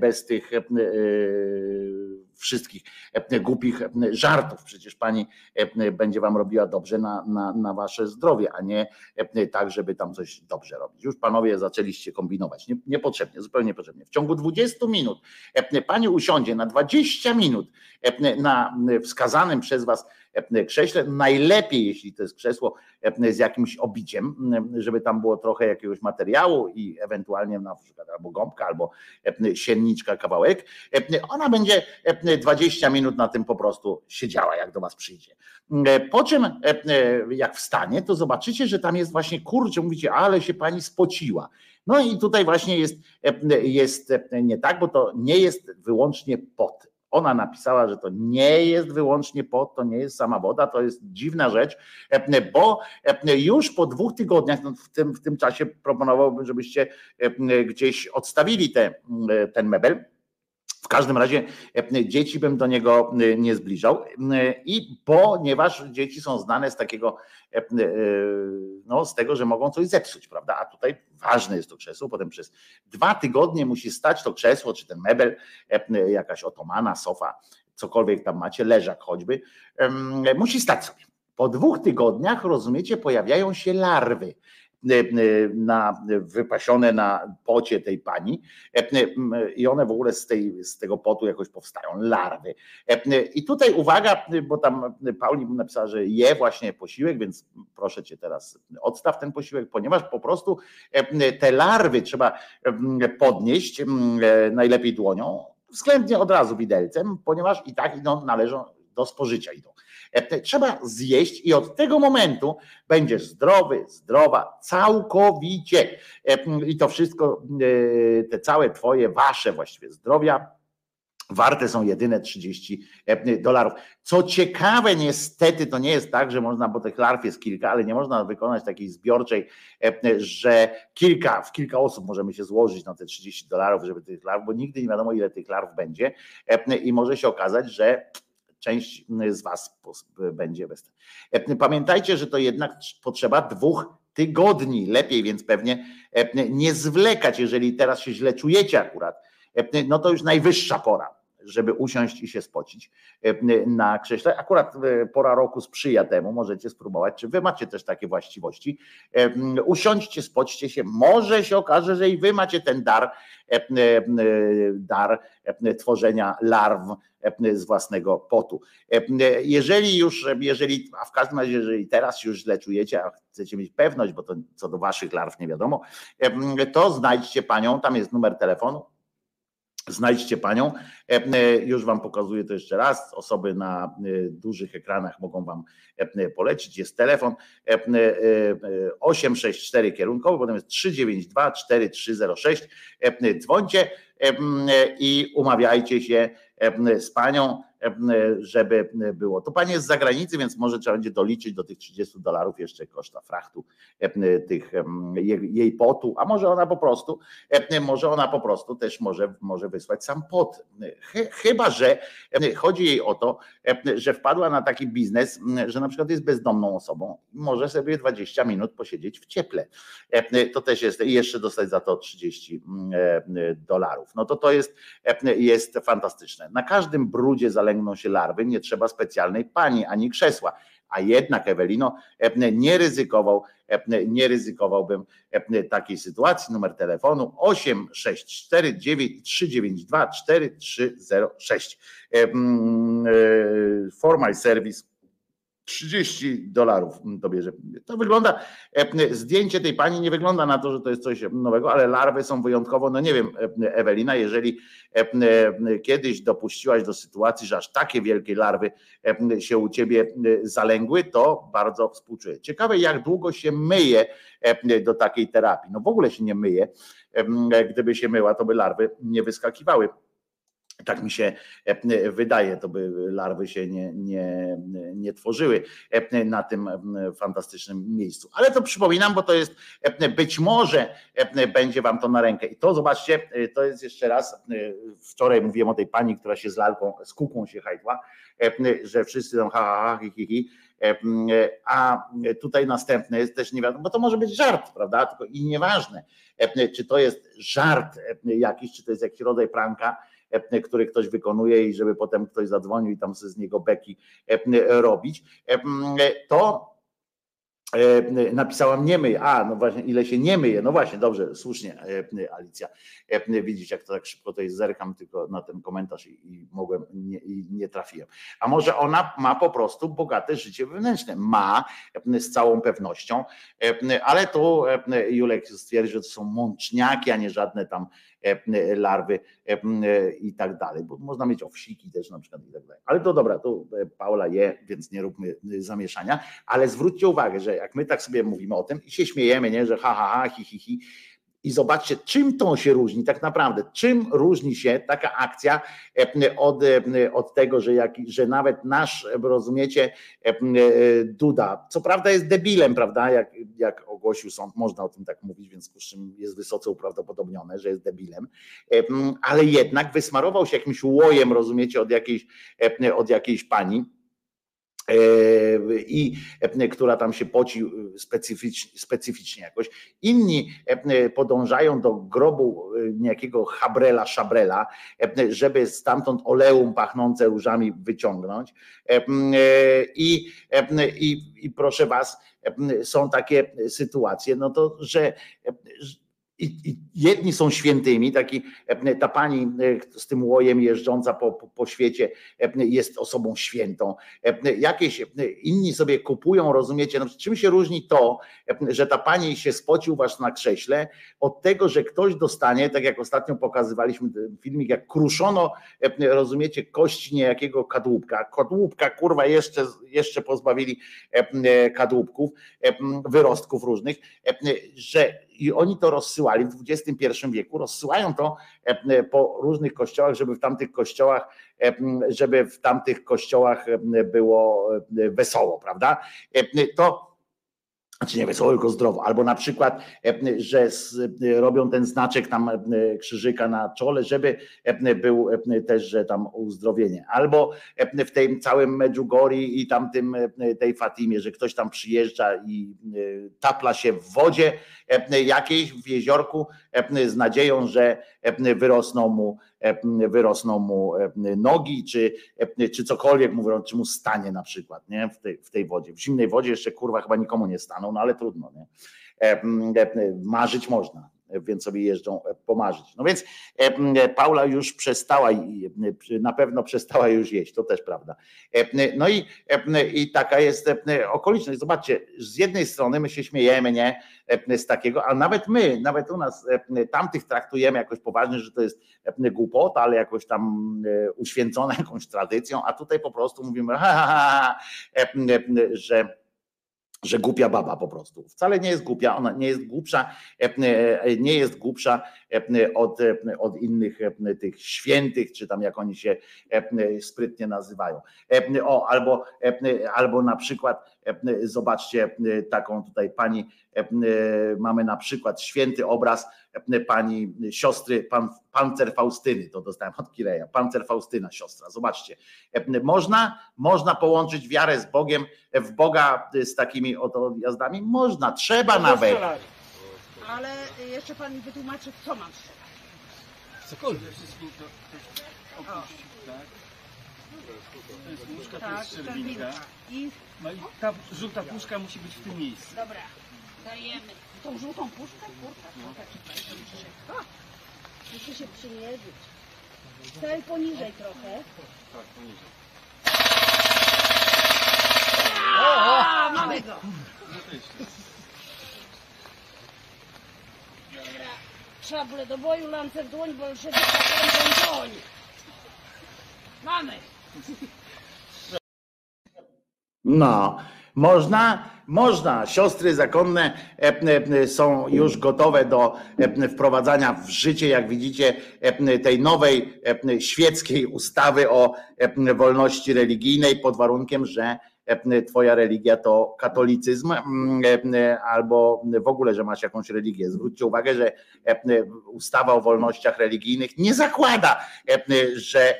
bez tych wszystkich głupich żartów. Przecież pani będzie wam robiła dobrze na, na, na wasze zdrowie, a nie tak, żeby tam coś dobrze robić. Już panowie zaczęliście kombinować. Nie, niepotrzebnie, zupełnie niepotrzebnie. W ciągu 20 minut pani usiądzie na 20 minut na wskazanym przez was krześle. Najlepiej, jeśli to jest krzesło z jakimś obiciem, żeby tam było trochę jakiegoś materiału i ewentualnie na przykład albo gąbka, albo sienniczka, kawałek. Ona będzie 20 minut na tym po prostu siedziała, jak do was przyjdzie. Po czym, jak wstanie, to zobaczycie, że tam jest właśnie kurczę, mówicie, ale się pani spociła. No i tutaj właśnie jest, jest nie tak, bo to nie jest wyłącznie pot ona napisała, że to nie jest wyłącznie pot, to nie jest sama woda, to jest dziwna rzecz, bo już po dwóch tygodniach, no w, tym, w tym czasie proponowałbym, żebyście gdzieś odstawili te, ten mebel w każdym razie e, dzieci bym do niego e, nie zbliżał e, i ponieważ dzieci są znane z takiego, no z tego, że mogą coś zepsuć, prawda? A tutaj ważne jest to krzesło, potem przez dwa tygodnie musi stać to krzesło, czy ten mebel, jakaś otomana, sofa, cokolwiek tam macie, leżak choćby, musi stać sobie. Po dwóch tygodniach, rozumiecie, pojawiają się larwy na, wypasione na pocie tej pani e, i one w ogóle z, tej, z tego potu jakoś powstają, larwy. I tutaj uwaga, bo tam Pauli napisała, że je właśnie posiłek, więc proszę cię teraz odstaw ten posiłek, ponieważ po prostu te larwy trzeba podnieść najlepiej dłonią, względnie od razu widelcem, ponieważ i tak idą, należą do spożycia idą. E, trzeba zjeść i od tego momentu będziesz zdrowy, zdrowa, całkowicie. E, I to wszystko, e, te całe twoje, wasze właściwie zdrowia, warte są jedyne 30 dolarów. Co ciekawe, niestety to nie jest tak, że można, bo tych larw jest kilka, ale nie można wykonać takiej zbiorczej, że kilka, w kilka osób możemy się złożyć na te 30 dolarów, żeby tych larw, bo nigdy nie wiadomo, ile tych larw będzie i może się okazać, że część z Was będzie bez. E, pamiętajcie, że to jednak potrzeba dwóch tygodni, lepiej więc pewnie e, nie zwlekać, jeżeli teraz się źle czujecie akurat, e, no to już najwyższa pora żeby usiąść i się spocić na krześle. Akurat pora roku sprzyja temu, możecie spróbować, czy wy macie też takie właściwości. Usiądźcie, spoćcie się, może się okaże, że i wy macie ten dar, dar tworzenia larw z własnego potu. Jeżeli już, jeżeli, a w każdym razie, jeżeli teraz już źle czujecie, a chcecie mieć pewność, bo to co do waszych larw nie wiadomo, to znajdźcie panią, tam jest numer telefonu, Znajdźcie panią. Już wam pokazuję to jeszcze raz. Osoby na dużych ekranach mogą wam polecić. Jest telefon 864 kierunkowy, potem jest 392 4306. Dzwońcie i umawiajcie się z panią żeby było. To pani jest z zagranicy, więc może trzeba będzie doliczyć do tych 30 dolarów jeszcze koszta frachtu tych jej potu, a może ona po prostu, może ona po prostu też może, może wysłać sam pot. Chyba, że chodzi jej o to, że wpadła na taki biznes, że na przykład jest bezdomną osobą, może sobie 20 minut posiedzieć w cieple. To też jest, i jeszcze dostać za to 30 dolarów. No to to jest, jest fantastyczne. Na każdym brudzie zależy lęgną się larwy, nie trzeba specjalnej pani ani krzesła. A jednak Ewelino nie ryzykował, nie ryzykowałbym takiej sytuacji. Numer telefonu 864 392 4306. For my service 30 dolarów to bierze. To wygląda, e, zdjęcie tej pani nie wygląda na to, że to jest coś nowego, ale larwy są wyjątkowo, no nie wiem, e, Ewelina, jeżeli e, kiedyś dopuściłaś do sytuacji, że aż takie wielkie larwy się u ciebie zalęgły, to bardzo współczuję. Ciekawe, jak długo się myje do takiej terapii. No w ogóle się nie myje. Gdyby się myła, to by larwy nie wyskakiwały tak mi się e, wydaje, to by larwy się nie, nie, nie tworzyły e, na tym e, fantastycznym miejscu. Ale to przypominam, bo to jest być może będzie wam to na rękę. I to zobaczcie, to jest jeszcze raz, wczoraj mówiłem o tej pani, która się z lalką, z kuką się hajtła, że wszyscy tam ha, ha, ha hi, hi, hi. A tutaj następne jest też nie wiadomo, bo to może być żart, prawda? Tylko i nieważne, czy to jest żart jakiś, czy to jest jakiś rodzaj pranka, który ktoś wykonuje i żeby potem ktoś zadzwonił i tam z niego beki robić, to napisałam nie myję. A, no właśnie, ile się nie myje. No właśnie, dobrze, słusznie, Alicja. Widzicie, jak to tak szybko tutaj zerkam tylko na ten komentarz i, i mogłem, nie, i nie trafiłem. A może ona ma po prostu bogate życie wewnętrzne? Ma, z całą pewnością, ale tu Julek stwierdzi, że to są mączniaki, a nie żadne tam larwy i tak dalej, bo można mieć owsiki też na przykład i tak dalej. Ale to dobra, to Paula je, więc nie róbmy zamieszania, ale zwróćcie uwagę, że jak my tak sobie mówimy o tym i się śmiejemy, nie, że ha, ha, ha, hi, hi, hi, i zobaczcie, czym to się różni tak naprawdę. Czym różni się taka akcja e, od, e, od tego, że, jak, że nawet nasz, rozumiecie, e, Duda, co prawda jest debilem, prawda, jak, jak ogłosił sąd, można o tym tak mówić, więc z czym jest wysoce uprawdopodobnione, że jest debilem, ale jednak wysmarował się jakimś łojem, rozumiecie, od jakiejś, od jakiejś pani i e, która tam się poci specyficznie, jakoś. Inni e, podążają do grobu niejakiego Habrela Szabrela, żeby stamtąd oleum pachnące różami wyciągnąć. I, i, i proszę was, są takie sytuacje, no to, że i, jedni są świętymi, taki, e, ta pani e, z tym łojem jeżdżąca po, po, po, świecie e, jest osobą świętą. Jakieś inni sobie kupują, rozumiecie, no, czym się różni to, że ta pani się spocił was na krześle, od tego, że ktoś dostanie, tak jak ostatnio pokazywaliśmy filmik, jak kruszono, rozumiecie, kości niejakiego kadłubka. Kadłubka, kurwa, jeszcze, jeszcze pozbawili kadłubków, wyrostków różnych, że i oni to rozsyłali w XXI wieku, rozsyłają to e, po różnych kościołach, żeby w tamtych kościołach, e, żeby w tamtych kościołach było e, wesoło, prawda? To znaczy nie wesoło, tylko zdrowo. Albo na przykład, że robią ten znaczek tam krzyżyka na czole, żeby był też, że tam uzdrowienie. Albo w tym całym Medjugorji i tamtym tej Fatimie, że ktoś tam przyjeżdża i tapla się w wodzie jakiejś w jeziorku z nadzieją, że wyrosną mu, wyrosną mu nogi, czy, czy cokolwiek mówią, czy mu stanie na przykład nie? W, tej, w tej wodzie. W zimnej wodzie jeszcze kurwa chyba nikomu nie staną, no ale trudno. Nie? Marzyć można więc sobie jeżdżą pomarzyć. No więc Paula już przestała na pewno przestała już jeść, to też prawda. No i, i taka jest okoliczność. Zobaczcie, z jednej strony my się śmiejemy, nie, z takiego, a nawet my, nawet u nas tamtych traktujemy jakoś poważnie, że to jest głupota, ale jakoś tam uświęcona jakąś tradycją, a tutaj po prostu mówimy, ha, ha, ha, że że głupia baba po prostu. Wcale nie jest głupia, ona nie jest głupsza, e, nie jest głupsza e, od, e, od innych tych świętych, czy tam jak oni się sprytnie nazywają. O, albo, albo na przykład zobaczcie taką tutaj pani, mamy na przykład święty obraz pani siostry pan, pancer Faustyny, to dostałem od Kireja, pancer Faustyna siostra, zobaczcie. Można, można połączyć wiarę z Bogiem, w Boga z takimi oto jazdami? Można, trzeba nawet. Ale jeszcze pan mi wytłumaczy, co mam strzelać. Cokolwiek. Opuścić, tak? To jest puszka, to jest szczerbinka. I... No i ta żółta puszka musi być w tym miejscu. Dobra, dajemy. Tą żółtą puszkę? Kurka, kurka, czekaj. Muszę się przymierzyć. Stań poniżej trochę. Tak, poniżej. A, mamy go. Dobra. Szable do boju, lance w dłoń, bolszewika będą dłoń. Mamy. No, można, można. Siostry zakonne e, e, są już gotowe do e, wprowadzania w życie, jak widzicie, tej nowej świeckiej ustawy o wolności religijnej pod warunkiem, że twoja religia to katolicyzm albo w ogóle, że masz jakąś religię. Zwróćcie uwagę, że ustawa o wolnościach religijnych nie zakłada, że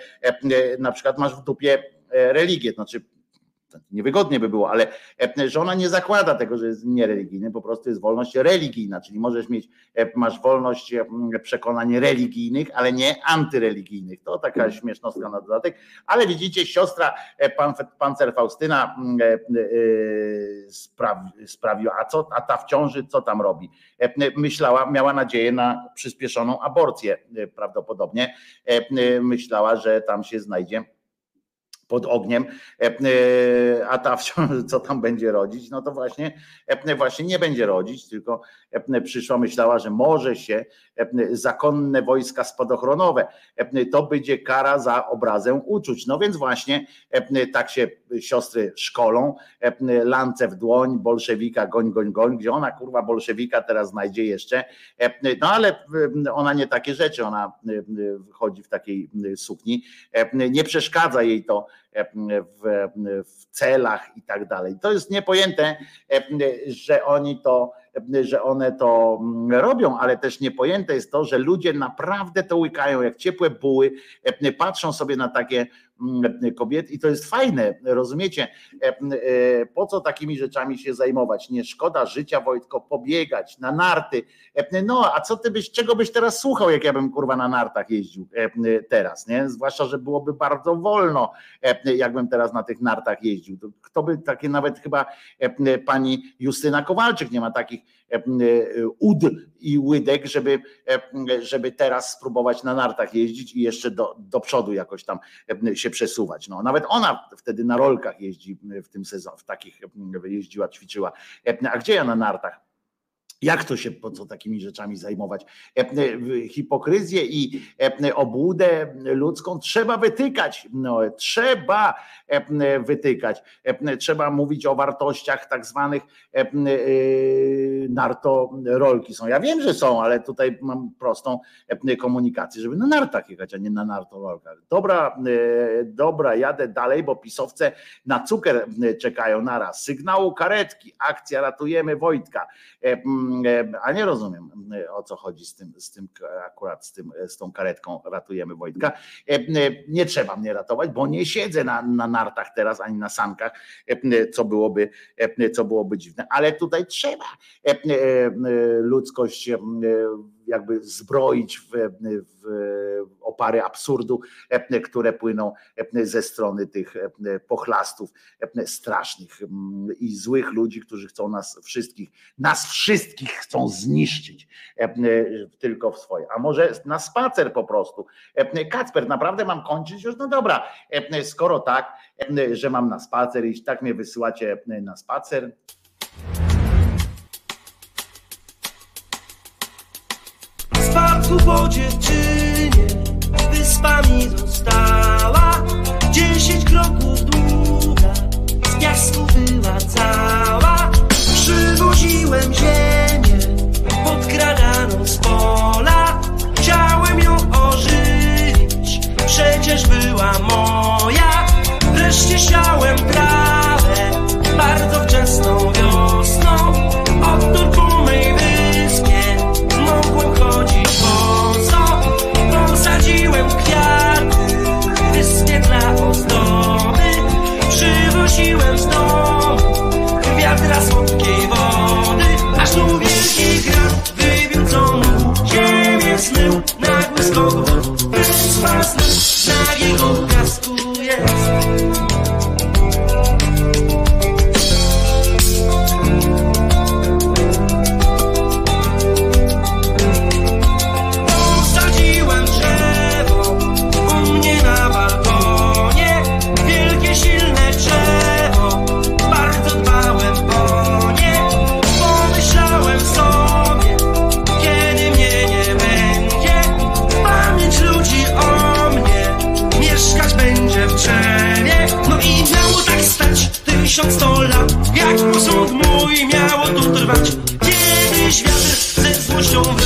na przykład masz w dupie religię, znaczy niewygodnie by było, ale e, że ona nie zakłada tego, że jest niereligijny, po prostu jest wolność religijna, czyli możesz mieć, e, masz wolność e, przekonań religijnych, ale nie antyreligijnych. To taka śmiesznostka na dodatek, ale widzicie, siostra pan, pancer Faustyna sprawi, sprawiła, a co, a ta w ciąży co tam robi? Myślała, miała nadzieję na przyspieszoną aborcję prawdopodobnie, myślała, że tam się znajdzie pod ogniem, e, e, a ta wciąż, co tam będzie rodzić, no to właśnie, e, właśnie nie będzie rodzić, tylko przyszła, myślała, że może się zakonne wojska spadochronowe, to będzie kara za obrazę uczuć. No więc właśnie tak się siostry szkolą, lance w dłoń, bolszewika goń, goń, goń, gdzie ona kurwa bolszewika teraz znajdzie jeszcze, no ale ona nie takie rzeczy, ona chodzi w takiej sukni, nie przeszkadza jej to w, w celach i tak dalej. To jest niepojęte, że oni to że one to mm, robią, ale też niepojęte jest to, że ludzie naprawdę to łykają jak ciepłe buły, e, patrzą sobie na takie mm, kobiety i to jest fajne, rozumiecie? E, e, po co takimi rzeczami się zajmować? Nie szkoda życia, Wojtko, pobiegać na narty. No, a co ty byś, czego byś teraz słuchał, jak ja bym kurwa na nartach jeździł teraz, nie? Zwłaszcza, że byłoby bardzo wolno, jakbym teraz na tych nartach jeździł. Kto by takie nawet chyba pani Justyna Kowalczyk nie ma takich E, e, ud i łydek, żeby, e, żeby teraz spróbować na nartach jeździć i jeszcze do, do przodu jakoś tam się przesuwać. No, nawet ona wtedy na rolkach jeździ w tym sezonie, w takich jeździła, ćwiczyła. A gdzie ja na nartach? Jak to się po co takimi rzeczami zajmować? E, e, hipokryzję i e, obłudę ludzką trzeba wytykać. No, trzeba wytykać. Trzeba mówić o wartościach tak zwanych nartorolki są. Ja wiem, że są, ale tutaj mam prostą komunikację, żeby na nartach jechać, a nie na nartorolkach. Dobra, dobra, jadę dalej, bo pisowce na cukier czekają naraz. Sygnału karetki, akcja ratujemy Wojtka a nie rozumiem mm, o co chodzi z tym, z tym akurat z, tym, z tą karetką ratujemy Wojtka. Nie trzeba mnie ratować, bo nie siedzę na, na nartach teraz ani na sankach, co byłoby, co byłoby dziwne, ale tutaj trzeba ludzkość jakby zbroić w, w opary absurdu, które płyną ze strony tych pochlastów strasznych i złych ludzi, którzy chcą nas wszystkich, nas wszystkich chcą zniszczyć tylko w swoje. A może na spacer po prostu. Kacper, naprawdę mam kończyć już? No dobra, skoro tak, że mam na spacer iść, tak mnie wysyłacie na spacer. Po dziewczynie Wyspami została. Dziesięć kroków długa Z piasku była cała Przywoziłem ziemię Podkradaną z pola. Chciałem ją ożywić Przecież była moja. Wreszcie siałem trawę Bardzo wczesną wiosną Domu Wiatra słodkiej wody Aż tu wielki grad Wybił co mógł Ziemię zmył Nagły skok wód Wyspa znów Na jego piasku jest Tysiąc sto lat. Jak posąg mój miało tu trwać? Kiedyś wiatr ze złością wyrwał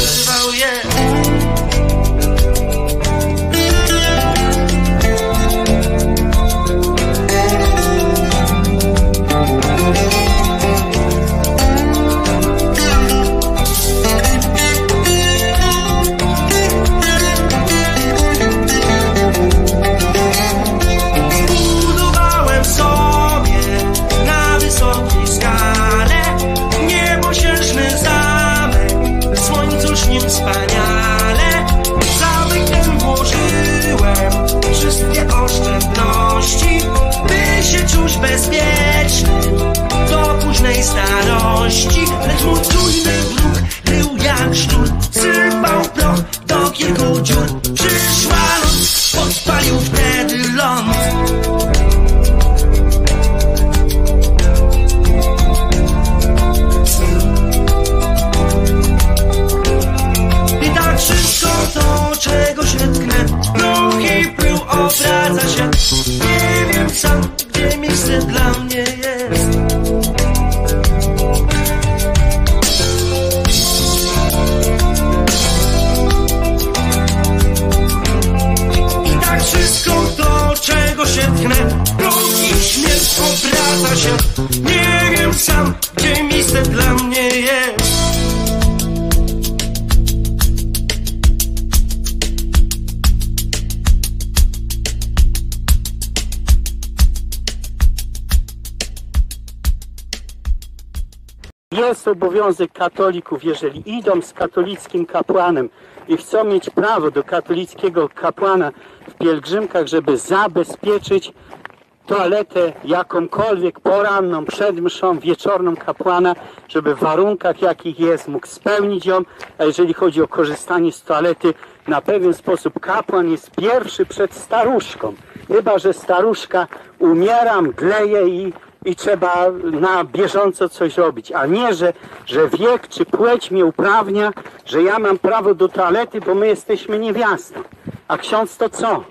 katolików, jeżeli idą z katolickim kapłanem i chcą mieć prawo do katolickiego kapłana w pielgrzymkach, żeby zabezpieczyć toaletę jakąkolwiek poranną, przed mszą, wieczorną kapłana, żeby w warunkach jakich jest mógł spełnić ją, a jeżeli chodzi o korzystanie z toalety, na pewien sposób kapłan jest pierwszy przed staruszką. Chyba, że staruszka umiera, mdleje i, i trzeba na bieżąco coś robić, a nie, że, że wiek czy płeć mnie uprawnia, że ja mam prawo do toalety, bo my jesteśmy niewiastą. A ksiądz to co?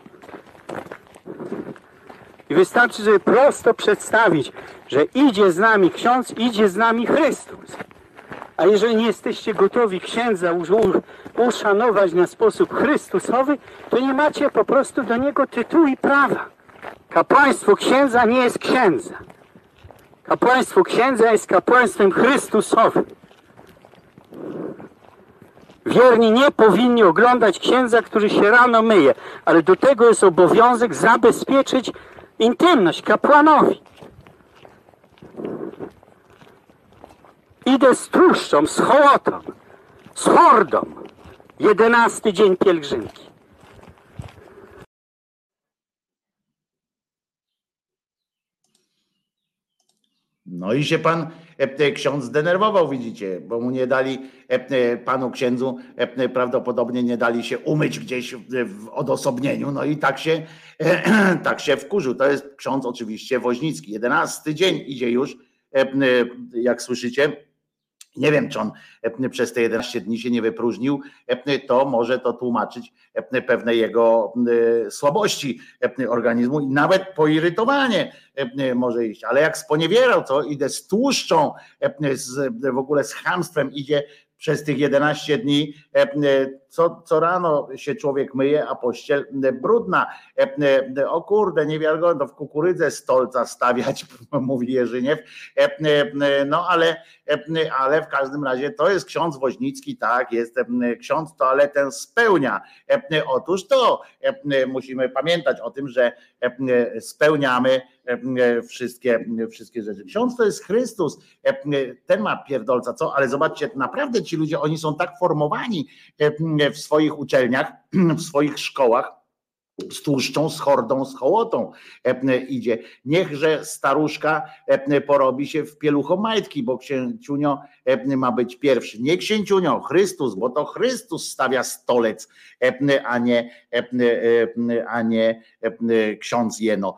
I wystarczy, żeby prosto przedstawić, że idzie z nami ksiądz, idzie z nami Chrystus. A jeżeli nie jesteście gotowi księdza uszanować na sposób chrystusowy, to nie macie po prostu do niego tytułu i prawa. Kapłaństwo księdza nie jest księdza. Kapłaństwo księdza jest kapłaństwem chrystusowym. Wierni nie powinni oglądać księdza, który się rano myje, ale do tego jest obowiązek zabezpieczyć intymność kapłanowi. Idę z truszczą, z hołotą, z hordą. Jedenasty dzień pielgrzymki. No i się pan e, ksiądz zdenerwował, widzicie, bo mu nie dali, e, panu księdzu e, prawdopodobnie nie dali się umyć gdzieś w odosobnieniu, no i tak się, tak się wkurzył. To jest ksiądz oczywiście Woźnicki. Jedenasty dzień idzie już, jak słyszycie, nie wiem, czy on e, przez te 11 dni się nie wypróżnił, e, to może to tłumaczyć e, pewne jego słabości organizmu i nawet poirytowanie może iść. Ale jak sponiewierał, to idę z tłuszczą, w ogóle z hamstwem idzie przez tych 11 dni. E, e, co, co rano się człowiek myje, a pościel e, brudna. O kurde, niewiarygodne, w kukurydzę stolca stawiać, mówi Jerzyniew. No ale, ale w każdym razie to jest ksiądz Woźnicki, tak, jest ksiądz toaletę spełnia. Otóż to musimy pamiętać o tym, że spełniamy wszystkie, wszystkie rzeczy. Ksiądz to jest Chrystus, ten ma pierdolca, co? Ale zobaczcie, naprawdę ci ludzie, oni są tak formowani w swoich uczelniach, w swoich szkołach, z tłuszczą, z hordą, z hołotą idzie. Niechże staruszka porobi się w pieluchomajtki, bo księciunio ma być pierwszy. Nie księciunio, Chrystus, bo to Chrystus stawia stolec, a nie, a nie ksiądz Jeno.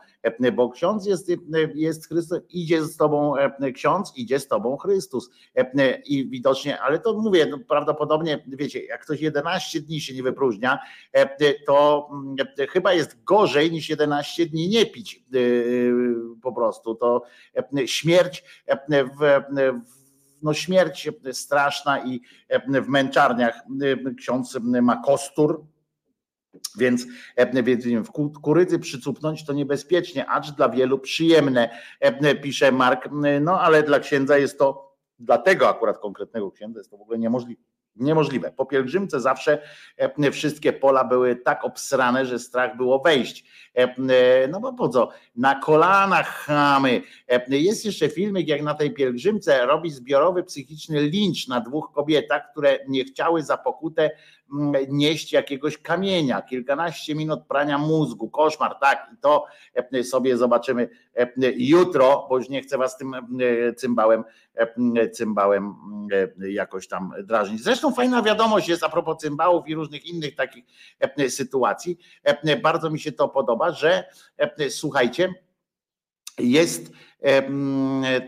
Bo ksiądz jest, jest Chrystus, idzie z tobą ksiądz, idzie z tobą Chrystus. I widocznie, ale to mówię, no prawdopodobnie, wiecie, jak ktoś 11 dni się nie wypróżnia, to chyba jest gorzej niż 11 dni nie pić po prostu. To śmierć w no śmierć straszna i w męczarniach ksiądz ma kostur, więc, więc w kurydzy przycupnąć to niebezpiecznie, acz dla wielu przyjemne, pisze Mark. No ale dla księdza jest to, dla tego akurat konkretnego księdza jest to w ogóle niemożliwe. Niemożliwe. Po pielgrzymce zawsze wszystkie pola były tak obsrane, że strach było wejść. No bo po co? Na kolanach chamy. Jest jeszcze filmik, jak na tej pielgrzymce robi zbiorowy psychiczny lincz na dwóch kobietach, które nie chciały za pokutę nieść jakiegoś kamienia. Kilkanaście minut prania mózgu. Koszmar, tak. I to sobie zobaczymy jutro, bo już nie chcę was tym cymbałem, cymbałem jakoś tam drażnić. Zresztą fajna wiadomość jest a propos cymbałów i różnych innych takich sytuacji. Bardzo mi się to podoba że e, słuchajcie, jest e,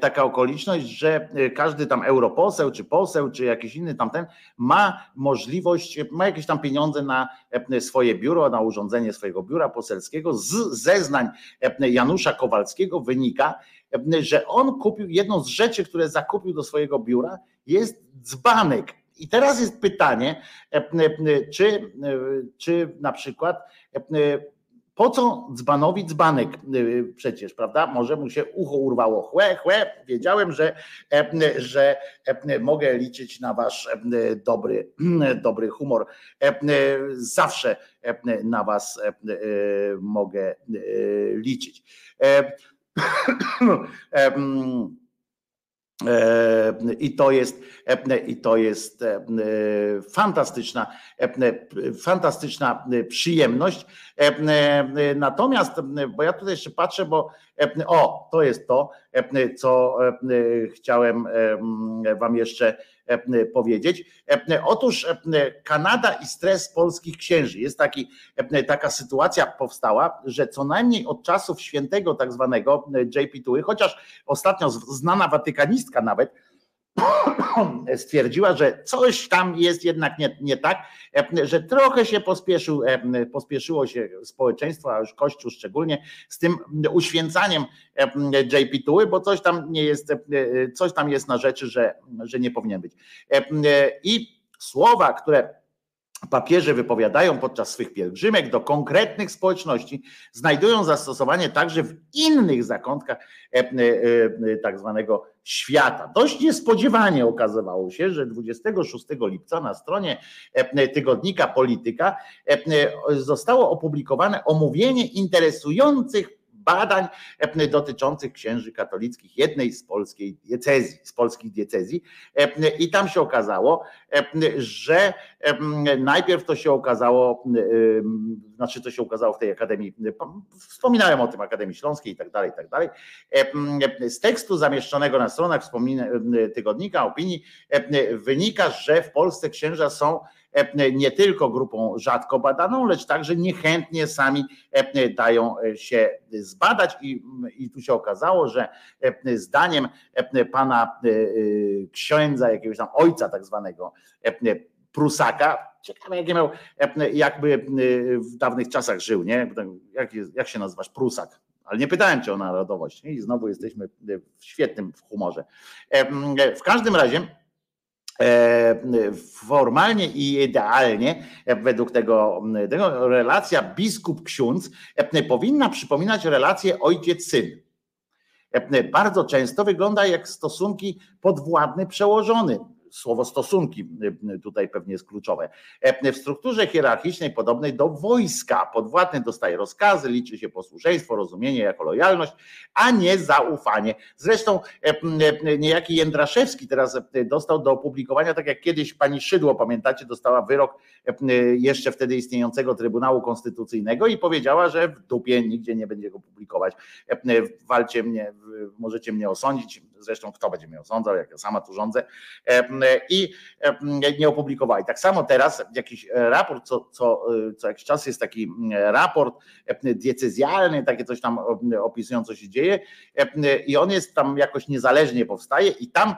taka okoliczność, że każdy tam europoseł, czy poseł, czy jakiś inny tamten ma możliwość, ma jakieś tam pieniądze na e, swoje biuro, na urządzenie swojego biura poselskiego. Z zeznań Janusza Kowalskiego wynika, że on kupił, jedną z rzeczy, które zakupił do swojego biura jest dzbanek. I teraz jest pytanie, czy, czy na przykład po co dzbanowi dzbanek y, przecież, prawda? Może mu się ucho urwało. Chłe, chłe, wiedziałem, że, e, że e, mogę liczyć na wasz e, dobry, dobry humor. Zawsze na was mogę liczyć. E, I to jest, e, i to jest e, fantastyczna, fantastyczna przyjemność. Natomiast, bo ja tutaj jeszcze patrzę, bo o, to jest to, co chciałem Wam jeszcze powiedzieć. Otóż Kanada i stres polskich księży. Jest taki, taka sytuacja powstała, że co najmniej od czasów świętego tak zwanego JP Tuły, chociaż ostatnio znana watykanistka nawet, stwierdziła, że coś tam jest jednak nie, nie tak, że trochę się pospieszył, pospieszyło się społeczeństwo, a już Kościół szczególnie, z tym uświęcaniem JP Tuły, bo coś tam nie jest, coś tam jest na rzeczy, że, że nie powinien być. I słowa, które papieże wypowiadają podczas swych pielgrzymek do konkretnych społeczności, znajdują zastosowanie także w innych zakątkach e, e, e, tak zwanego świata. Dość niespodziewanie okazywało się, że 26 lipca na stronie tygodnika Polityka zostało opublikowane omówienie interesujących badań dotyczących księży katolickich jednej z polskiej diecezji, z polskich diecezji i tam się okazało, że najpierw to się okazało, znaczy to się okazało w tej Akademii, wspominałem o tym Akademii Śląskiej i tak dalej, i tak dalej. Z tekstu zamieszczonego na stronach tygodnika opinii wynika, że w Polsce księża są nie tylko grupą rzadko badaną, lecz także niechętnie sami e, dają się zbadać i, i tu się okazało, że e, zdaniem pana księdza, jakiegoś tam ojca tak zwanego Prusaka, ciekawe jakie miał, jakby w dawnych czasach żył, nie? Jak, jak się nazywasz? Prusak, ale nie pytałem cię o narodowość i znowu jesteśmy w świetnym humorze. W każdym razie E, formalnie i idealnie, e, według tego, tego relacja biskup-ksiądz e, powinna przypominać relację ojciec-syn. Bardzo często wygląda jak stosunki podwładny przełożony słowo stosunki y, tutaj pewnie jest kluczowe. E, w strukturze hierarchicznej podobnej do wojska podwładny dostaje rozkazy, liczy się posłuszeństwo, rozumienie jako lojalność, a nie zaufanie. Zresztą e, e, niejaki Jędraszewski teraz dostał do opublikowania, tak jak kiedyś pani Szydło, pamiętacie, dostała wyrok jeszcze wtedy istniejącego Trybunału Konstytucyjnego i powiedziała, że w dupie nigdzie nie będzie go publikować. Walcie mnie, możecie mnie osądzić, zresztą kto będzie mnie osądzał, jak ja sama tu rządzę i nie opublikowali. Tak samo teraz jakiś raport, co, co, co jakiś czas jest taki raport diecezjalny, takie coś tam opisują, co się dzieje i on jest tam jakoś niezależnie powstaje i tam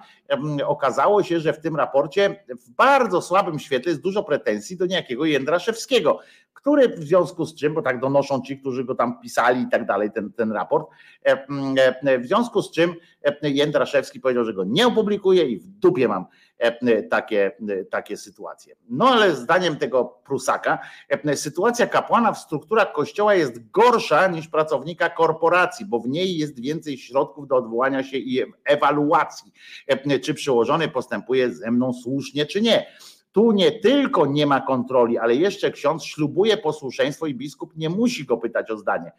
okazało się, że w tym raporcie w bardzo słabym świetle jest dużo pretensji do niejakiego Jędraszewskiego, który w związku z czym, bo tak donoszą ci, którzy go tam pisali i tak dalej, ten, ten raport, w związku z czym Jędraszewski powiedział, że go nie opublikuje i w dupie mam E, takie, takie sytuacje. No ale zdaniem tego Prusaka, e, sytuacja kapłana w strukturach kościoła jest gorsza niż pracownika korporacji, bo w niej jest więcej środków do odwołania się i ewaluacji, e, czy przełożony postępuje ze mną słusznie, czy nie. Tu nie tylko nie ma kontroli, ale jeszcze ksiądz ślubuje posłuszeństwo i biskup nie musi go pytać o zdanie.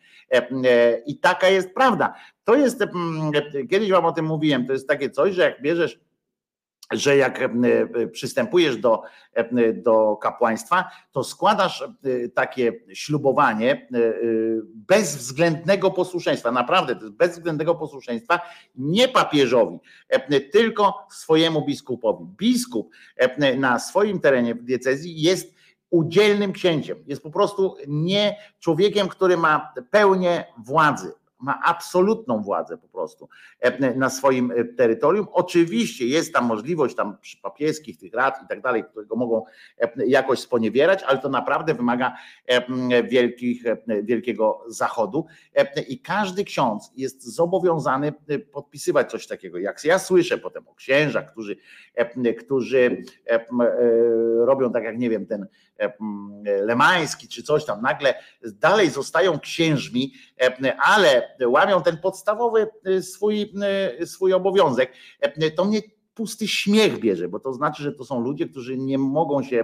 I taka jest prawda. To jest, kiedyś wam o tym mówiłem, to jest takie coś, że jak bierzesz że jak e, przystępujesz do, e, do kapłaństwa, to składasz e, takie ślubowanie bezwzględnego posłuszeństwa, naprawdę to jest bezwzględnego posłuszeństwa nie papieżowi, tylko swojemu biskupowi. Biskup na swoim terenie w diecezji jest udzielnym księciem, jest po prostu nie człowiekiem, który ma pełnię władzy ma absolutną władzę po prostu e, na swoim e, terytorium. Oczywiście jest tam możliwość tam przy papieskich tych rad i tak dalej, którego mogą e, jakoś sponiewierać, ale to naprawdę wymaga wielkich, wielkiego zachodu i każdy ksiądz jest zobowiązany podpisywać coś takiego. Jak ja słyszę potem o księżach, którzy, którzy robią tak jak nie wiem, ten Lemański czy coś tam, nagle dalej zostają księżmi, ale łamią ten podstawowy swój, swój obowiązek, to mnie pusty śmiech bierze, bo to znaczy, że to są ludzie, którzy nie mogą się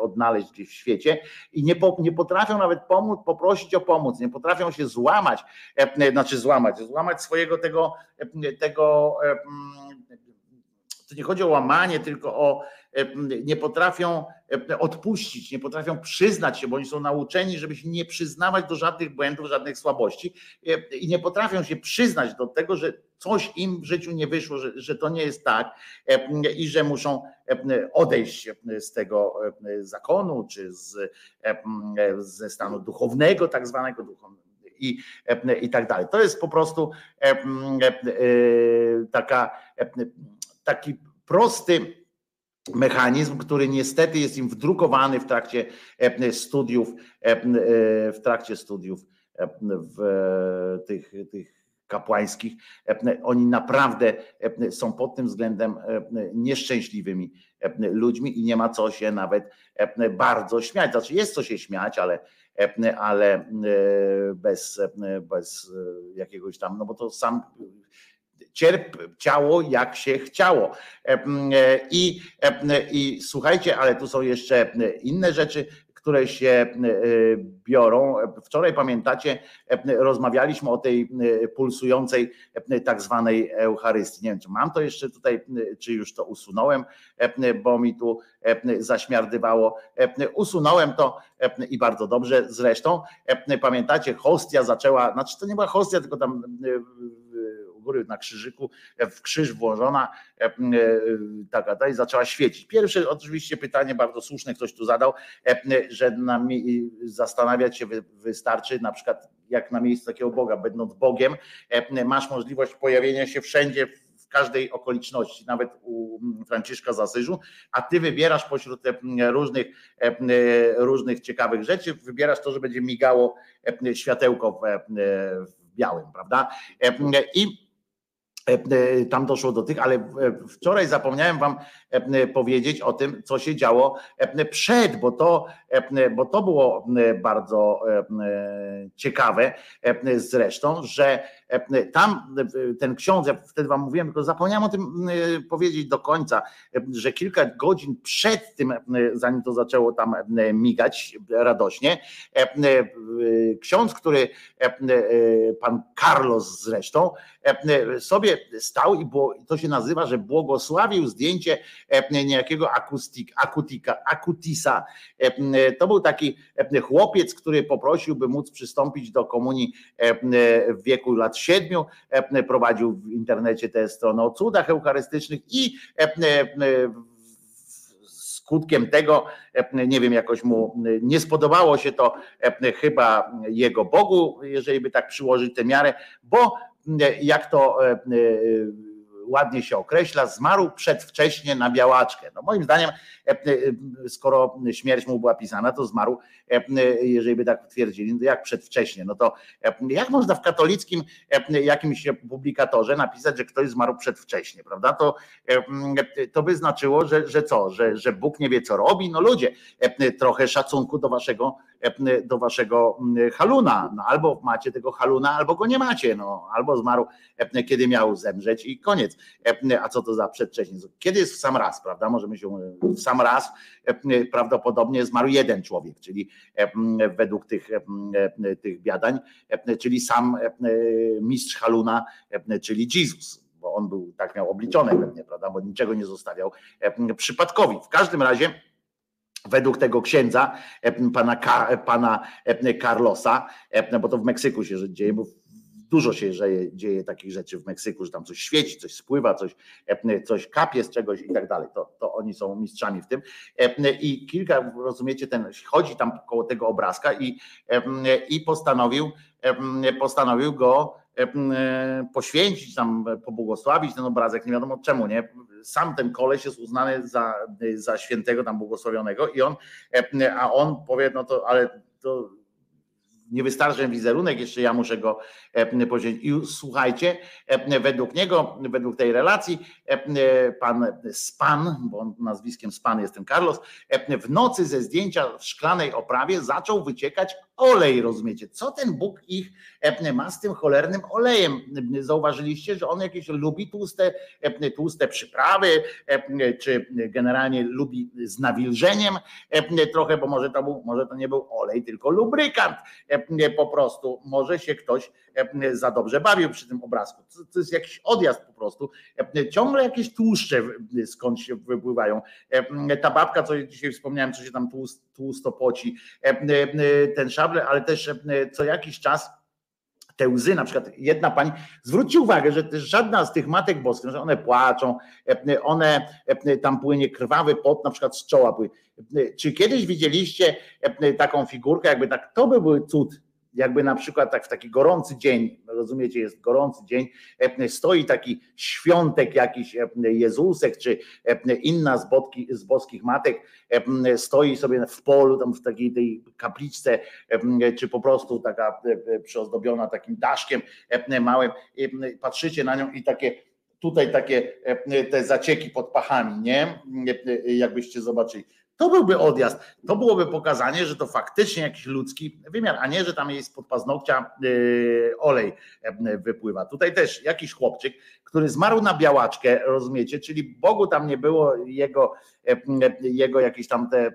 odnaleźć gdzieś w świecie i nie, po, nie potrafią nawet pomóc, poprosić o pomoc, nie potrafią się złamać, znaczy złamać, złamać swojego tego, tego to nie chodzi o łamanie, tylko o nie potrafią odpuścić, nie potrafią przyznać się, bo oni są nauczeni, żeby się nie przyznawać do żadnych błędów, żadnych słabości i nie potrafią się przyznać do tego, że coś im w życiu nie wyszło, że, że to nie jest tak i że muszą odejść z tego zakonu, czy z, ze stanu duchownego, tak zwanego duchownego i, i tak dalej. To jest po prostu taka, taki prosty mechanizm, który niestety jest im wdrukowany w trakcie studiów, w trakcie studiów w tych, tych kapłańskich. Oni naprawdę są pod tym względem nieszczęśliwymi ludźmi i nie ma co się nawet bardzo śmiać. Znaczy jest co się śmiać, ale, ale bez, bez jakiegoś tam, no bo to sam cierp ciało jak się chciało. I, I słuchajcie, ale tu są jeszcze inne rzeczy, które się biorą. Wczoraj pamiętacie, rozmawialiśmy o tej pulsującej tak zwanej Eucharystii. Nie wiem, czy mam to jeszcze tutaj, czy już to usunąłem, bo mi tu zaśmiardywało. Usunąłem to i bardzo dobrze zresztą. Pamiętacie, hostia zaczęła, znaczy to nie była hostia, tylko tam góry na krzyżyku, e, w krzyż włożona, e, e, ta i zaczęła świecić. Pierwsze oczywiście pytanie bardzo słuszne ktoś tu zadał, że na, zastanawiać się wystarczy na przykład jak na miejscu takiego Boga, będąc Bogiem, masz możliwość pojawienia się wszędzie, w każdej okoliczności, nawet u Franciszka z Asyżu, a ty wybierasz pośród różnych, różnych ciekawych rzeczy, wybierasz to, że będzie migało światełko w białym, prawda? I tam doszło do tych, ale e, wczoraj zapomniałem wam powiedzieć o tym, co się działo przed, bo to, bo to było bardzo ciekawe zresztą, że tam ten ksiądz, ja wtedy wam mówiłem, tylko zapomniałem o tym powiedzieć do końca, że kilka godzin przed tym, zanim to zaczęło tam migać radośnie, ksiądz, który pan Carlos zresztą, sobie stał i było, to się nazywa, że błogosławił zdjęcie niejakiego akustik, akutika, akutisa. To był taki chłopiec, który poprosił, by móc przystąpić do komunii w wieku lat siedmiu, prowadził w internecie tę stronę o cudach eucharystycznych i skutkiem tego, nie wiem, jakoś mu nie spodobało się to chyba jego Bogu, jeżeli by tak przyłożyć tę miarę, bo jak to ładnie się określa, zmarł przedwcześnie na białaczkę. No moim zdaniem, e, e, skoro śmierć mu była pisana, to zmarł, e, jeżeli by tak twierdzili, to jak przedwcześnie? No to jak można w katolickim jakimś publikatorze napisać, że ktoś zmarł przedwcześnie, prawda? To, to by znaczyło, że, że co, że, że Bóg nie wie, co robi? No ludzie, trochę szacunku do waszego do waszego haluna. No, albo macie tego haluna, albo go nie macie. No, albo zmarł, kiedy miał zemrzeć i koniec. A co to za przedwcześnie? Kiedy jest w sam raz, prawda? Możemy się w sam raz prawdopodobnie zmarł jeden człowiek, czyli według tych, tych biadań, czyli sam mistrz haluna, czyli Jezus bo on był tak miał obliczone pewnie, prawda, bo niczego nie zostawiał przypadkowi. W każdym razie według tego księdza, pana, pana Carlosa, bo to w Meksyku się dzieje, bo dużo się dzieje, dzieje takich rzeczy w Meksyku, że tam coś świeci, coś spływa, coś, coś kapie z czegoś i tak dalej. To, to oni są mistrzami w tym. I kilka, rozumiecie, ten chodzi tam koło tego obrazka i, i postanowił, postanowił go poświęcić, tam pobłogosławić ten obrazek, nie wiadomo czemu, nie? Sam ten koleś jest uznany za, za świętego tam błogosławionego i on, a on powie, no to ale to nie wystarczy wizerunek, jeszcze ja muszę go poświęcić. I słuchajcie, według niego, według tej relacji, pan Span, bo nazwiskiem Span jest ten Carlos, w nocy ze zdjęcia w szklanej oprawie zaczął wyciekać olej, rozumiecie? Co ten Bóg ich e, ma z tym cholernym olejem? Zauważyliście, że on jakieś lubi tłuste, e, tłuste przyprawy, e, czy generalnie lubi z nawilżeniem trochę, bo może to, był, może to nie był olej, tylko lubrykant po prostu. Może się ktoś za dobrze bawił przy tym obrazku. To jest jakiś odjazd po prostu. Ciągle jakieś tłuszcze skąd się wypływają. Ta babka, co dzisiaj wspomniałem, co się tam tłusto poci, ten ale też co jakiś czas te łzy, na przykład jedna pani, zwróćcie uwagę, że żadna z tych matek boskich, że one płaczą, one tam płynie krwawy pot, na przykład z czoła płynie. Czy kiedyś widzieliście taką figurkę, jakby tak, to by był cud, jakby na przykład tak w taki gorący dzień, rozumiecie, jest gorący dzień, e, stoi taki świątek jakiś e, Jezusek, czy e, inna z, bodki, z boskich matek stoi sobie w polu, tam w takiej tej kapliczce, czy po prostu taka przyozdobiona takim daszkiem małym, patrzycie na nią i takie tutaj takie te zacieki pod pachami, nie? Jakbyście zobaczyli to byłby odjazd, to byłoby pokazanie, że to faktycznie jakiś ludzki wymiar, a nie, że tam jest pod paznokcia yy, olej wypływa. Tutaj też jakiś chłopczyk, który zmarł na białaczkę, rozumiecie, czyli Bogu tam nie było jego, yy, jego jakieś tam te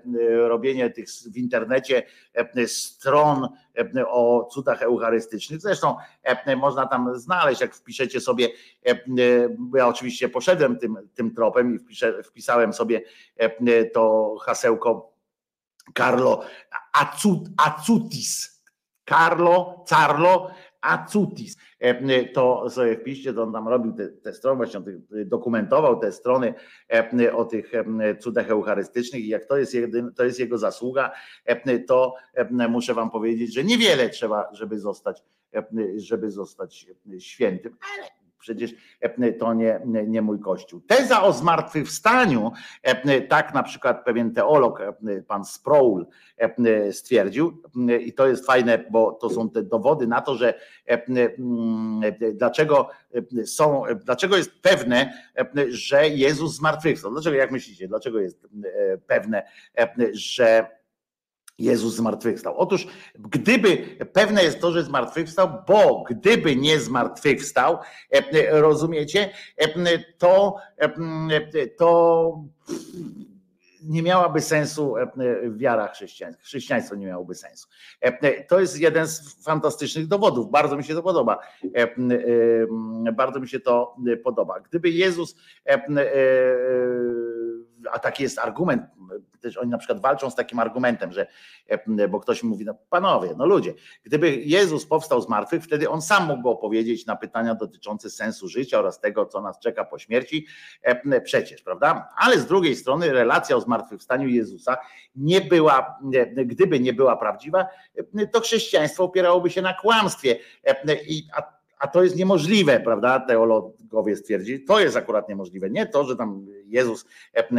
robienie tych w internecie stron o cudach eucharystycznych. Zresztą można tam znaleźć, jak wpiszecie sobie, ja oczywiście poszedłem tym, tym tropem i wpisałem sobie to hasełko Carlo Acutis. Carlo, Carlo Acutis. To sobie wpiszcie, to on tam robił te, te strony, właśnie dokumentował te strony o tych cudach eucharystycznych i jak to jest, jedyn, to jest jego zasługa, to muszę wam powiedzieć, że niewiele trzeba, żeby zostać, żeby zostać świętym, ale Przecież e, to nie, nie mój kościół. Teza o zmartwychwstaniu, e, tak na przykład pewien teolog, e, pan Sproul, stwierdził, i to jest fajne, bo to są te dowody na to, że dlaczego są, dlaczego jest pewne, że Jezus zmartwychwstał. Dlaczego, jak myślicie, dlaczego jest pewne, że Jezus zmartwychwstał. Otóż, gdyby, pewne jest to, że zmartwychwstał, bo gdyby nie zmartwychwstał, e, rozumiecie, e, to, e, to nie miałaby sensu wiara chrześcijańska. Chrześcijaństwo nie miałoby sensu. To jest jeden z fantastycznych dowodów. Bardzo mi się to podoba. Bardzo mi się to podoba. Gdyby Jezus a taki jest argument, też oni na przykład walczą z takim argumentem, że, bo ktoś mówi, no panowie, no ludzie, gdyby Jezus powstał z martwych, wtedy on sam mógłby opowiedzieć na pytania dotyczące sensu życia oraz tego, co nas czeka po śmierci, przecież, prawda? Ale z drugiej strony relacja o zmartwychwstaniu Jezusa nie była, gdyby nie była prawdziwa, to chrześcijaństwo opierałoby się na kłamstwie. A a to jest niemożliwe, prawda? Teologowie stwierdzili, to jest akurat niemożliwe. Nie to, że tam Jezus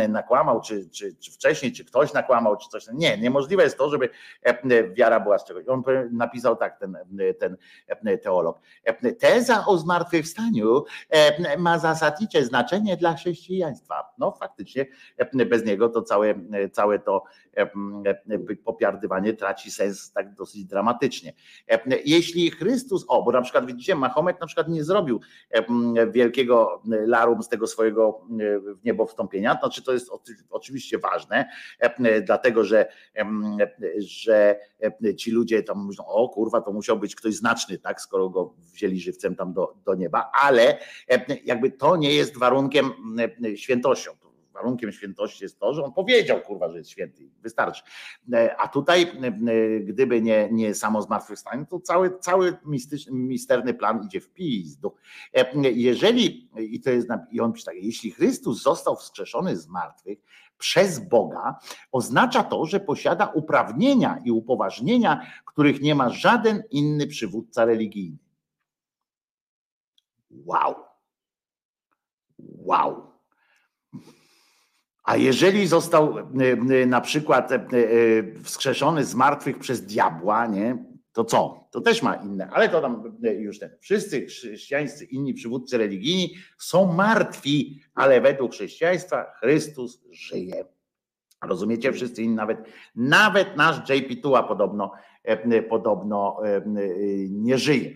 nakłamał, czy, czy, czy wcześniej, czy ktoś nakłamał, czy coś. Nie, niemożliwe jest to, żeby wiara była z czegoś. On napisał tak, ten, ten teolog. Teza o zmartwychwstaniu ma zasadnicze znaczenie dla chrześcijaństwa. No faktycznie, bez niego to całe, całe to popiardywanie traci sens tak dosyć dramatycznie. Jeśli Chrystus, o, bo na przykład widzicie, Mahomet na przykład nie zrobił wielkiego larum z tego swojego w niebo wstąpienia, znaczy to jest oczywiście ważne, dlatego że, że ci ludzie tam mówią, o kurwa, to musiał być ktoś znaczny, tak, skoro go wzięli żywcem tam do, do nieba, ale jakby to nie jest warunkiem świętością warunkiem świętości jest to, że on powiedział, kurwa, że jest święty. Wystarczy. E, a tutaj, e, gdyby nie, nie samo zmartwychwstanie, to cały, cały mistyczny, misterny plan idzie w pizdu. E, jeżeli, i to jest, i on pisze tak, jeśli Chrystus został wskrzeszony z martwych, przez Boga oznacza to, że posiada uprawnienia i upoważnienia, których nie ma żaden inny przywódca religijny. Wow. Wow. A jeżeli został e, e, na przykład e, wskrzeszony z martwych przez diabła, nie, to co? To też ma inne, ale to tam już ten. Wszyscy chrześcijańscy, inni przywódcy religijni są martwi, ale według chrześcijaństwa Chrystus żyje. Rozumiecie? Wszyscy inni, nawet, nawet nasz JP Tuła podobno, podobno nie żyje.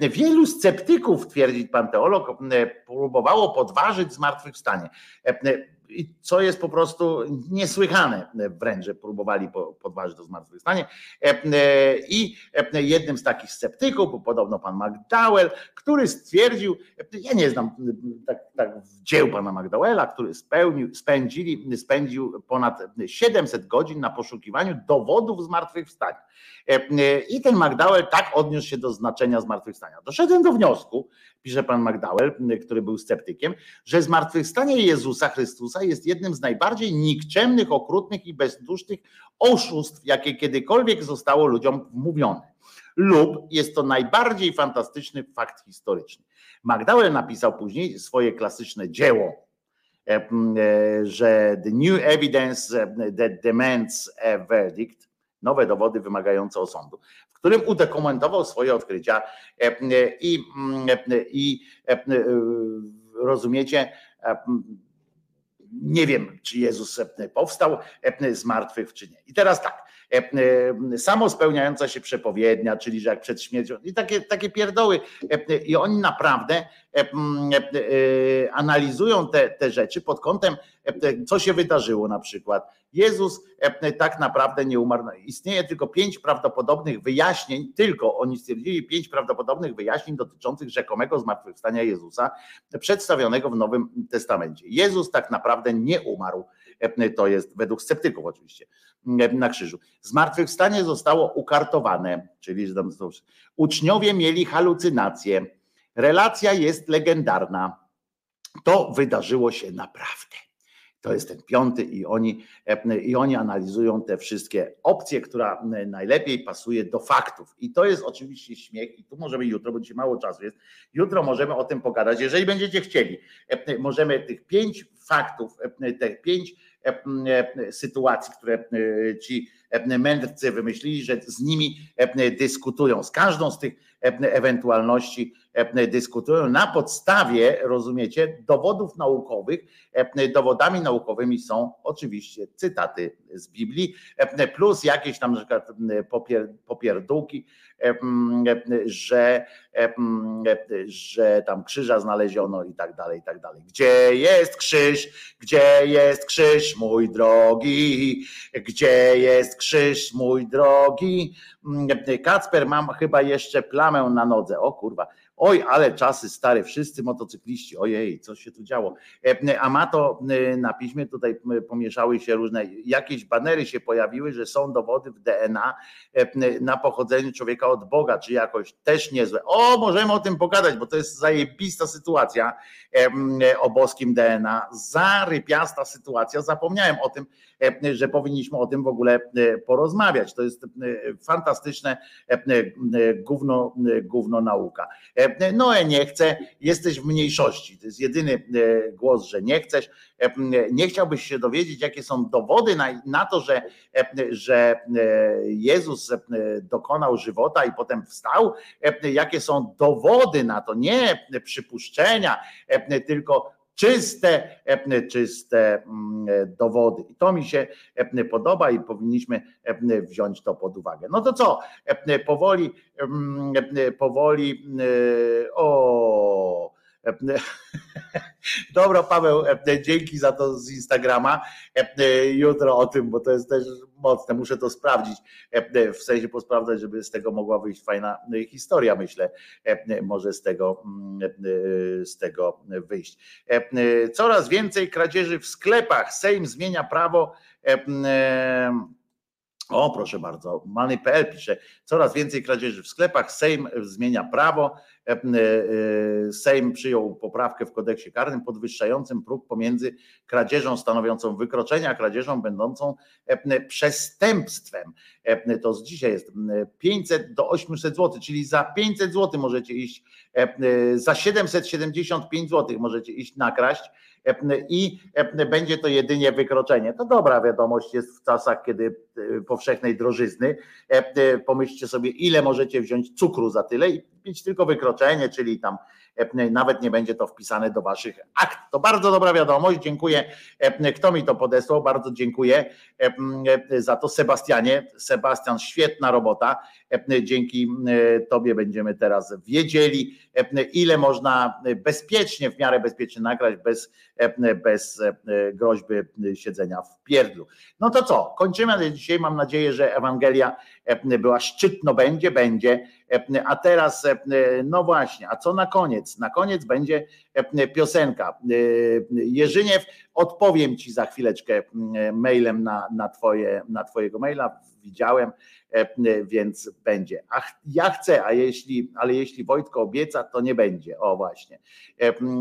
Wielu sceptyków, twierdzi pan teolog, próbowało podważyć zmartwychwstanie. I co jest po prostu niesłychane wręcz, że próbowali podważyć to zmartwychwstanie. I jednym z takich sceptyków był podobno pan McDowell, który stwierdził, ja nie znam tak, tak dzieł pana McDowella, który spełnił, spędzili, spędził ponad 700 godzin na poszukiwaniu dowodów zmartwychwstania. I ten McDowell tak odniósł się do znaczenia zmartwychwstania. Doszedłem do wniosku, pisze pan McDowell, który był sceptykiem, że zmartwychwstanie Jezusa Chrystusa jest jednym z najbardziej nikczemnych, okrutnych i bezdusznych oszustw, jakie kiedykolwiek zostało ludziom wmówione. Lub jest to najbardziej fantastyczny fakt historyczny. McDowell napisał później swoje klasyczne dzieło, e, e, że The New Evidence That Demands a Verdict, nowe dowody wymagające osądu, w którym udokumentował swoje odkrycia e, i, i rozumiecie, nie wiem, czy Jezus powstał z martwych, czy nie. I teraz tak, samo spełniająca się przepowiednia, czyli że jak przed śmiercią, i takie, takie pierdoły. I oni naprawdę analizują te, te rzeczy pod kątem, co się wydarzyło na przykład. Jezus tak naprawdę nie umarł. Istnieje tylko pięć prawdopodobnych wyjaśnień, tylko oni stwierdzili pięć prawdopodobnych wyjaśnień dotyczących rzekomego zmartwychwstania Jezusa, przedstawionego w Nowym Testamencie. Jezus tak naprawdę nie umarł. To jest według sceptyków oczywiście na krzyżu. Zmartwychwstanie zostało ukartowane, czyli uczniowie mieli halucynacje. Relacja jest legendarna. To wydarzyło się naprawdę. To jest ten piąty i oni, i oni analizują te wszystkie opcje, która najlepiej pasuje do faktów. I to jest oczywiście śmiech i tu możemy jutro, bo dzisiaj mało czasu jest, jutro możemy o tym pogadać, jeżeli będziecie chcieli. Możemy tych pięć faktów, te pięć sytuacji, które ci mędrcy wymyślili, że z nimi dyskutują. Z każdą z tych ewentualności dyskutują na podstawie, rozumiecie, dowodów naukowych. Dowodami naukowymi są oczywiście cytaty z Biblii, plus jakieś tam na przykład popier, popierdółki, że, że tam krzyża znaleziono i tak dalej, i tak dalej. Gdzie jest krzyż? Gdzie jest krzyż, mój drogi? Gdzie jest krzyż, mój drogi? Kacper, mam chyba jeszcze plamę na nodze. O kurwa, Oj, ale czasy stare, wszyscy motocykliści, ojej, co się tu działo. E, a ma to e, na piśmie, tutaj pomieszały się różne, jakieś banery się pojawiły, że są dowody w DNA e, na pochodzenie człowieka od Boga, czy jakoś też niezłe. O, możemy o tym pogadać, bo to jest zajebista sytuacja o boskim DNA, zarypiasta sytuacja, zapomniałem o tym, że powinniśmy o tym w ogóle porozmawiać. To jest fantastyczne gówno, gówno nauka. Noe nie chce, jesteś w mniejszości. To jest jedyny e, głos, że nie chcesz. E, nie chciałbyś się dowiedzieć, jakie są dowody na, na to, że, e, że Jezus dokonał żywota i potem wstał. Jakie są dowody na to, nie przypuszczenia, tylko czyste, czyste mm, dowody. I to mi się podoba i powinniśmy wziąć to pod uwagę. No to co? Powoli, powoli, o Dobra, Paweł, e, dzięki za to z Instagrama. E, jutro o tym, bo to jest też mocne, muszę to sprawdzić, e, w sensie posprawdzać, żeby z tego mogła wyjść fajna historia, myślę, może z tego, mm, z tego wyjść. Coraz więcej kradzieży w sklepach. Sejm zmienia prawo o, proszę bardzo, Many.pl pisze, coraz więcej kradzieży w sklepach, Sejm zmienia prawo, e, e, Sejm przyjął poprawkę w kodeksie karnym podwyższającym próg pomiędzy kradzieżą stanowiącą wykroczenie, a kradzieżą będącą e, przestępstwem. To z dzisiaj jest 500 do 800 zł, czyli za 500 zł możecie iść, za 775 zł możecie iść nakraść i będzie to jedynie wykroczenie. To dobra wiadomość jest w czasach, kiedy e, powszechnej drożyzny. Pomyślcie sobie, ile możecie wziąć cukru za tyle i mieć tylko wykroczenie, czyli tam e, nawet nie będzie to wpisane do waszych akt. To bardzo dobra wiadomość, dziękuję. e, Kto mi to podesłał? Bardzo dziękuję e, e, za to Sebastianie. Sebastian, świetna robota. E, Dzięki e, tobie będziemy teraz wiedzieli, e, ile można bezpiecznie, w miarę bezpiecznie nagrać bez, e, bez e, groźby siedzenia w pierdlu. No to co, kończymy dzisiaj. Mam nadzieję, że Ewangelia e, była szczytno będzie, będzie. E, A teraz, e, no właśnie, a co na koniec? Na koniec będzie e, piosenka. Jerzyniew, odpowiem ci za chwileczkę mailem na, na, twoje, na twojego maila. Widziałem, więc będzie. A ch- ja chcę, a jeśli, ale jeśli Wojtko obieca, to nie będzie. O właśnie.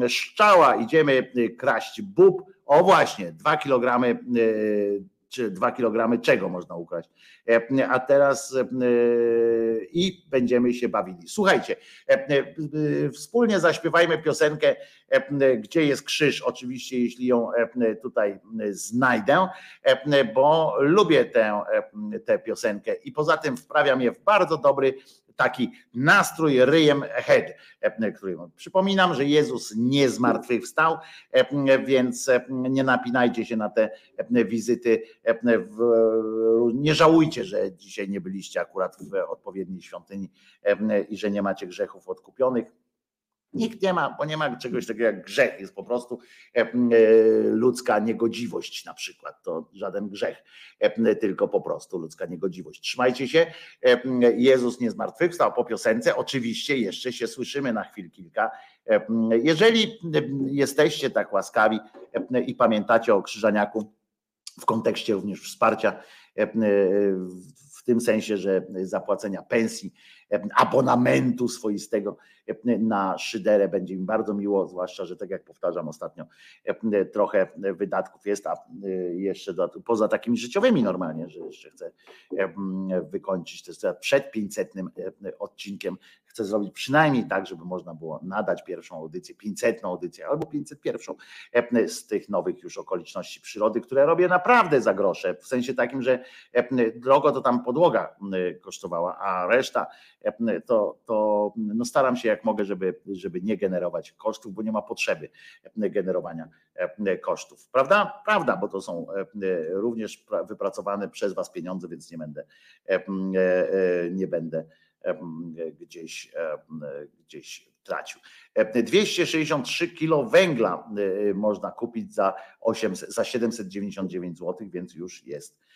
Szczała, idziemy kraść bób. O właśnie, dwa kilogramy, czy dwa kilogramy czego można ukraść. E, A teraz y, i będziemy się bawili. Słuchajcie, e, wspólnie zaśpiewajmy piosenkę, e, gdzie jest krzyż, oczywiście, jeśli ją e, tutaj znajdę, e, bo lubię tę, e, tę piosenkę i poza tym wprawia mnie w bardzo dobry taki nastrój ryjem head, e, który przypominam, że Jezus nie zmartwychwstał, e, więc e, nie napinajcie się na te e, wizyty, e, nie żałujcie, że dzisiaj nie byliście akurat w odpowiedniej świątyni i że nie macie grzechów odkupionych. Nikt nie ma, bo nie ma czegoś takiego jak grzech, jest po prostu e, ludzka niegodziwość na przykład, to żaden grzech, tylko po prostu ludzka niegodziwość. Trzymajcie się, Jezus nie zmartwychwstał po piosence, oczywiście jeszcze się słyszymy na chwil kilka. Jeżeli jesteście tak łaskawi i pamiętacie o Krzyżaniaku w kontekście również wsparcia, w tym sensie, że zapłacenia pensji, e, abonamentu swoistego na szyderę. Będzie mi bardzo miło, zwłaszcza, że tak jak powtarzam ostatnio, trochę wydatków jest, a e, jeszcze poza takimi życiowymi normalnie, że jeszcze chcę wykończyć, to jest przed 500 odcinkiem, chcę zrobić przynajmniej tak, żeby można było nadać pierwszą audycję, 500 audycję albo 501 e, z tych nowych już okoliczności przyrody, które robię naprawdę za grosze, w sensie takim, że drogo to tam podłoga kosztowała, a reszta to, to no staram się jak mogę, żeby, żeby nie generować kosztów, bo nie ma potrzeby e, generowania e, kosztów. Prawda? Prawda, bo to są e, również pra- wypracowane przez Was pieniądze, więc nie będę, e, e, e, nie będę gdzieś, gdzieś tracił. E, 263 kilo węgla e, można kupić za, 800, za 799 zł, więc już jest e,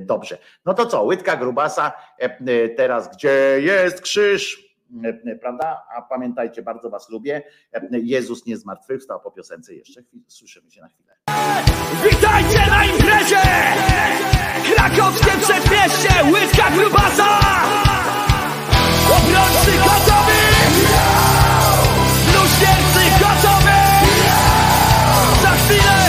dobrze. No to co, łydka grubasa, e, teraz gdzie jest krzyż? E, Prawda? A pamiętajcie, bardzo Was lubię. E, Jezus nie zmartwychwstał po piosence jeszcze. Słyszymy się na chwilę. Witajcie na imprezie! Krakowskie przedmieście, łydka grubasa! Obrońcy gotowi! Bluźniercy gotowi! Za chwilę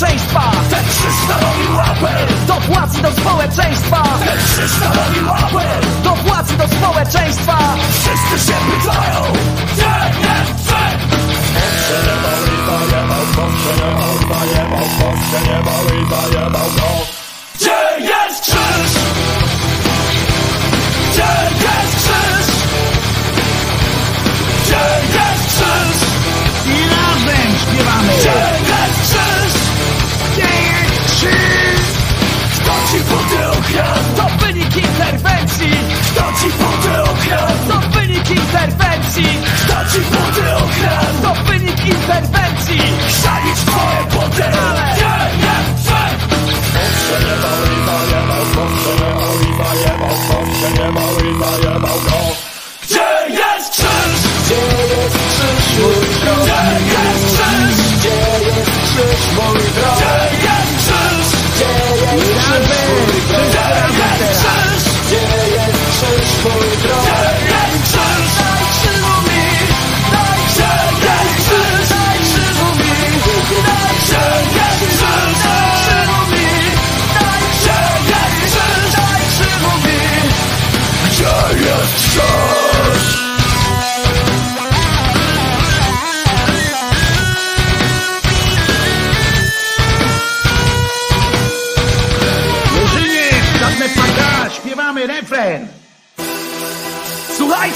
społeczeństwa Ten krzyształowi łapel! Dopłaci do społeczeństwa Ten krzyształowi łapel! Dopłaci do społeczeństwa Wszyscy się pytają, gdzie jest Krzyż? Gdzie jest krzyż? Kto ci buty okradł? To wynik interwencji Kto ci buty okradł? To wynik interwencji Chrzanić twoje buty! Ale- Gdzie jest krzyż? Gdzie jest krzyż? Gdzie jest krzyż mój drogi Gdzie jest krzyż? Gdzie jest krzyż mój drogi Gdzie jest krzyż? Gdzie jest krzyż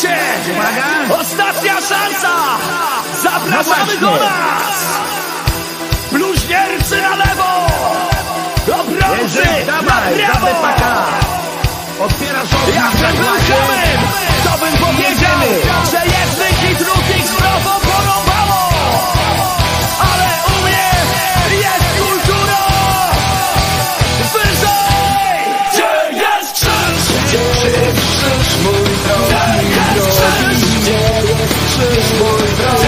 Słuchajcie! Ostatnia szansa! Zapraszamy do nas! Bluźniercy na lewo! Do brązy! Na prawo! Otwierasz oczy! Ja bym to bym powiedział, że jednych i drugich! Jest krzyż,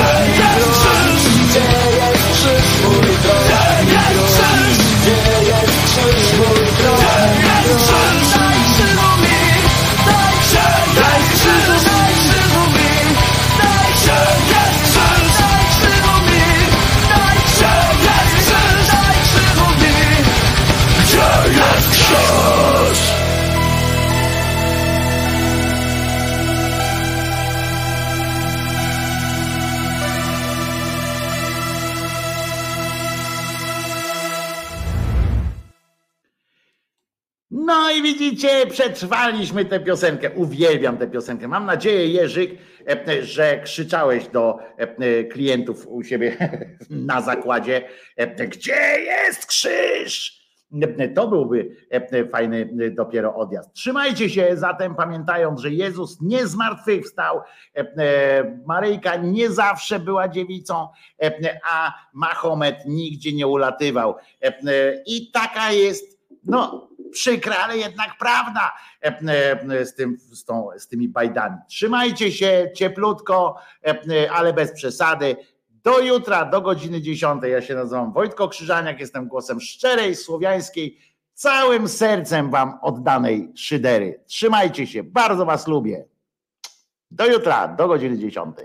widzicie, przetrwaliśmy tę piosenkę. Uwielbiam tę piosenkę. Mam nadzieję, Jerzyk, e, że krzyczałeś do e, klientów u siebie na zakładzie, e, gdzie jest krzyż? E, To byłby e, fajny e, dopiero odjazd. Trzymajcie się zatem, pamiętając, że Jezus nie zmartwychwstał, e, e, Maryjka nie zawsze była dziewicą, e, a Mahomet nigdzie nie ulatywał. E, e, I taka jest, no, przykra, ale jednak prawda e, e, z, tym, z, tą, z tymi bajdami. Trzymajcie się cieplutko, e, e, ale bez przesady. Do jutra, do godziny 10. Ja się nazywam Wojtko Krzyżaniak, jestem głosem szczerej, słowiańskiej, całym sercem wam oddanej szydery. Trzymajcie się, bardzo was lubię. Do jutra, do godziny 10.